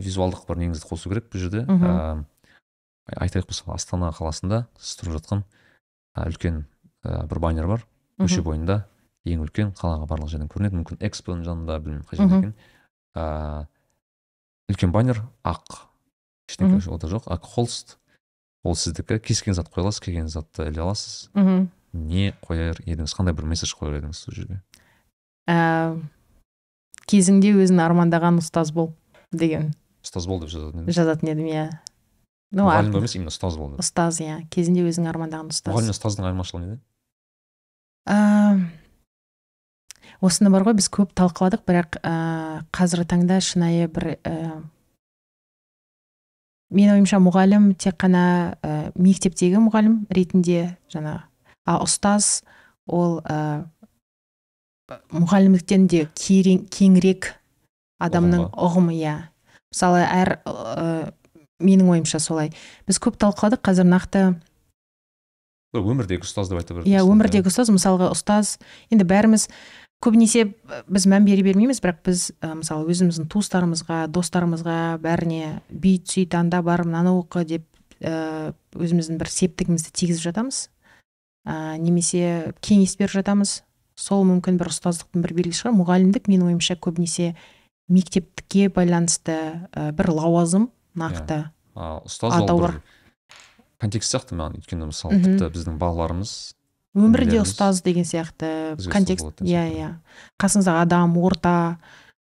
визуалдық бір неңізді қосу керек бұл жерде. Ә, айтайық мысалы астана қаласында сіз тұрып жатқан ә, үлкен ә, бір баннер бар. Көше бойында ең үлкен қалаға барлық жерден көрінеді. Мүмкін экспоның жанында білмеймін қай жерде екен. Ә, үлкен баннер ақ. Ештеңе ода жоқ ақ холст. Ол сіздікі кез келген зат қоя аласыз келген затты іле аласыз. Мхм. Не қояр едіңіз? Қандай бір месседж қояр едіңіз сол жерге? Ә, кезіңде өзің армандаған ұстаз бол деген. Ұстаз бол деп жазатын едіңіз? Жазатын едім иә. Ну мұғалім емес именно ұстаз бол деп? ұстаз иә. Кезінде өзің армандаған ұстаз. Мұғалім мен ұстаздың айырмашылығы неде? Ә, осыны бар ғой біз көп талқыладық бірақ ә, қазіргі таңда шынайы бір ә, менің ойымша мұғалім тек қана ә, мектептегі мұғалім ретінде жаңа а ұстаз ол ә, мұғалімдіктен де кеңірек адамның ұғымы. иә. Мысалы әр ә, менің ойымша солай. Біз көп талқыладық қазір нақты өмірдегі ұстаз деп айта иә өмірдегі ұстаз мысалға ұстаз. Енді бәріміз көбінесе біз мән бере бермейміз бірақ біз ә, мысалы өзіміздің туыстарымызға достарымызға бәріне бүйт сүйт анда бар мынаны оқы деп ә, өзіміздің бір септігімізді тигізіп жатамыз. Ә, немесе кеңес беріп жатамыз. Сол мүмкін бір ұстаздықтың бір белгісі шығар. Мұғалімдік менің ойымша көбінесе мектепке байланысты ә, бір лауазым нақты. А, ұстаз атау ол бар. бір контекст сияқты маған өйткені мысалы тіпті біздің балаларымыз өмірде ұстаз деген сияқты контекст. иә иә. Қасыңыздағы адам орта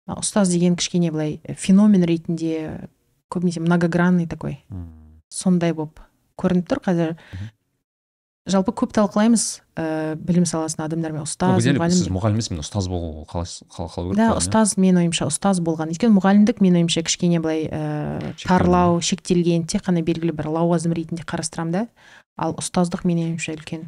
ұстаз деген кішкене былай феномен ретінде көбінесе многогранный такой. Сондай болып көрініп тұр. Қазір. Жалпы көп талқылаймыз. Ә, білім саласының адамдармен ұстаз мұғалім сіз мұғалім емес мен ұстаз болу қалайсыз қал- қалау керек да иә? ұстаз менің ойымша ұстаз болған. Өйткені мұғалімдік менің ойымша кішкене былай ә, тарлау шектелген тек қана белгілі бір лауазым ретінде қарастырамын да. Ал ұстаздық менің ойымша үлкен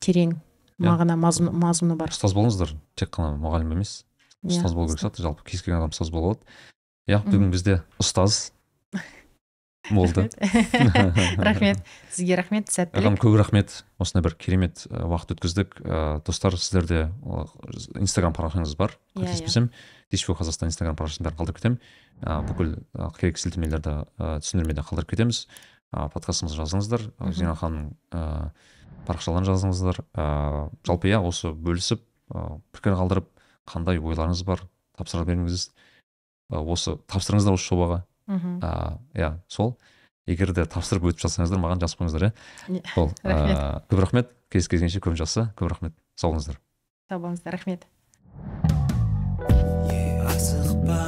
терең Иә. мағына мазмұны, мазмұны бар. Ұстаз болыңыздар. Тек қана мұғалім емес. Иә, ұстаз болу керек сияқты. Жалпы кез келген адам ұстаз бола алады иә бүгін бізде ұстаз болды. <laughs> Рахмет. Сізге рахмет. Сәттілік. Ағам көп рахмет. Осындай бір керемет уақыт өткіздік. Ә, достар сіздерде инстаграм парақшаңыз бар. Иә, иә. қателеспесем дишфо қазақстан инстаграм парақшасын бәрін қалдырып кетемін. Бүкіл керек сілтемелерді ә, түсіндірмеде қалдырып кетеміз. Подкастымызға жазыңыздар. Зина ханымның ә, парақшаларын жазыңыздар. Ә, жалпы иә осы бөлісіп ә, пікір қалдырып қандай ойларыңыз бар тапсырма беріңіз осы тапсырыңыздар осы жобаға. Мхм иә сол. Егер де тапсырып өтіп жатсаңыздар маған жазып қойыңыздар иә. <laughs> Сол <laughs> рахмет. ә, көп рахмет. Кездескенше көп жақсы көп рахмет. Сау болыңыздар. Сау болыңыздар рахмет. Асықпа